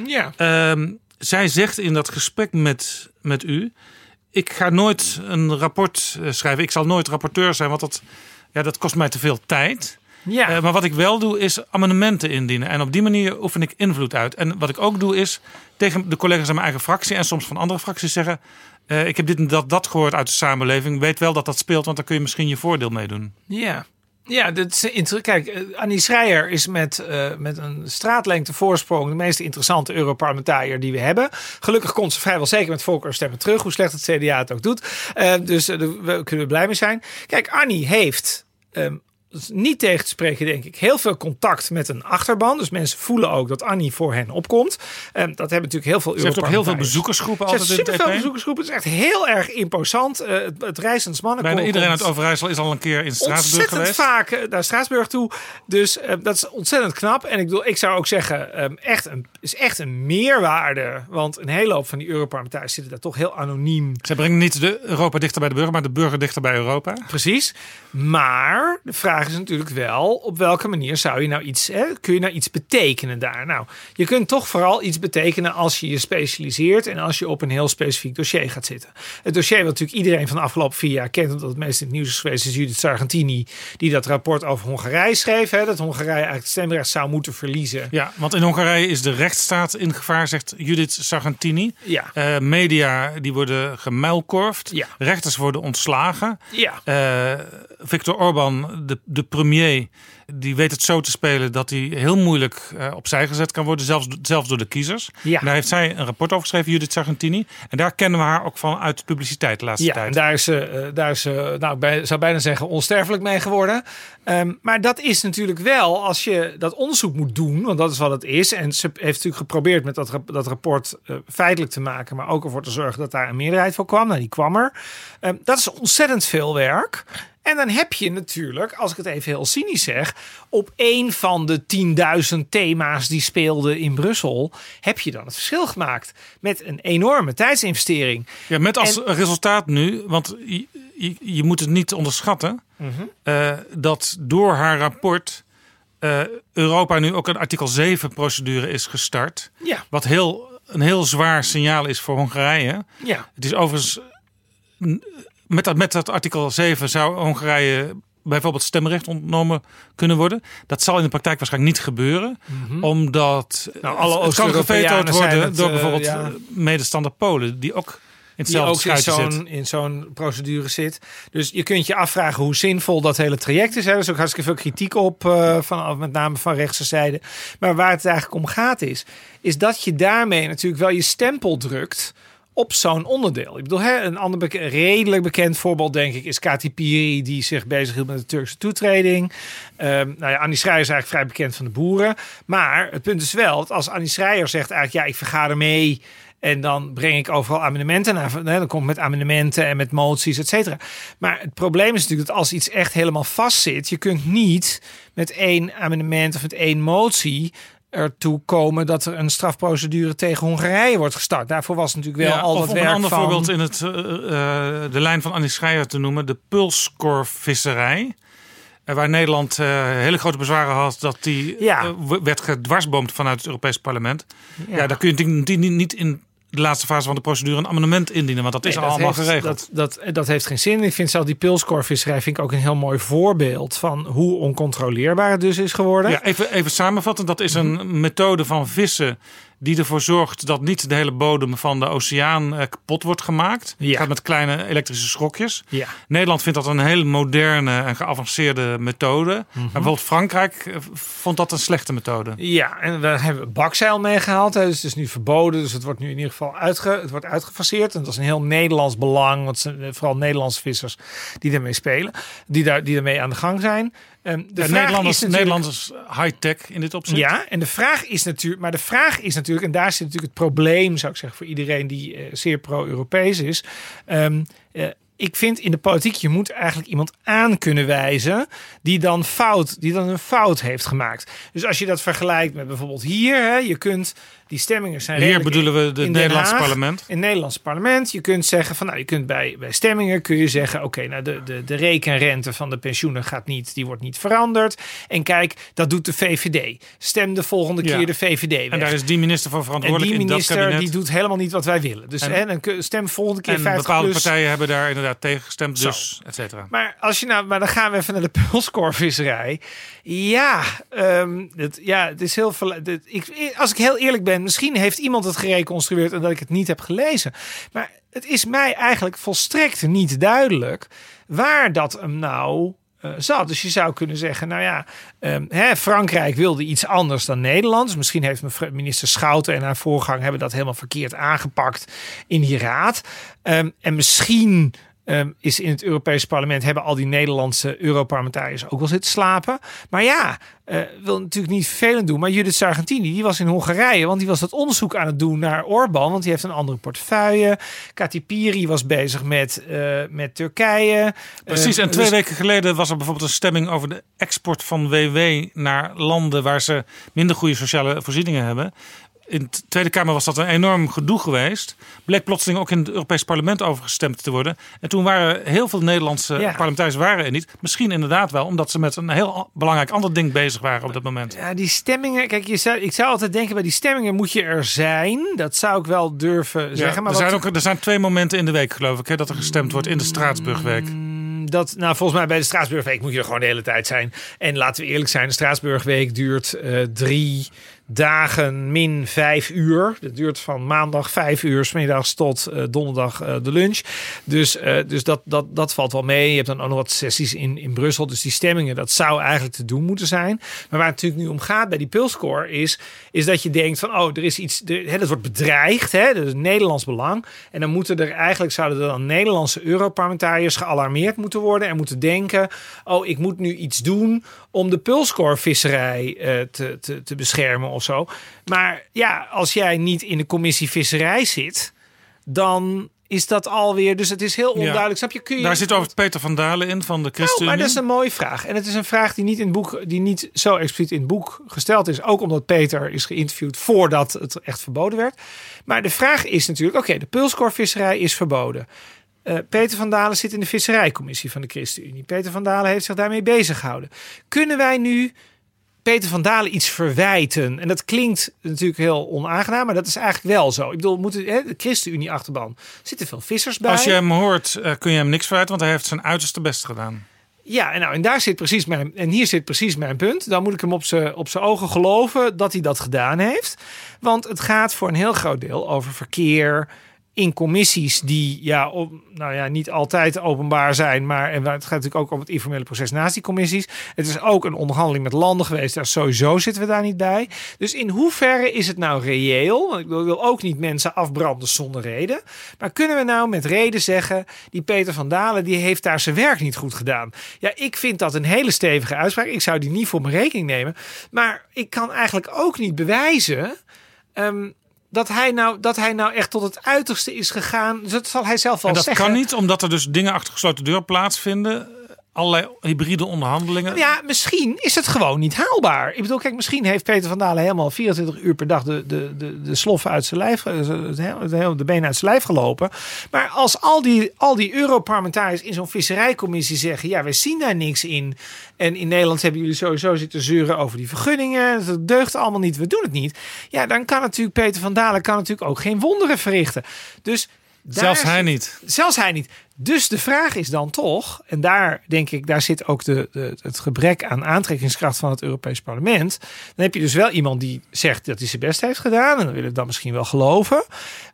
Ja. Ehm, zij zegt in dat gesprek met, met u... ik ga nooit een rapport eh, schrijven. Ik zal nooit rapporteur zijn, want dat, ja, dat kost mij te veel tijd. Ja. Eh, maar wat ik wel doe, is amendementen indienen. En op die manier oefen ik invloed uit. En wat ik ook doe, is tegen de collega's in mijn eigen fractie... en soms van andere fracties zeggen... eh, ik heb dit en dat, dat gehoord uit de samenleving. Weet wel dat dat speelt, want dan kun je misschien je voordeel meedoen. Ja. Ja, dat is kijk, eh, Annie Schreier is met, eh, met een straatlengte voorsprong de meest interessante Europarlementariër die we hebben. Gelukkig komt ze vrijwel zeker met volkerstemmen terug, hoe slecht het CDA het ook doet. Eh, dus daar kunnen we blij mee zijn. Kijk, Annie heeft. ehm, niet tegen te spreken, denk ik. Heel veel contact met een achterban. Dus mensen voelen ook dat Annie voor hen opkomt. Ehm, dat hebben natuurlijk heel veel Ze heeft ook heel veel bezoekersgroepen altijd in het superveel EP. bezoekersgroepen. Het is echt heel erg imposant. Eh, het, het reizend mannenkoor Bijna iedereen uit Overijssel is al een keer in Straatsburg ontzettend geweest. vaak eh, naar Straatsburg toe. Dus eh, dat is ontzettend knap. En ik, bedoel, ik zou ook zeggen, ehm, echt een, is echt een meerwaarde. Want een hele hoop van die Europarlementariërs zitten daar toch heel anoniem. Zij brengen niet de Europa dichter bij de burger, maar de burger dichter bij Europa. Precies. Maar de vraag is natuurlijk wel, op welke manier zou je nou iets, hè, kun je nou iets betekenen daar? Nou, je kunt toch vooral iets betekenen als je je specialiseert en als je op een heel specifiek dossier gaat zitten. Het dossier wat natuurlijk iedereen van de afgelopen vier jaar kent, omdat het meest in het nieuws is geweest, is Judith Sargentini, die dat rapport over Hongarije schreef. Hè, dat Hongarije eigenlijk het stemrecht zou moeten verliezen. Ja, want in Hongarije is de rechtsstaat in gevaar, zegt Judith Sargentini. Ja. Eh, media die worden gemuilkorfd. Ja. Rechters worden ontslagen. Ja. Eh, Viktor Orban, de, de premier, die weet het zo te spelen dat hij heel moeilijk eh, opzij gezet kan worden, zelfs, zelfs door de kiezers. Ja. En daar heeft zij een rapport over geschreven, Judith Sargentini. En daar kennen we haar ook van uit de publiciteit de laatste Ja, tijd. en daar is ze, eh, daar is ze, nou, ik bij- zou bijna zeggen, onsterfelijk mee geworden. Ehm, maar dat is natuurlijk wel, als je dat onderzoek moet doen, want dat is wat het is. En ze heeft natuurlijk geprobeerd met dat, dat rapport eh, feitelijk te maken, maar ook ervoor te zorgen dat daar een meerderheid voor kwam. Nou, die kwam er. Ehm, dat is ontzettend veel werk. En dan heb je natuurlijk, als ik het even heel cynisch zeg, op één van de 10.000 thema's die speelden in Brussel, heb je dan het verschil gemaakt met een enorme tijdsinvestering. Ja, met als En- resultaat nu, want je, je, je moet het niet onderschatten, Mhm. eh, dat door haar rapport eh, Europa nu ook een artikel 7 procedure is gestart. Ja. Wat heel, een heel zwaar signaal is voor Hongarije. Ja. Het is overigens, met dat, met dat artikel 7 zou Hongarije bijvoorbeeld stemrecht ontnomen kunnen worden. Dat zal in de praktijk waarschijnlijk niet gebeuren. Mhm. Omdat Nou, alle het kan worden het, door eh, bijvoorbeeld ja. medestander Polen. Die ook in die hetzelfde ook in zo'n, in zo'n procedure zit. Dus je kunt je afvragen hoe zinvol dat hele traject is. hè. Er is ook hartstikke veel kritiek op, van, met name van rechtse zijde. Maar waar het eigenlijk om gaat is, is dat je daarmee natuurlijk wel je stempel drukt op zo'n onderdeel. Ik bedoel, hè, een ander redelijk bekend voorbeeld, denk ik, is Kati Piri, die zich bezighield met de Turkse toetreding. Ehm nou ja, Annie Schreier is eigenlijk vrij bekend van de boeren. Maar het punt is wel, dat als Annie Schreier zegt eigenlijk, ja, ik vergader mee en dan breng ik overal amendementen naar. hè, Dan kom ik met amendementen en met moties, et cetera. Maar het probleem is natuurlijk dat als iets echt helemaal vastzit, je kunt niet met één amendement of met één motie ertoe komen dat er een strafprocedure tegen Hongarije wordt gestart. Daarvoor was natuurlijk wel Ja, al dat werk een ander van... voorbeeld in het, eh, eh, de lijn van Annie Schreier te noemen. De pulskorvisserij. Eh, waar Nederland hele grote bezwaren had dat die Ja. werd gedwarsboomd vanuit het Europees Parlement. Ja. Ja, daar kun je natuurlijk niet, niet in de laatste fase van de procedure een amendement indienen. Want dat is Nee, al allemaal heeft, geregeld. Dat, dat, dat heeft geen zin. Ik vind zelf die pilskorvisserij vind ik ook een heel mooi voorbeeld van hoe oncontroleerbaar het dus is geworden. Ja, even, even samenvatten. Dat is een methode van vissen die ervoor zorgt dat niet de hele bodem van de oceaan eh, kapot wordt gemaakt. Gaat met kleine elektrische schrokjes. Ja. Nederland vindt dat een hele moderne en geavanceerde methode. Mhm. Maar bijvoorbeeld Frankrijk eh, vond dat een slechte methode. Ja, en daar hebben we bakzeil meegehaald. Dus het is nu verboden. Dus het wordt nu in ieder geval uitge, het wordt uitgefaseerd. En dat is een heel Nederlands belang. Want eh, vooral Nederlandse vissers die daarmee spelen. Die, daar, die daarmee aan de gang zijn. Ehm, de Nederlanders high-tech in dit opzicht. Ja, en de vraag is natuurlijk, maar de vraag is natuurlijk, en daar zit natuurlijk het probleem, zou ik zeggen, voor iedereen die eh, zeer pro-Europees is. Ehm, eh, ik vind in de politiek, je moet eigenlijk iemand aan kunnen wijzen die dan fout, die dan een fout heeft gemaakt. Dus als je dat vergelijkt met bijvoorbeeld hier, hè, je kunt die stemmingen zijn. Hier bedoelen we het Den Nederlandse Haag, parlement. In het Nederlandse parlement. Je kunt zeggen van nou, je kunt bij, bij stemmingen kun je zeggen: oké, nou de, de, de rekenrente van de pensioenen gaat niet, die wordt niet veranderd. En kijk, dat doet de VVD. Stem de volgende Ja. keer de VVD weg. En daar is die minister voor En verantwoordelijk die in dat minister kabinet. die doet helemaal niet wat wij willen. Dus En- kun- stem volgende keer en 50 bepaalde plus. partijen hebben daar inderdaad tegen gestemd. Dus, et cetera. Maar, als je nou, maar dan gaan we even naar de pulskorvisserij. Ja, ehm, het, ja, het is heel veel. ik, als ik heel eerlijk ben, misschien heeft iemand het gereconstrueerd en dat ik het niet heb gelezen. Maar het is mij eigenlijk volstrekt niet duidelijk waar dat hem nou eh, zat. Dus je zou kunnen zeggen, nou ja, ehm, hè, Frankrijk wilde iets anders dan Nederland. Misschien heeft minister Schouten en haar voorgang hebben dat helemaal verkeerd aangepakt in die raad. Ehm, en misschien ehm, is in het Europese parlement hebben al die Nederlandse Europarlementariërs ook wel zitten slapen. Maar ja, eh, wil natuurlijk niet vervelend doen. Maar Judith Sargentini, die was in Hongarije, want die was dat onderzoek aan het doen naar Orbán, want die heeft een andere portefeuille. Kati Piri was bezig met, eh, met Turkije. Precies, Eh, en twee dus- weken geleden was er bijvoorbeeld een stemming over de export van WW naar landen waar ze minder goede sociale voorzieningen hebben. In de Tweede Kamer was dat een enorm gedoe geweest. Bleek plotseling ook in het Europees Parlement over gestemd te worden. En toen waren heel veel Nederlandse Ja. parlementariërs waren er niet. Misschien inderdaad wel, omdat ze met een heel belangrijk ander ding bezig waren op dat moment. Ja, die stemmingen. Kijk, je zou, ik zou altijd denken: bij die stemmingen moet je er zijn. Dat zou ik wel durven Ja, zeggen. Maar er, zijn ook, er zijn twee momenten in de week, geloof ik, hè, dat er gestemd wordt in de Straatsburgweek. dat, nou, volgens mij bij de Straatsburgweek moet je er gewoon de hele tijd zijn. En laten we eerlijk zijn: de Straatsburgweek duurt eh, drie, dagen min vijf uur. Dat duurt van maandag vijf uur, s middags tot eh, donderdag eh, de lunch. Dus, eh, dus dat, dat, dat valt wel mee. Je hebt dan ook nog wat sessies in, in Brussel. Dus die stemmingen, dat zou eigenlijk te doen moeten zijn. Maar waar het natuurlijk nu om gaat bij die pulscore is, is dat je denkt van, oh, er is iets, er, hè, dat wordt bedreigd, hè, dat is Nederlands belang. En dan moeten er eigenlijk, zouden er dan Nederlandse Europarlementariërs gealarmeerd moeten worden en moeten denken, oh, ik moet nu iets doen om de pulscore-visserij eh, te, te, te beschermen of zo. Maar ja, als jij niet in de commissie visserij zit, dan is dat alweer. Dus het is heel onduidelijk. Snap je? Kun je Daar zit over Peter van Dalen in van de nou, ChristenUnie. maar dat is een mooie vraag. En het is een vraag die niet in het boek, die niet zo expliciet in het boek gesteld is. Ook omdat Peter is geïnterviewd voordat het echt verboden werd. Maar de vraag is natuurlijk: oké, de pulskorvisserij is verboden. Eh, Peter van Dalen zit in de visserijcommissie van de ChristenUnie. Peter van Dalen heeft zich daarmee bezig gehouden. Kunnen wij nu Peter van Dalen iets verwijten? En dat klinkt natuurlijk heel onaangenaam, maar dat is eigenlijk wel zo. Ik bedoel, moeten, hè, de ChristenUnie-achterban zitten veel vissers bij. Als je hem hoort, eh, kun je hem niks verwijten, want hij heeft zijn uiterste best gedaan. Ja, en, nou, en daar zit precies mijn. En hier zit precies mijn punt. Dan moet ik hem op zijn op zijn ogen geloven dat hij dat gedaan heeft. Want het gaat voor een heel groot deel over verkeer. In commissies die ja, nou ja, niet altijd openbaar zijn. Maar en het gaat natuurlijk ook om het informele proces naast die commissies. Het is ook een onderhandeling met landen geweest. Daar sowieso zitten we daar niet bij. Dus in hoeverre is het nou reëel? Want ik wil wil ook niet mensen afbranden zonder reden. Maar kunnen we nou met reden zeggen... die Peter van Dalen die heeft daar zijn werk niet goed gedaan? Ja, ik vind dat een hele stevige uitspraak. Ik zou die niet voor mijn rekening nemen. Maar ik kan eigenlijk ook niet bewijzen... ehm, dat hij, nou, dat hij nou echt tot het uiterste is gegaan. Dus dat zal hij zelf wel En dat zeggen. kan niet, omdat er dus dingen achter gesloten deur plaatsvinden. Allerlei hybride onderhandelingen. Ja, misschien is het gewoon niet haalbaar. Ik bedoel, kijk, misschien heeft Peter van Dalen helemaal 24 uur per dag de, de, de, de sloffen uit zijn lijf, hele- de benen uit zijn lijf gelopen. Maar als al die, al die Europarlementariërs in zo'n visserijcommissie zeggen: ja, we zien daar niks in. En in Nederland hebben jullie sowieso zitten zeuren over die vergunningen. Dat deugt allemaal niet, we doen het niet. Ja, dan kan natuurlijk Peter van Dalen kan natuurlijk ook geen wonderen verrichten. Dus Zelfs hij niet. Zelfs hij niet. Dus de vraag is dan toch, en daar denk ik, daar zit ook de, het gebrek aan aantrekkingskracht van het Europees Parlement. Dan heb je dus wel iemand die zegt dat hij zijn best heeft gedaan. En dan wil ik dat misschien wel geloven.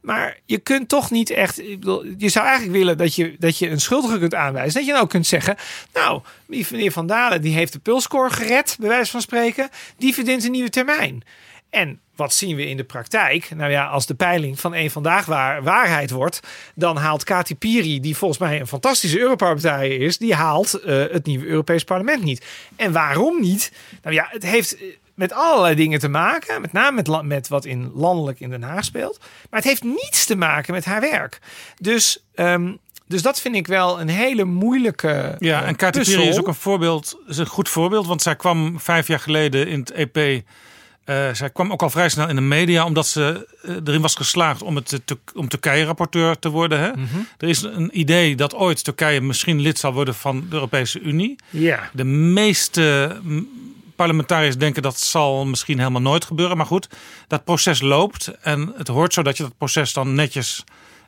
Maar je kunt toch niet echt. Ik bedoel, je zou eigenlijk willen dat je, dat je een schuldige kunt aanwijzen. Dat je dan ook kunt zeggen. Nou, die meneer Van Dalen die heeft de pulscore gered, bij wijze van spreken. Die verdient een nieuwe termijn. En wat zien we in de praktijk? Nou ja, als de peiling van één vandaag waar, waarheid wordt, dan haalt Kati Piri, die volgens mij een fantastische Europarlementariër is, die haalt eh, het nieuwe Europees Parlement niet. En waarom niet? Nou ja, het heeft eh, met allerlei dingen te maken, met name met, met wat in landelijk in Den Haag speelt, maar het heeft niets te maken met haar werk. Dus, ehm, dus dat vind ik wel een hele moeilijke. Ja, eh, en Katy is ook een voorbeeld, is een goed voorbeeld, want zij kwam vijf jaar geleden in het EP. Eh, zij kwam ook al vrij snel in de media, omdat ze eh, erin was geslaagd om, het, te, om Turkije-rapporteur te worden. Hè? Mhm. Er is een idee dat ooit Turkije misschien lid zal worden van de Europese Unie. De meeste parlementariërs denken dat zal misschien helemaal nooit gebeuren. Maar goed, dat proces loopt. En het hoort zo dat je dat proces dan netjes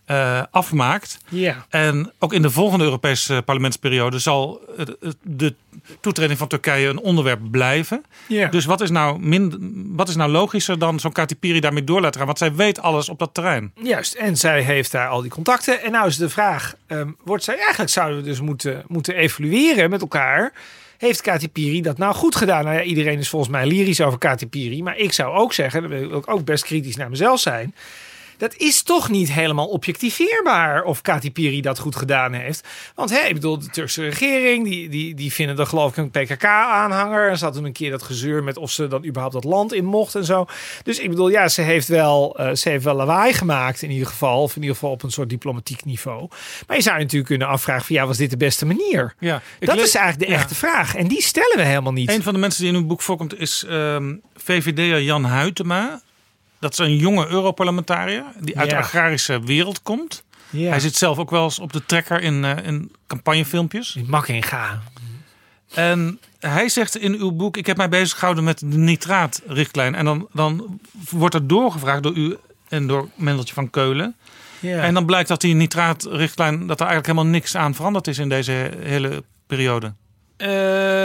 eh, afmaakt. Ja. En ook in de volgende Europese parlementsperiode zal de toetreding van Turkije een onderwerp blijven. Ja. Dus wat is nou, wat is nou logischer dan zo'n Katy Piri daarmee door laten gaan? Want zij weet alles op dat terrein. Juist, en zij heeft daar al die contacten. En nou is de vraag, ehm, wordt zij eigenlijk zouden we dus moeten, moeten evalueren met elkaar. Heeft Katy Piri dat nou goed gedaan? Nou ja, iedereen is volgens mij lyrisch over Katy Piri. Maar ik zou ook zeggen, dan wil ik ook best kritisch naar mezelf zijn. Dat is toch niet helemaal objectiveerbaar of Katy Piri dat goed gedaan heeft. Want hè, ik bedoel, de Turkse regering, die, die, die vinden dan geloof ik een PKK-aanhanger. Er zat toen een keer dat gezeur met of ze dan überhaupt dat land in mocht en zo. Dus ik bedoel, ja, ze heeft wel, eh, ze heeft wel lawaai gemaakt in ieder geval. Of in ieder geval op een soort diplomatiek niveau. Maar je zou je natuurlijk kunnen afvragen van ja, was dit de beste manier? Ja, dat is eigenlijk de ja. echte vraag. En die stellen we helemaal niet. Een van de mensen die in uw boek voorkomt is ehm VVD'er Jan Huytema. Dat is een jonge Europarlementariër die uit Ja. de agrarische wereld komt. Ja. Hij zit zelf ook wel eens op de trekker in, eh, in campagnefilmpjes. Die mag in gaan. En hij zegt in uw boek: Ik heb mij bezig gehouden met de nitraatrichtlijn. En dan, dan wordt er doorgevraagd door u en door Mendeltje van Keulen. Ja. En dan blijkt dat die nitraatrichtlijn, dat er eigenlijk helemaal niks aan veranderd is in deze hele periode. Uh,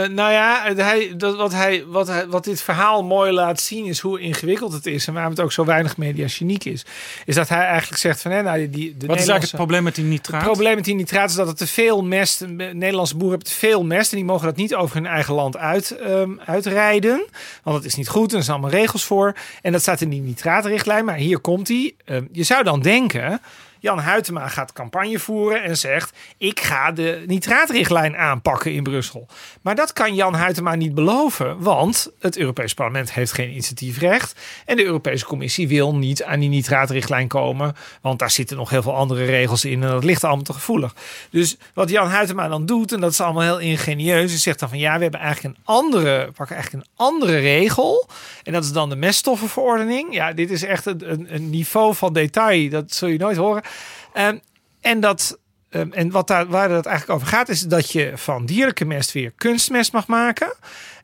nou ja, hij, dat, wat, hij, wat, hij, wat dit verhaal mooi laat zien is hoe ingewikkeld het is. En waarom het ook zo weinig mediageniek is. Is dat hij eigenlijk zegt van... Hè, nou, die, de wat is eigenlijk het probleem met die nitraat? Het probleem met die nitraat is dat het te veel mest... Nederlandse boeren hebben te veel mest. En die mogen dat niet over hun eigen land uit, um, uitrijden. Want dat is niet goed. En er zijn allemaal regels voor. En dat staat in die nitraatrichtlijn. Maar hier komt die. Um, je zou dan denken... Jan Huytema gaat campagne voeren en zegt: Ik ga de nitraatrichtlijn aanpakken in Brussel. Maar dat kan Jan Huytema niet beloven, want het Europees Parlement heeft geen initiatiefrecht. En de Europese Commissie wil niet aan die nitraatrichtlijn komen, want daar zitten nog heel veel andere regels in en dat ligt allemaal te gevoelig. Dus wat Jan Huytema dan doet, en dat is allemaal heel ingenieus, is zegt dan van ja, we hebben eigenlijk een andere, pakken eigenlijk een andere regel. En dat is dan de meststoffenverordening. Ja, dit is echt een, een niveau van detail, dat zul je nooit horen. Um, en dat, um, en wat daar, waar het eigenlijk over gaat, is dat je van dierlijke mest weer kunstmest mag maken.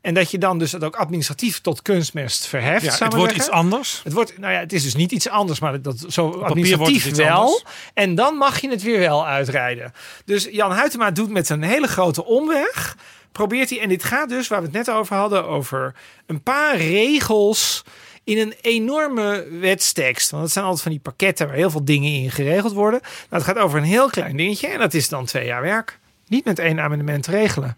En dat je dan dus het ook administratief tot kunstmest verheft. Ja, het wordt iets anders. Het, wordt, nou ja, het is dus niet iets anders, maar dat zo administratief wel. Anders. En dan mag je het weer wel uitrijden. Dus Jan Huytema doet met een hele grote omweg. Probeert hij, en dit gaat dus, waar we het net over hadden, over een paar regels in een enorme wetstekst. Want het zijn altijd van die pakketten waar heel veel dingen in geregeld worden. Nou, het gaat over een heel klein dingetje en dat is dan twee jaar werk. Niet met één amendement regelen.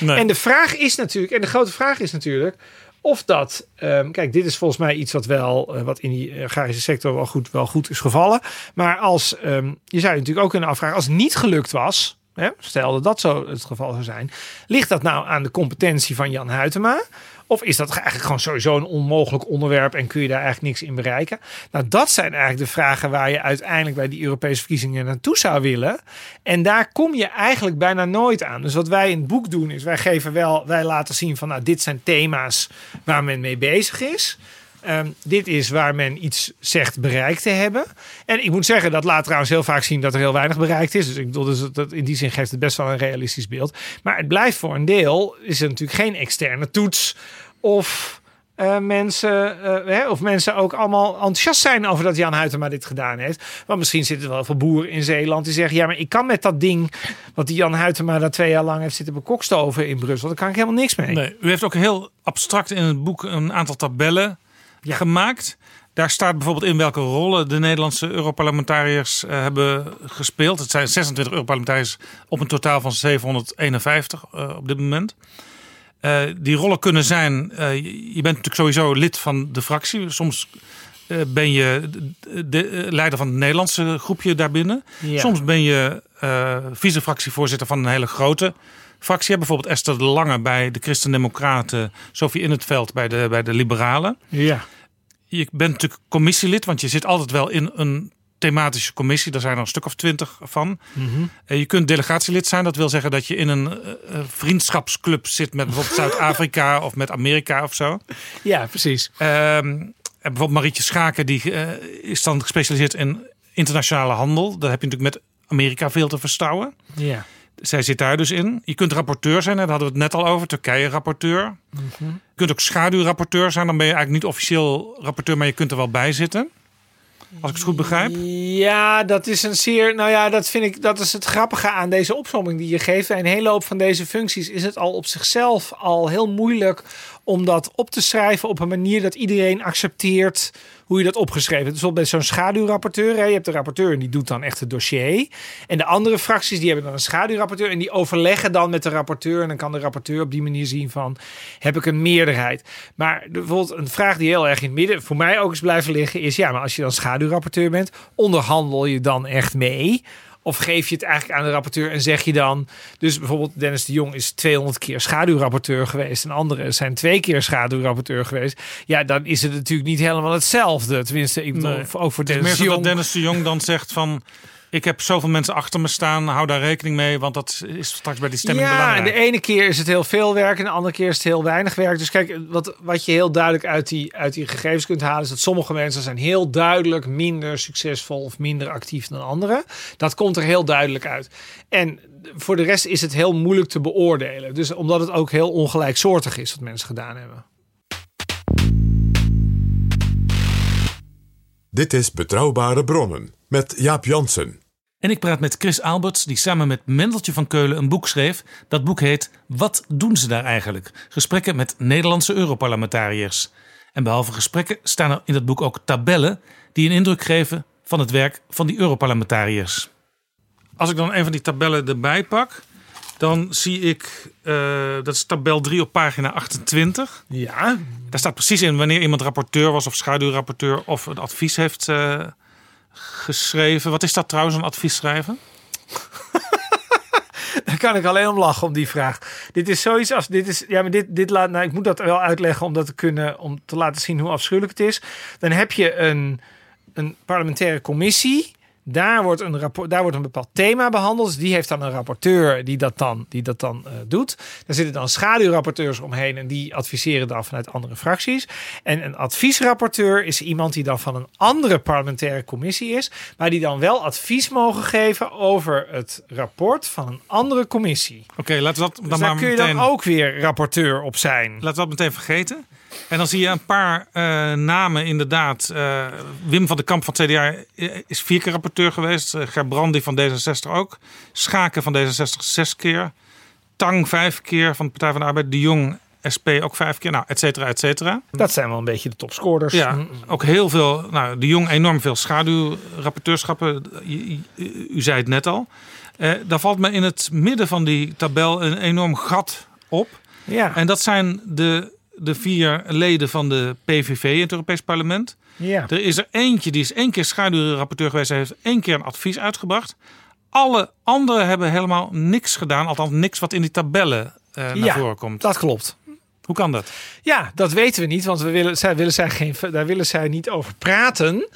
Nee. En de vraag is natuurlijk, en de grote vraag is natuurlijk, of dat, um, kijk, dit is volgens mij iets wat wel, uh, wat in die agrarische sector wel goed, wel goed is gevallen. Maar als, um, je zou je natuurlijk ook kunnen afvragen, als het niet gelukt was, hè, stel dat dat zo het geval zou zijn, ligt dat nou aan de competentie van Jan Huytema? Of is dat eigenlijk gewoon sowieso een onmogelijk onderwerp en kun je daar eigenlijk niks in bereiken? Nou, dat zijn eigenlijk de vragen waar je uiteindelijk bij die Europese verkiezingen naartoe zou willen. En daar kom je eigenlijk bijna nooit aan. Dus wat wij in het boek doen is, wij geven wel, wij laten zien van, nou, dit zijn thema's waar men mee bezig is. Um, dit is waar men iets zegt bereikt te hebben. En ik moet zeggen, dat laat trouwens heel vaak zien dat er heel weinig bereikt is. Dus ik bedoel, dus dat, in die zin geeft het best wel een realistisch beeld. Maar het blijft voor een deel, is er natuurlijk geen externe toets of uh, mensen, uh, hè, of mensen ook allemaal enthousiast zijn over dat Jan Huytema dit gedaan heeft. Want misschien zitten er wel veel boeren in Zeeland die zeggen: ja, maar ik kan met dat ding wat die Jan Huytema daar twee jaar lang heeft zitten bekokstoven in Brussel, daar kan ik helemaal niks mee. Nee, u heeft ook heel abstract in het boek een aantal tabellen ja. gemaakt. Daar staat bijvoorbeeld in welke rollen de Nederlandse Europarlementariërs uh, hebben gespeeld. Het zijn 26 Europarlementariërs op een totaal van 751 op dit moment. Uh, die rollen kunnen zijn, je bent natuurlijk sowieso lid van de fractie. Soms ben je de, de, leider van het Nederlandse groepje daarbinnen. Ja. Soms ben je vice-fractievoorzitter van een hele grote fractie. Bijvoorbeeld Esther de Lange bij de Christen-Democraten. Sophie In het Veld bij de, bij de Liberalen. Ja. Je bent natuurlijk commissielid, want je zit altijd wel in een thematische commissie. Daar zijn er een stuk of twintig van. Mm -hmm. je kunt delegatielid zijn. Dat wil zeggen dat je in een uh, vriendschapsclub zit met bijvoorbeeld Zuid-Afrika of met Amerika of zo. Ja, precies. Um, en bijvoorbeeld Marietje Schaken, die uh, is dan gespecialiseerd in internationale handel. Daar heb je natuurlijk met Amerika veel te verstouwen. Ja. Zij zit daar dus in. Je kunt rapporteur zijn, daar hadden we het net al over. Turkije-rapporteur. Mm -hmm. Je kunt ook schaduwrapporteur zijn. Dan ben je eigenlijk niet officieel rapporteur, maar je kunt er wel bij zitten. Als ik het goed begrijp. Ja, dat is een zeer. Nou ja, dat vind ik. Dat is het grappige aan deze opzomming die je geeft. Bij een hele hoop van deze functies is het al op zichzelf al heel moeilijk om dat op te schrijven op een manier dat iedereen accepteert hoe je dat opgeschreven hebt. Bijvoorbeeld bij zo'n schaduwrapporteur. Hè, je hebt de rapporteur en die doet dan echt het dossier. En de andere fracties die hebben dan een schaduwrapporteur en die overleggen dan met de rapporteur. En dan kan de rapporteur op die manier zien van heb ik een meerderheid. Maar bijvoorbeeld een vraag die heel erg in het midden voor mij ook is blijven liggen is ja, maar als je dan schaduwrapporteur bent, onderhandel je dan echt mee? Of geef je het eigenlijk aan de rapporteur en zeg je dan... Dus bijvoorbeeld Dennis de Jong is 200 keer schaduwrapporteur geweest... en anderen zijn twee keer schaduwrapporteur geweest. Ja, dan is het natuurlijk niet helemaal hetzelfde. Tenminste, ik bedoel, Nee. ook voor Dennis de Jong. Dennis de Jong dan zegt van... Ik heb zoveel mensen achter me staan. Hou daar rekening mee. Want dat is straks bij die stemming ja, en belangrijk. de ene keer is het heel veel werk en de andere keer is het heel weinig werk. Dus kijk, wat, wat je heel duidelijk uit die, uit die gegevens kunt halen... is dat sommige mensen zijn heel duidelijk minder succesvol of minder actief dan anderen. Dat komt er heel duidelijk uit. En voor de rest is het heel moeilijk te beoordelen. Dus omdat het ook heel ongelijksoortig is wat mensen gedaan hebben. Dit is Betrouwbare Bronnen met Jaap Jansen. En ik praat met Chris Alberts, die samen met Mendeltje van Keulen een boek schreef. Dat boek heet Wat doen ze daar eigenlijk? Gesprekken met Nederlandse Europarlementariërs. En behalve gesprekken staan er in dat boek ook tabellen die een indruk geven van het werk van die Europarlementariërs. Als ik dan een van die tabellen erbij pak, dan zie ik, uh, dat is tabel 3 op pagina 28. Ja. Daar staat precies in wanneer iemand rapporteur was of schaduwrapporteur of een advies heeft uh, geschreven. Wat is dat trouwens, een advies schrijven? Daar kan ik alleen om lachen om die vraag. Dit is zoiets als dit is. Ja, maar dit, dit laat. Nou, ik moet dat wel uitleggen om dat te kunnen. Om te laten zien hoe afschuwelijk het is. Dan heb je een, een parlementaire commissie. Daar wordt, een rapport, daar wordt een bepaald thema behandeld. Dus die heeft dan een rapporteur die dat dan, die dat dan uh, doet. Daar zitten dan schaduwrapporteurs omheen en die adviseren dan vanuit andere fracties. En een adviesrapporteur is iemand die dan van een andere parlementaire commissie is, maar die dan wel advies mogen geven over het rapport van een andere commissie. Oké, okay, laten we dat dus dan daar maar kun je meteen... dan ook weer rapporteur op zijn. Laten we dat meteen vergeten. En dan zie je een paar uh, namen inderdaad. Uh, Wim van de Kamp van het CDA is vier keer rapporteur geweest. Uh, Gerbrandi van D66 ook. Schaken van D66 zes keer. Tang vijf keer van de Partij van de Arbeid. De Jong SP ook vijf keer. Nou, et cetera, et cetera. Dat zijn wel een beetje de topscorers. Ja, ook heel veel. Nou, de Jong enorm veel schaduwrapporteurschappen. U, u zei het net al. daar valt me in het midden van die tabel een enorm gat op. Ja. En dat zijn de de vier leden van de PVV in het Europees Parlement. Ja. Er is er eentje die is één keer schaduwrapporteur geweest. Hij heeft één keer een advies uitgebracht. Alle anderen hebben helemaal niks gedaan. Althans, niks wat in die tabellen uh, naar ja, voren komt. Dat klopt. Hoe kan dat? Ja, dat weten we niet, want we willen, zij, willen zij geen, daar willen zij niet over praten.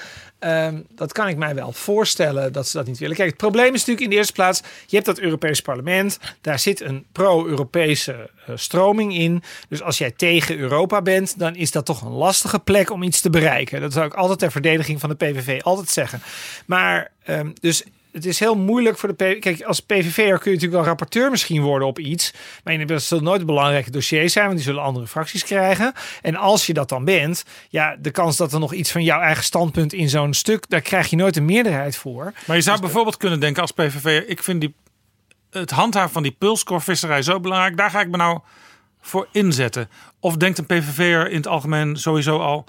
Um, dat kan ik mij wel voorstellen dat ze dat niet willen. Kijk, het probleem is natuurlijk in de eerste plaats: je hebt dat Europees Parlement, daar zit een pro-Europese uh, stroming in. Dus als jij tegen Europa bent, dan is dat toch een lastige plek om iets te bereiken. Dat zou ik altijd ter verdediging van de PVV altijd zeggen. Maar um, dus het is heel moeilijk voor de PVV. Kijk, als PVV'er kun je natuurlijk wel rapporteur misschien worden op iets. Maar dat zullen nooit belangrijke dossiers zijn, want die zullen andere fracties krijgen. En als je dat dan bent, ja, de kans dat er nog iets van jouw eigen standpunt in zo'n stuk, daar krijg je nooit een meerderheid voor. Maar je zou Dus bijvoorbeeld kunnen denken als PVV, ik vind die, het handhaven van die pulskorvisserij zo belangrijk, daar ga ik me nou voor inzetten. Of denkt een PVV'er in het algemeen sowieso al,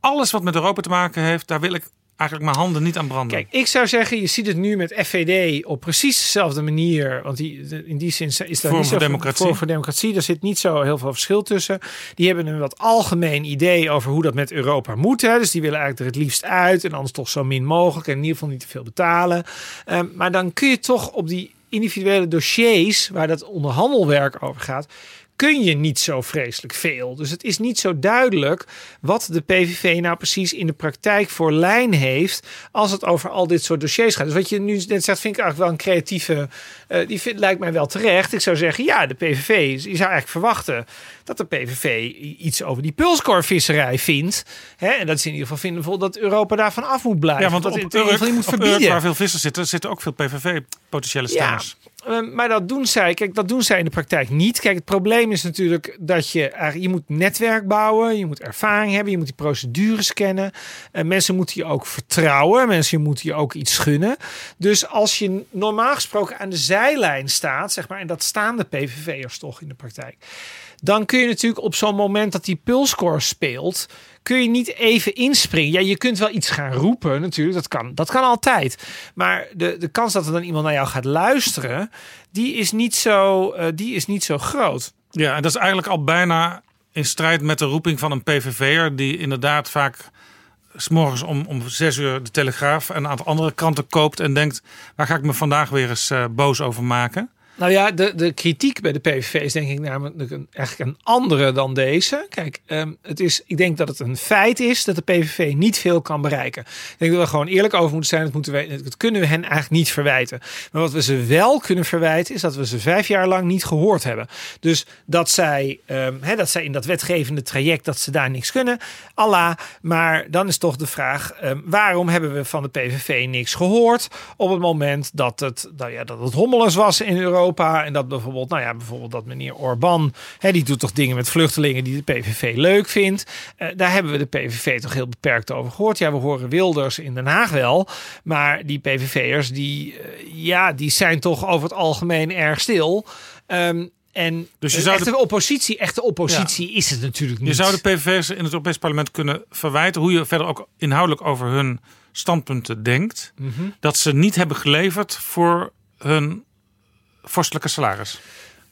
alles wat met Europa te maken heeft, daar wil ik eigenlijk mijn handen niet aan branden. Kijk, ik zou zeggen, je ziet het nu met FVD op precies dezelfde manier. Want die, in die zin is daar Vorm niet voor democratie. Voor democratie. Daar zit niet zo heel veel verschil tussen. Die hebben een wat algemeen idee over hoe dat met Europa moet. Hè. Dus die willen eigenlijk er het liefst uit en anders toch zo min mogelijk. En in ieder geval niet te veel betalen. Um, maar dan kun je toch op die individuele dossiers waar dat onderhandelwerk over gaat kun je niet zo vreselijk veel. Dus het is niet zo duidelijk wat de PVV nou precies in de praktijk voor lijn heeft als het over al dit soort dossiers gaat. Dus wat je nu net zegt, vind ik eigenlijk wel een creatieve. Uh, die vind, lijkt mij wel terecht. Ik zou zeggen, ja, de PVV. Je zou eigenlijk verwachten dat de PVV iets over die pulskorvisserij vindt. Hè? En dat ze in ieder geval vinden bijvoorbeeld dat Europa daarvan af moet blijven. Ja, want dat op, in ieder geval moet verbieden. Urk, waar veel vissers zitten, zitten ook veel PVV-potentiële stemmers. Ja. Uh, maar dat doen zij. Kijk, dat doen zij in de praktijk niet. Kijk, het probleem is natuurlijk dat je je moet netwerk bouwen, je moet ervaring hebben, je moet die procedures kennen. Uh, mensen moeten je ook vertrouwen, mensen moeten je ook iets gunnen. Dus als je normaal gesproken aan de zijlijn staat, zeg maar, en dat staan de PVV'ers toch in de praktijk. Dan kun je natuurlijk op zo'n moment dat die pulscore speelt, kun je niet even inspringen. Ja, je kunt wel iets gaan roepen natuurlijk, dat kan, dat kan altijd. Maar de, de kans dat er dan iemand naar jou gaat luisteren, die is niet zo, uh, die is niet zo groot. Ja, en dat is eigenlijk al bijna in strijd met de roeping van een PVV'er die inderdaad vaak s'morgens om, om zes uur de Telegraaf en een aantal andere kranten koopt en denkt, waar ga ik me vandaag weer eens uh, boos over maken? Nou ja, de, de kritiek bij de PVV is denk ik namelijk eigenlijk een andere dan deze. Kijk, um, het is, ik denk dat het een feit is dat de PVV niet veel kan bereiken. Ik denk dat we gewoon eerlijk over moeten zijn. Dat, moeten we, dat kunnen we hen eigenlijk niet verwijten. Maar wat we ze wel kunnen verwijten is dat we ze vijf jaar lang niet gehoord hebben. Dus dat zij, he, dat zij in dat wetgevende traject, dat ze daar niks kunnen. Allah. Maar dan is toch de vraag, um, waarom hebben we van de PVV niks gehoord op het moment dat het, nou ja, dat het hommelens was in Europa? Europa. En dat bijvoorbeeld, nou ja, bijvoorbeeld dat meneer Orbán, hè, die doet toch dingen met vluchtelingen die de PVV leuk vindt. Eh, daar hebben we de PVV toch heel beperkt over gehoord. Ja, we horen Wilders in Den Haag wel. Maar die PVV'ers, die, eh, ja, die zijn toch over het algemeen erg stil. Ehm, en Dus je zou echte de- oppositie, echte oppositie is het natuurlijk niet. Je zou de PVV's in het Europees Parlement kunnen verwijten hoe je verder ook inhoudelijk over hun standpunten denkt. Mhm. Dat ze niet hebben geleverd voor hun vorstelijke salaris.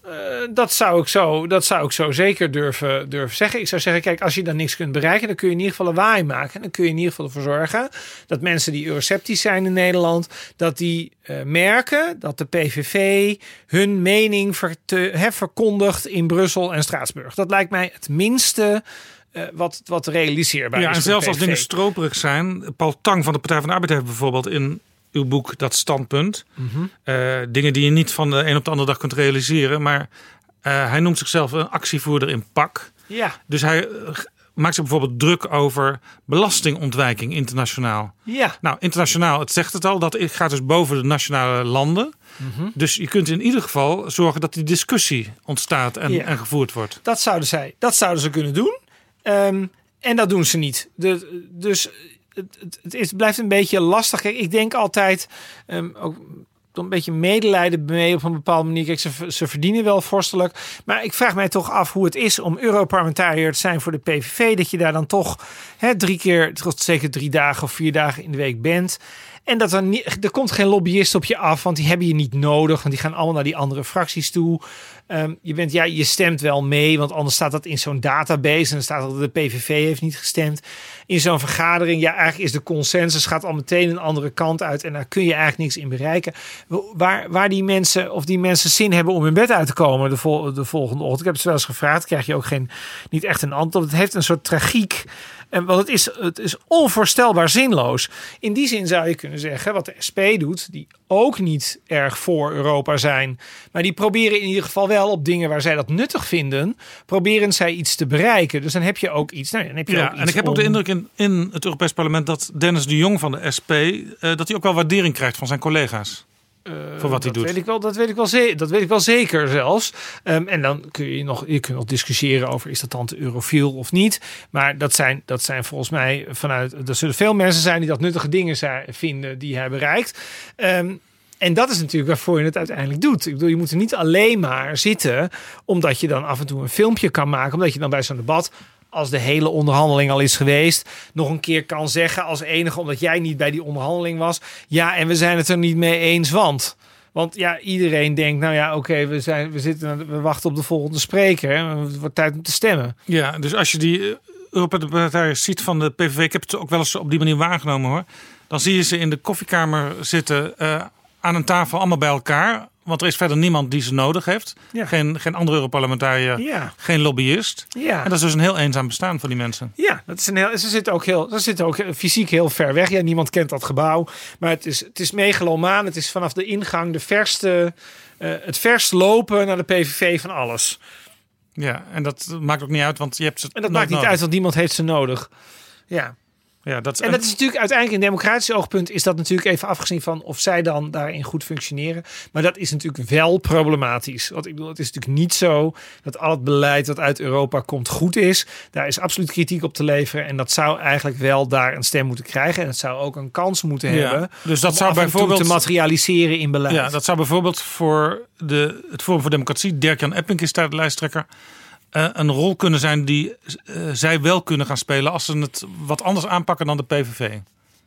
Eh, dat, zou ik zo, dat zou ik zo zeker durven, durven zeggen. Ik zou zeggen, kijk, als je dan niks kunt bereiken, dan kun je in ieder geval een waai maken. En dan kun je in ieder geval ervoor zorgen dat mensen die euroceptisch zijn in Nederland, dat die eh, merken dat de PVV hun mening verte- hè, verkondigt in Brussel en Straatsburg. Dat lijkt mij het minste eh, wat, wat realiseerbaar Ja, is. en voor de zelfs als dingen stroperig zijn. Paul Tang van de Partij van de Arbeid heeft bijvoorbeeld in uw boek dat standpunt. Eh, dingen die je niet van de een op de andere dag kunt realiseren. Maar eh, hij noemt zichzelf een actievoerder in pak. Ja. Dus hij eh, maakt zich bijvoorbeeld druk over belastingontwijking internationaal. Ja. Nou, internationaal, het zegt het al, dat gaat dus boven de nationale landen. Mhm. Dus je kunt in ieder geval zorgen dat die discussie ontstaat en, Ja. en gevoerd wordt. Dat zouden zij, dat zouden ze kunnen doen. Ehm, en dat doen ze niet. De, dus het, het, is, blijft een beetje lastig. Ik denk altijd ehm, ook een beetje medelijden mee op een bepaalde manier. Kijk, ze, ze verdienen wel vorstelijk. Maar ik vraag mij toch af hoe het is om Europarlementariër te zijn voor de PVV. Dat je daar dan toch hè, drie keer, tot zeker drie dagen of vier dagen in de week bent. En dat er, niet, er komt geen lobbyist op je af, want die hebben je niet nodig. Want die gaan allemaal naar die andere fracties toe. Ehm, je, bent, ja, je stemt wel mee, want anders staat dat in zo'n database. En dan staat dat de PVV heeft niet gestemd. In zo'n vergadering, ja, eigenlijk is de consensus, gaat al meteen een andere kant uit. En daar kun je eigenlijk niks in bereiken. Waar, waar die mensen, of die mensen zin hebben om in bed uit te komen de, vol, de volgende ochtend. Ik heb het wel eens gevraagd, krijg je ook geen, niet echt een antwoord. Het heeft een soort tragiek. En want het is, het is onvoorstelbaar zinloos. In die zin zou je kunnen zeggen, wat de SP doet, die ook niet erg voor Europa zijn. Maar die proberen in ieder geval wel op dingen waar zij dat nuttig vinden, proberen zij iets te bereiken. Dus dan heb je ook iets. Nou, dan heb je ook Ja, iets en ik heb ook de indruk in, in het Europees Parlement dat Dennis de Jong van de SP, eh, dat hij ook wel waardering krijgt van zijn collega's. Voor wat hij dat doet. Weet ik wel, dat, weet ik wel ze- dat weet ik wel zeker zelfs. Ehm, en dan kun je nog, je kunt nog discussiëren over is dat dan te eurofiel of niet. Maar dat zijn, dat zijn volgens mij vanuit. Er zullen veel mensen zijn die dat nuttige dingen zijn, vinden die hij bereikt. Ehm, en dat is natuurlijk waarvoor je het uiteindelijk doet. Ik bedoel, je moet er niet alleen maar zitten omdat je dan af en toe een filmpje kan maken. Omdat je dan bij zo'n debat, als de hele onderhandeling al is geweest, nog een keer kan zeggen als enige, omdat jij niet bij die onderhandeling was. Ja, en we zijn het er niet mee eens, want. Want ja, iedereen denkt, nou ja, oké, we zijn, we zitten, we wachten op de volgende spreker. hè. Het wordt tijd om te stemmen. Ja, dus als je die eh, Europarlementariërs ziet van de PVV, ik heb het ook wel eens op die manier waargenomen hoor. Dan zie je ze in de koffiekamer zitten eh, aan een tafel allemaal bij elkaar. Want er is verder niemand die ze nodig heeft. Ja. Geen, geen andere Europarlementariër, Ja. geen lobbyist. Ja. En dat is dus een heel eenzaam bestaan voor die mensen. Ja, dat is een heel, ze zitten ook heel, ze zitten ook fysiek heel ver weg. Ja, niemand kent dat gebouw, maar het is, het is megalomaan. Het is vanaf de ingang de verste, eh, het verst lopen naar de PVV van alles. Ja, en dat maakt ook niet uit, want je hebt ze En dat maakt niet nodig. uit, want niemand heeft ze nodig. Ja. Ja, dat is, En dat is natuurlijk uiteindelijk in democratisch oogpunt is dat natuurlijk even afgezien van of zij dan daarin goed functioneren. Maar dat is natuurlijk wel problematisch. Want ik bedoel, het is natuurlijk niet zo dat al het beleid dat uit Europa komt goed is. Daar is absoluut kritiek op te leveren. En dat zou eigenlijk wel daar een stem moeten krijgen. En het zou ook een kans moeten Ja, hebben. dus dat om zou bijvoorbeeld- te materialiseren in beleid. Ja, dat zou bijvoorbeeld voor de, het Forum voor Democratie, Dirk-Jan Epping is daar de lijsttrekker, een rol kunnen zijn die eh, zij wel kunnen gaan spelen als ze het wat anders aanpakken dan de PVV.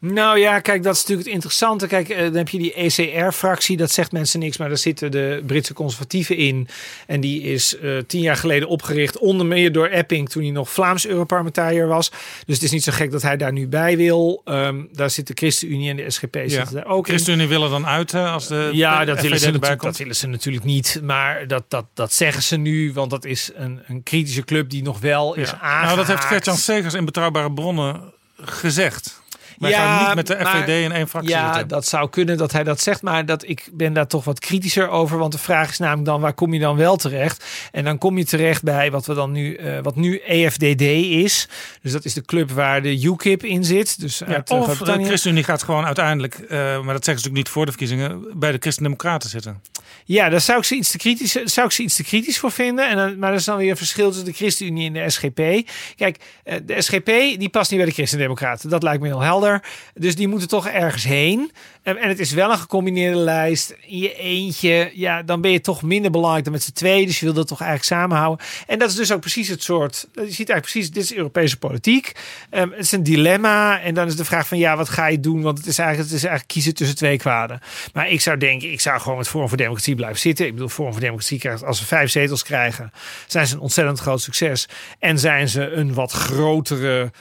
Nou ja, kijk, dat is natuurlijk het interessante. Kijk, eh, dan heb je die ECR-fractie, dat zegt mensen niks, maar daar zitten de Britse conservatieven in. En die is eh, tien jaar geleden opgericht, onder meer door Epping, toen hij nog Vlaams Europarlementariër was. Dus het is niet zo gek dat hij daar nu bij wil. Ehm, daar zit de ChristenUnie en de SGP zitten daar ook in. ChristenUnie willen dan uit hè, als de Ja, dat willen, ze erbij natuurlijk, komt. dat willen ze natuurlijk niet. Maar dat, dat, dat zeggen ze nu, want dat is een, een kritische club die nog wel is Ja. aangehaakt. Nou, dat heeft Gert-Jan Segers in Betrouwbare Bronnen gezegd. Wij gaan niet met de maar- FVD in één fractie Ja, zitten. dat zou kunnen dat hij dat zegt. Maar dat, ik ben daar toch wat kritischer over. Want de vraag is namelijk dan, waar kom je dan wel terecht? En dan kom je terecht bij wat, we dan nu, eh, wat nu EFDD is. Dus dat is de club waar de UKIP in zit. Dus Ja, uit, eh, of de. ChristenUnie gaat gewoon uiteindelijk, eh, maar dat zeggen ze natuurlijk niet voor de verkiezingen, bij de Christen-Democraten zitten. Ja, daar zou ik ze iets te kritisch, zou ik ze iets te kritisch voor vinden. En dan, maar er is dan weer een verschil tussen de ChristenUnie en de SGP. Kijk, eh, de SGP die past niet bij de Christendemocraten. Dat lijkt me heel helder. Dus die moeten toch ergens heen. En, het is wel een gecombineerde lijst. In je eentje, ja, dan ben je toch minder belangrijk dan met z'n twee. Dus je wil dat toch eigenlijk samenhouden. En dat is dus ook precies het soort. Je ziet eigenlijk precies, dit is Europese politiek. Ehm, het is een dilemma. En dan is de vraag van ja, wat ga je doen? Want het is eigenlijk, het is eigenlijk kiezen tussen twee kwaden. Maar ik zou denken, ik zou gewoon met Forum voor Democratie blijven zitten. Ik bedoel, Forum voor Democratie krijgt, als ze vijf zetels krijgen, zijn ze een ontzettend groot succes. En zijn ze een wat grotere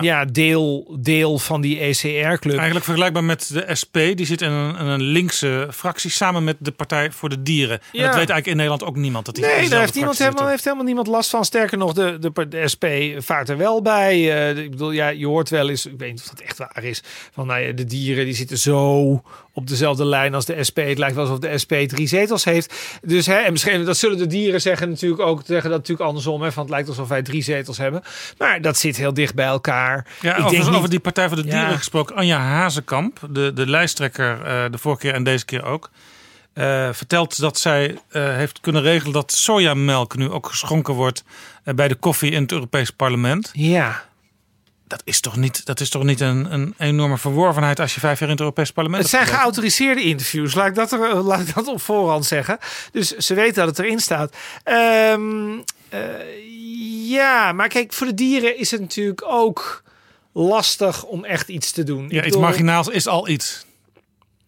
ja. deel, deel van die ECR-club. Eigenlijk vergelijkbaar met de SP. Die zit in een, in een linkse fractie samen met de Partij voor de Dieren. En Ja. dat weet eigenlijk in Nederland ook niemand. Dat die Nee, daar heeft, niemand helemaal, heeft helemaal niemand last van. Sterker nog, de, de, de SP vaart er wel bij. Eh, ik bedoel, ja, je hoort wel eens, ik weet niet of dat echt waar is, van nou ja, de dieren die zitten zo op dezelfde lijn als de SP. Het lijkt wel alsof de SP drie zetels heeft. Dus hè, en misschien dat zullen de dieren zeggen natuurlijk ook zeggen dat natuurlijk andersom. Hè, van het lijkt alsof wij drie zetels hebben. Maar dat zit heel dicht bij elkaar. Ja, ik over, denk over niet, die Partij voor de Ja. Dieren gesproken. Anja Hazekamp, de, de lijsttrekker eh, de vorige keer en deze keer ook. eh, vertelt dat zij eh, heeft kunnen regelen dat sojamelk nu ook geschonken wordt bij de koffie in het Europees Parlement. Ja. Dat is toch niet, dat is toch niet een, een enorme verworvenheid als je vijf jaar in het Europees Parlement Het zijn geautoriseerde interviews, laat ik, dat er, laat ik dat op voorhand zeggen. Dus ze weten dat het erin staat. Ehm, eh, ja, maar kijk, voor de dieren is het natuurlijk ook lastig om echt iets te doen. Ja, iets marginaals is al iets.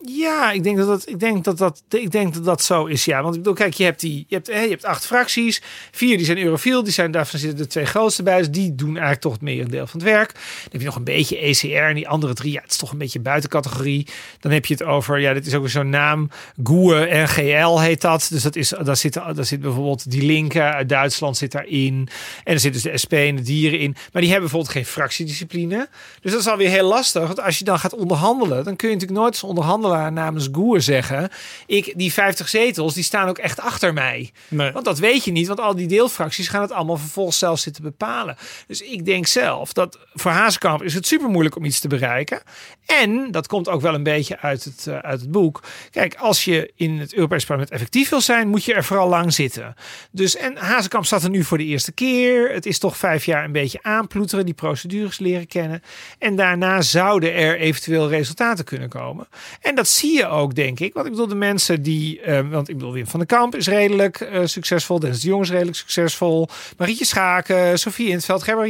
Ja, ik denk dat dat, ik denk dat, dat, ik denk dat dat zo is. Ja, want ik bedoel, kijk, je hebt, die, je hebt, je hebt acht fracties. Vier die zijn eurofiel. Die zijn, daarvan zitten de twee grootste bij. Dus die doen eigenlijk toch het merendeel van het werk. Dan heb je nog een beetje ECR. En die andere drie, ja, het is toch een beetje buitencategorie. Dan heb je het over, ja, dit is ook weer zo'n naam. GUE NGL heet dat. Dus dat is, daar, zit, daar zit bijvoorbeeld die linken uit Duitsland zit daarin. En er zit dus de SP en de dieren in. Maar die hebben bijvoorbeeld geen fractiediscipline. Dus dat is alweer heel lastig. Want als je dan gaat onderhandelen, dan kun je natuurlijk nooit als onderhandelaar namens GUE zeggen. Ik, die 50 zetels, die staan ook echt achter mij. Want dat weet je niet, want al die deelfracties gaan het allemaal vervolgens zelf zitten bepalen. Dus ik denk zelf dat voor Hazekamp is het super moeilijk om iets te bereiken. En dat komt ook wel een beetje uit het, eh, uit het boek. Kijk, als je in het Europees Parlement effectief wil zijn, moet je er vooral lang zitten. Dus en Hazekamp staat er nu voor de eerste keer. Het is toch vijf jaar een beetje aanploeteren, die procedures leren kennen. En daarna zouden er eventueel resultaten kunnen komen. En dat zie je ook, denk ik. Want ik bedoel, de mensen die. eh, want ik bedoel, Wim van den Kamp is redelijk eh, succesvol. Dennis de Jong is redelijk succesvol. Marietje Schaken, Sofie Intveld, Gerber.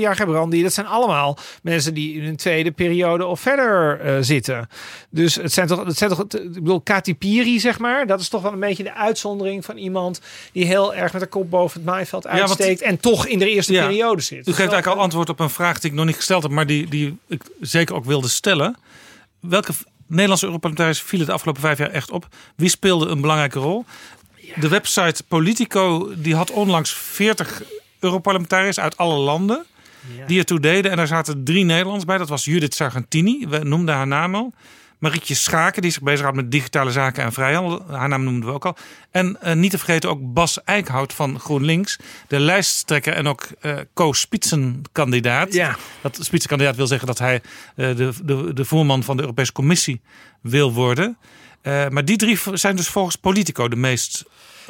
Dat zijn allemaal mensen die in een tweede periode of verder eh, zitten. Dus het zijn toch. Het zijn toch ik bedoel, Kati Piri, zeg maar. Dat is toch wel een beetje de uitzondering van iemand die heel erg met de kop boven het maaiveld want- uitsteekt. en toch in de eerste Ja. periode zit. U geeft eigenlijk al antwoord op een vraag die ik nog niet gesteld heb, maar die, die ik zeker ook wilde stellen. Welke Nederlandse Europarlementariërs vielen de afgelopen vijf jaar echt op? Wie speelde een belangrijke rol? De website Politico die had onlangs 40 Europarlementariërs uit alle landen die ertoe deden. En daar zaten drie Nederlanders bij. Dat was Judith Sargentini, we noemden haar naam al. Marietje Schaken, die zich bezighoudt met digitale zaken en vrijhandel. Haar naam noemden we ook al. En eh, niet te vergeten ook Bas Eickhout van GroenLinks. De lijsttrekker en ook eh co-spitsenkandidaat. Ja. Dat spitsenkandidaat wil zeggen dat hij eh, de, de, de voorman van de Europese Commissie wil worden. Eh, maar die drie zijn dus volgens Politico de meest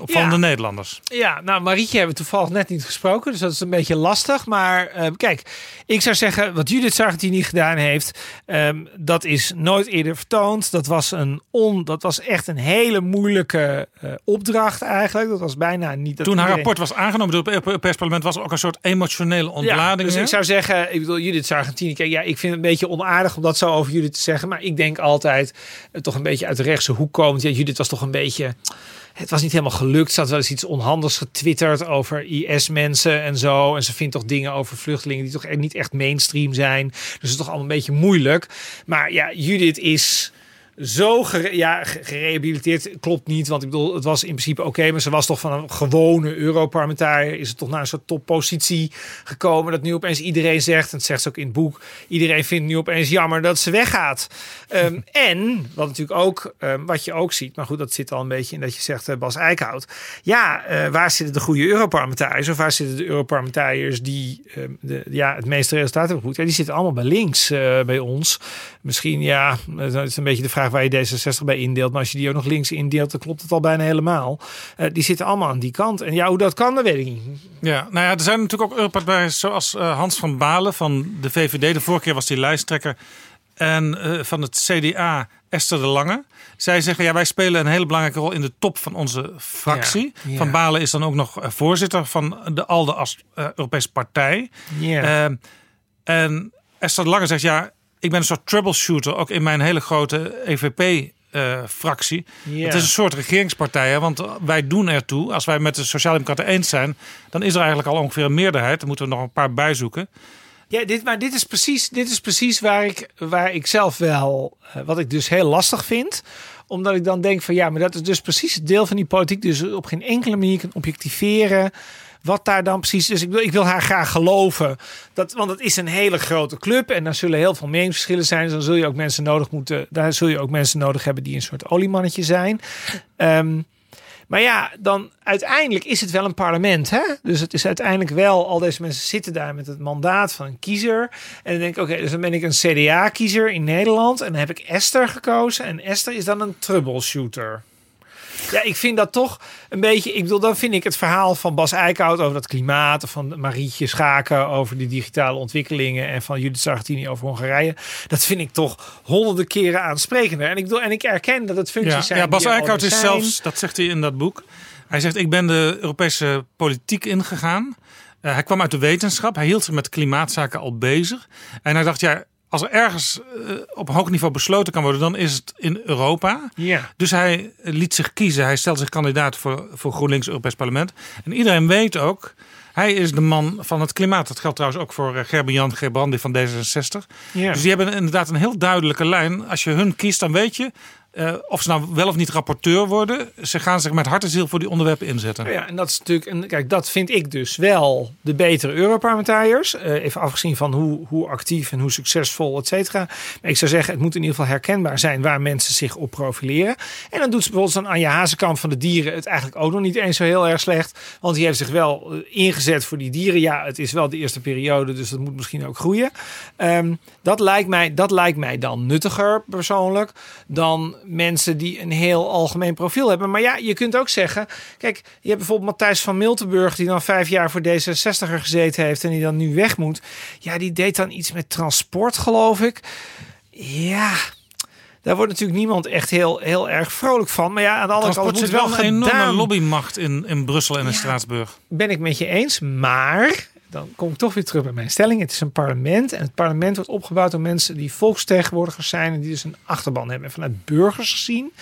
van Ja. de Nederlanders. Ja, nou Marietje hebben we toevallig net niet gesproken, dus dat is een beetje lastig. Maar eh, kijk, ik zou zeggen, wat Judith Sargentini gedaan heeft, ehm, dat is nooit eerder vertoond. Dat was, een on, dat was echt een hele moeilijke eh, opdracht eigenlijk. Dat was bijna niet... Dat Toen haar rapport was aangenomen door het Parlement was er ook een soort emotionele ontlading. Ja, dus ik zou zeggen, ik bedoel, Judith Sargentini, kijk, ja, ik vind het een beetje onaardig om dat zo over Judith te zeggen. Maar ik denk altijd, eh, toch een beetje uit de rechtse hoek komend. Ja, Judith was toch een beetje... Het was niet helemaal gelukt. Ze had wel eens iets onhandigs getwitterd over IS-mensen en zo. En ze vindt toch dingen over vluchtelingen die toch niet echt mainstream zijn. Dus het is toch allemaal een beetje moeilijk. Maar ja, Judith is zo gere- ja, ge- gerehabiliteerd klopt niet. Want ik bedoel, het was in principe oké. maar ze was toch van een gewone Europarlementariër. Is het toch naar een soort toppositie gekomen. Dat nu opeens iedereen zegt. En het zegt ze ook in het boek. Iedereen vindt nu opeens jammer dat ze weggaat. Ehm, en wat natuurlijk ook, ehm, wat je ook ziet. Maar goed, dat zit al een beetje in dat je zegt eh, Bas Eickhout. Ja, eh, waar zitten de goede Europarlementariërs? Of waar zitten de Europarlementariërs die ehm, de, ja, het meeste resultaat hebben goed? Ja, die zitten allemaal bij links eh, bij ons. Misschien, ja, dat is een beetje de vraag vraag waar je D66 bij indeelt. Maar als je die ook nog links indeelt, dan klopt het al bijna helemaal. Uh, die zitten allemaal aan die kant. En ja, hoe dat kan, dat weet ik niet. Ja, nou ja, er zijn natuurlijk ook Europartijen zoals uh, Hans van Balen van de VVD. De vorige keer was die lijsttrekker. En uh, van het CDA Esther de Lange. Zij zeggen, ja, wij spelen een hele belangrijke rol in de top van onze fractie. Ja, ja. Van Balen is dan ook nog voorzitter van de ALDE als Europese partij. Ja. Uh, en Esther de Lange zegt, ja, ik ben een soort troubleshooter, ook in mijn hele grote EVP. Uh, fractie. Ja. Het is een soort regeringspartij, hè? want wij doen ertoe. Als wij met de Sociaaldemocraten eens zijn, dan is er eigenlijk al ongeveer een meerderheid. Dan moeten we nog een paar bijzoeken. Ja, dit, maar dit is precies, dit is precies waar, ik, waar ik zelf wel, uh, wat ik dus heel lastig vind omdat ik dan denk van ja, maar dat is dus precies het deel van die politiek. Dus op geen enkele manier kan objectiveren. Wat daar dan precies. Dus ik wil, ik wil haar graag geloven. Dat, want het is een hele grote club. En daar zullen heel veel meningsverschillen zijn. Dus dan zul je ook mensen nodig moeten. Daar zul je ook mensen nodig hebben die een soort oliemannetje zijn. Um, maar ja, dan uiteindelijk is het wel een parlement. Hè? Dus het is uiteindelijk wel, al deze mensen zitten daar met het mandaat van een kiezer. En dan denk ik, oké, dus dan ben ik een CDA-kiezer in Nederland. En dan heb ik Esther gekozen. En Esther is dan een troubleshooter. Ja, ik vind dat toch een beetje. Ik bedoel, dan vind ik het verhaal van Bas Eickhout over dat klimaat. Of van Marietje Schaken over die digitale ontwikkelingen. En van Judith Sargentini over Hongarije. Dat vind ik toch honderden keren aansprekender. En ik, bedoel, en ik erken dat het functies ja, zijn. Ja, Bas Eickhout is zijn. zelfs, dat zegt hij in dat boek. Hij zegt: Ik ben de Europese politiek ingegaan. Uh, hij kwam uit de wetenschap. Hij hield zich met klimaatzaken al bezig. En hij dacht: Ja, als er ergens uh, op hoog niveau besloten kan worden, dan is het in Europa. Ja. Dus hij liet zich kiezen. Hij stelde zich kandidaat voor, voor GroenLinks Europees Parlement. En iedereen weet ook, hij is de man van het klimaat. Dat geldt trouwens ook voor uh, Gerben-Jan Gebrandi van D66. Ja. Dus die hebben inderdaad een heel duidelijke lijn. Als je hun kiest, dan weet je... Uh, of ze nou wel of niet rapporteur worden, ze gaan zich met hart en ziel voor die onderwerpen inzetten. Ja, en dat is natuurlijk, en kijk, dat vind ik dus wel de betere Europarlementariërs. Uh, even afgezien van hoe, hoe actief en hoe succesvol, et cetera. Maar ik zou zeggen, het moet in ieder geval herkenbaar zijn waar mensen zich op profileren. En dan doet ze bijvoorbeeld zo'n Anja Hazekamp van de dieren het eigenlijk ook nog niet eens zo heel erg slecht. Want die heeft zich wel uh, ingezet voor die dieren. Ja, het is wel de eerste periode, dus dat moet misschien ook groeien. Um, dat, lijkt mij, dat lijkt mij dan nuttiger persoonlijk dan mensen die een heel algemeen profiel hebben. Maar ja, je kunt ook zeggen, kijk, je hebt bijvoorbeeld Matthijs van Miltenburg die dan vijf jaar voor D66er gezeten heeft en die dan nu weg moet. Ja, die deed dan iets met transport, geloof ik. Ja, daar wordt natuurlijk niemand echt heel, heel erg vrolijk van. Maar ja, aan de andere kant moet wel een enorme lobbymacht in, in Brussel en in Ja. Straatsburg. Ben ik met je eens, maar dan kom ik toch weer terug bij mijn stelling. Het is een parlement en het parlement wordt opgebouwd door mensen die volksvertegenwoordigers zijn en die dus een achterban hebben. En vanuit burgers gezien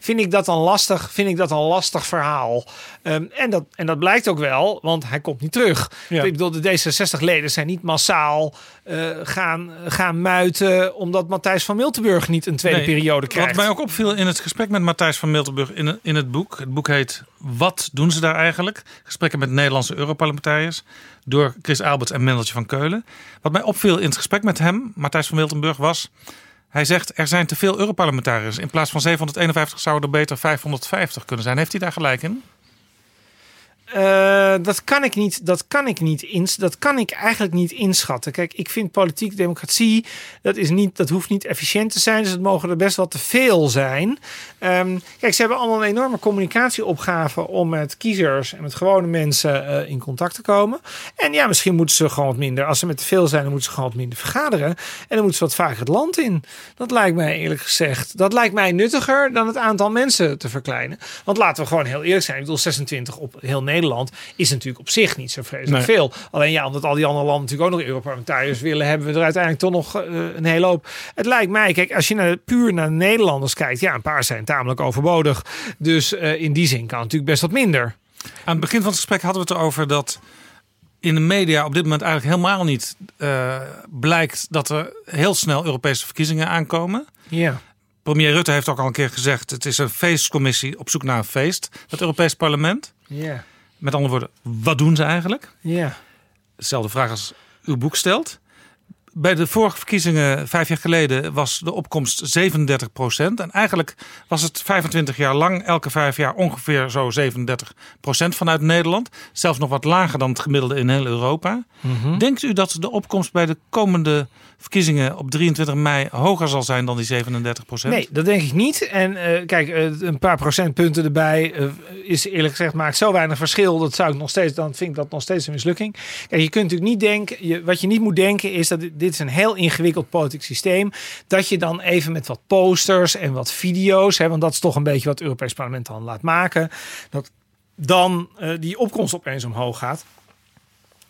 vind ik dat een lastig, vind ik dat een lastig verhaal. Um, en, dat, en dat blijkt ook wel, want hij komt niet terug. Ja. Ik bedoel, de D66-leden zijn niet massaal uh, gaan, gaan muiten omdat Matthijs van Miltenburg niet een tweede Nee, periode krijgt. Wat mij ook opviel in het gesprek met Matthijs van Miltenburg in, in het boek. Het boek heet Wat doen ze daar eigenlijk? Gesprekken met Nederlandse Europarlementariërs. Door Chris Alberts en Mendeltje van Keulen. Wat mij opviel in het gesprek met hem, Matthijs van Miltenburg, was... Hij zegt, er zijn te veel Europarlementariërs. In plaats van 751 zouden er beter 550 kunnen zijn. Heeft hij daar gelijk in? Uh, dat kan ik niet. Dat kan ik niet ins. Dat kan ik eigenlijk niet inschatten. Kijk, ik vind politiek democratie. Dat is niet. Dat hoeft niet efficiënt te zijn. Dus het mogen er best wel te veel zijn. Um, kijk, ze hebben allemaal een enorme communicatieopgave om met kiezers en met gewone mensen uh, in contact te komen. En ja, misschien moeten ze gewoon wat minder. Als ze met te veel zijn, dan moeten ze gewoon wat minder vergaderen. En dan moeten ze wat vaker het land in. Dat lijkt mij eerlijk gezegd. Dat lijkt mij nuttiger dan het aantal mensen te verkleinen. Want laten we gewoon heel eerlijk zijn. Ik bedoel, 26 op heel Nederland. Nederland is natuurlijk op zich niet zo vreselijk Nee. veel. Alleen ja, omdat al die andere landen natuurlijk ook nog Europarlementariërs willen, hebben we er uiteindelijk toch nog uh, een hele hoop. Het lijkt mij, kijk, als je naar, puur naar de Nederlanders kijkt, ja, een paar zijn tamelijk overbodig. Dus uh, in die zin kan het natuurlijk best wat minder. Aan het begin van het gesprek hadden we het erover dat in de media op dit moment eigenlijk helemaal niet uh, blijkt dat er heel snel Europese verkiezingen aankomen. Ja. Premier Rutte heeft ook al een keer gezegd: het is een feestcommissie op zoek naar een feest. Het Europees Parlement. Ja. Met andere woorden, wat doen ze eigenlijk? Ja. Dezelfde vraag als uw boek stelt. Bij de vorige verkiezingen vijf jaar geleden was de opkomst 37 procent. En eigenlijk was het 25 jaar lang, elke vijf jaar ongeveer zo 37 procent vanuit Nederland. Zelfs nog wat lager dan het gemiddelde in heel Europa. Mhm. Denkt u dat de opkomst bij de komende verkiezingen op 23 mei hoger zal zijn dan die 37 procent? Nee, dat denk ik niet. En eh, kijk, eh, een paar procentpunten erbij eh, is eerlijk gezegd maakt zo weinig verschil. Dat zou ik nog steeds, dan vind ik dat nog steeds een mislukking. Kijk, je kunt natuurlijk niet denken, je, wat je niet moet denken is dat dit, dit is een heel ingewikkeld politiek systeem. Dat je dan even met wat posters en wat video's, hè, want dat is toch een beetje wat het Europees Parlement dan laat maken, dat dan eh, die opkomst opeens omhoog gaat.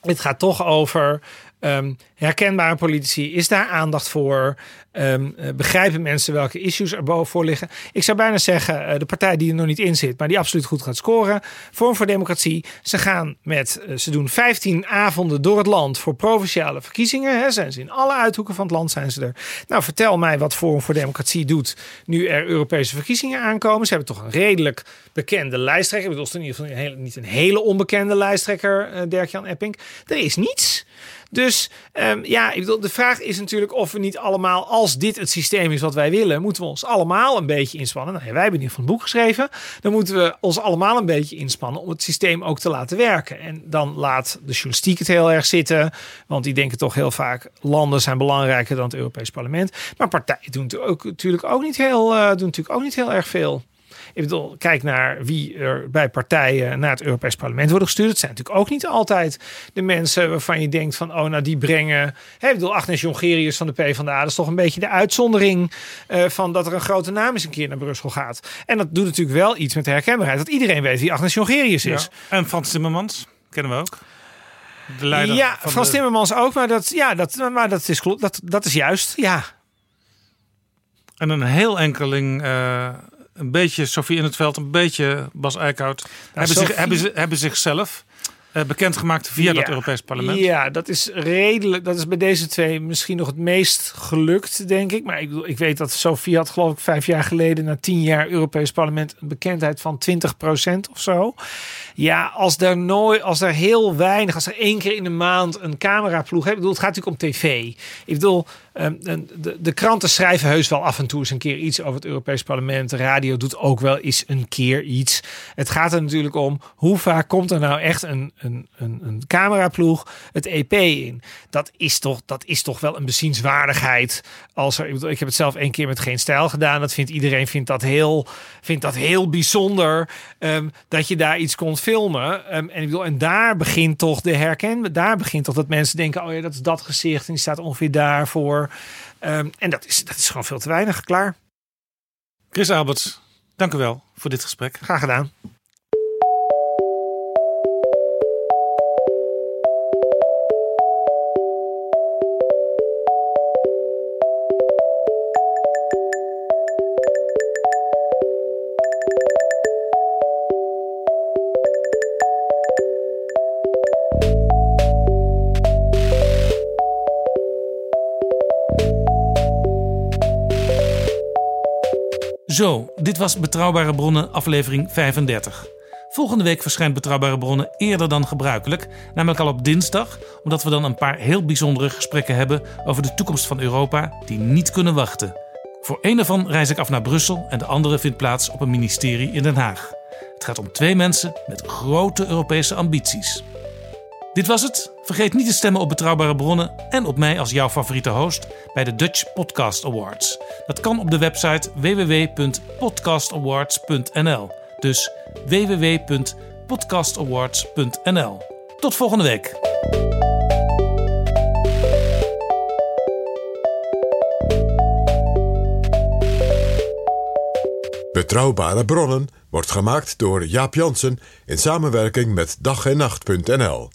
Het gaat toch over ehm, herkenbare politici. Is daar aandacht voor? Ehm, eh, begrijpen mensen welke issues er boven liggen? Ik zou bijna zeggen, eh, de partij die er nog niet in zit, maar die absoluut goed gaat scoren. Vorm voor Democratie. Ze gaan met, eh, ze doen 15 avonden door het land voor provinciale verkiezingen. Hè. Zijn ze in alle uithoeken van het land zijn ze er. Nou, vertel mij wat Forum voor Democratie doet nu er Europese verkiezingen aankomen. Ze hebben toch een redelijk bekende lijsttrekker. Ik bedoel, in ieder geval niet een hele onbekende lijsttrekker, Dirk-Jan Epping. Er is niets. Dus ehm, ja, ik bedoel, de vraag is natuurlijk of we niet allemaal, als dit het systeem is wat wij willen, moeten we ons allemaal een beetje inspannen. Nou, wij hebben in geval een boek geschreven. Dan moeten we ons allemaal een beetje inspannen om het systeem ook te laten werken. En dan laat de journalistiek het heel erg zitten, want die denken toch heel vaak landen zijn belangrijker dan het Europees Parlement. Maar partijen doen natuurlijk ook, natuurlijk ook niet heel, eh, doen natuurlijk ook niet heel erg veel. Ik bedoel, kijk naar wie er bij partijen naar het Europees Parlement worden gestuurd. Het zijn natuurlijk ook niet altijd de mensen waarvan je denkt van, oh, nou die brengen. Hè, ik bedoel, Agnes Jongerius van de PvdA, dat is toch een beetje de uitzondering eh, van dat er een grote naam eens een keer naar Brussel gaat. En dat doet natuurlijk wel iets met de herkenbaarheid, dat iedereen weet wie Agnes Jongerius is. Ja. En Frans Timmermans kennen we ook. De leider ja, van Frans de- Timmermans ook, maar dat, ja, dat, maar dat, is, dat, dat is juist, ja. En een heel enkeling, eh, een beetje Sofie in het veld, een beetje Bas Eickhout. hebben, zich, hebben, ze- hebben zichzelf eh, bekendgemaakt via dat. Europees parlement. Ja, dat is redelijk. Dat is bij deze twee misschien nog het meest gelukt, denk ik. Maar ik, bedoel, ik weet dat Sofie had, geloof ik, vijf jaar geleden, na tien jaar Europees Parlement, een bekendheid van 20% of zo. Ja, als er nooit, als er heel weinig, als er één keer in de maand een cameraploeg hebt, ik bedoel, het gaat natuurlijk om tv. Ik bedoel, ehm, de, de, kranten schrijven heus wel af en toe eens een keer iets over het Europees Parlement. De radio doet ook wel eens een keer iets. Het gaat er natuurlijk om hoe vaak komt er nou echt een, een, een, een cameraploeg het EP in. Dat is toch, dat is toch wel een bezienswaardigheid. Als er, ik, heb het zelf één keer met geen stijl gedaan. Dat vindt iedereen vindt dat heel, vindt dat heel bijzonder ehm, dat je daar iets kon filmen. Ehm, en ik bedoel, en daar begint toch de herken. Daar begint toch dat mensen denken: oh ja, dat is dat gezicht en die staat ongeveer daarvoor. Ehm, en dat is, dat is gewoon veel te weinig. Klaar. Chris Alberts, dank u wel voor dit gesprek. Graag gedaan. Zo, dit was Betrouwbare Bronnen, aflevering 35. Volgende week verschijnt Betrouwbare Bronnen eerder dan gebruikelijk, namelijk al op dinsdag, omdat we dan een paar heel bijzondere gesprekken hebben over de toekomst van Europa die niet kunnen wachten. Voor één daarvan reis ik af naar Brussel en de andere vindt plaats op een ministerie in Den Haag. Het gaat om twee mensen met grote Europese ambities. Dit was het. Vergeet niet te stemmen op betrouwbare bronnen en op mij als jouw favoriete host bij de Dutch Podcast Awards. Dat kan op de website www.podcastawards.nl. Dus www.podcastawards.nl. Tot volgende week. Betrouwbare bronnen wordt gemaakt door Jaap Jansen in samenwerking met dag en nacht.nl.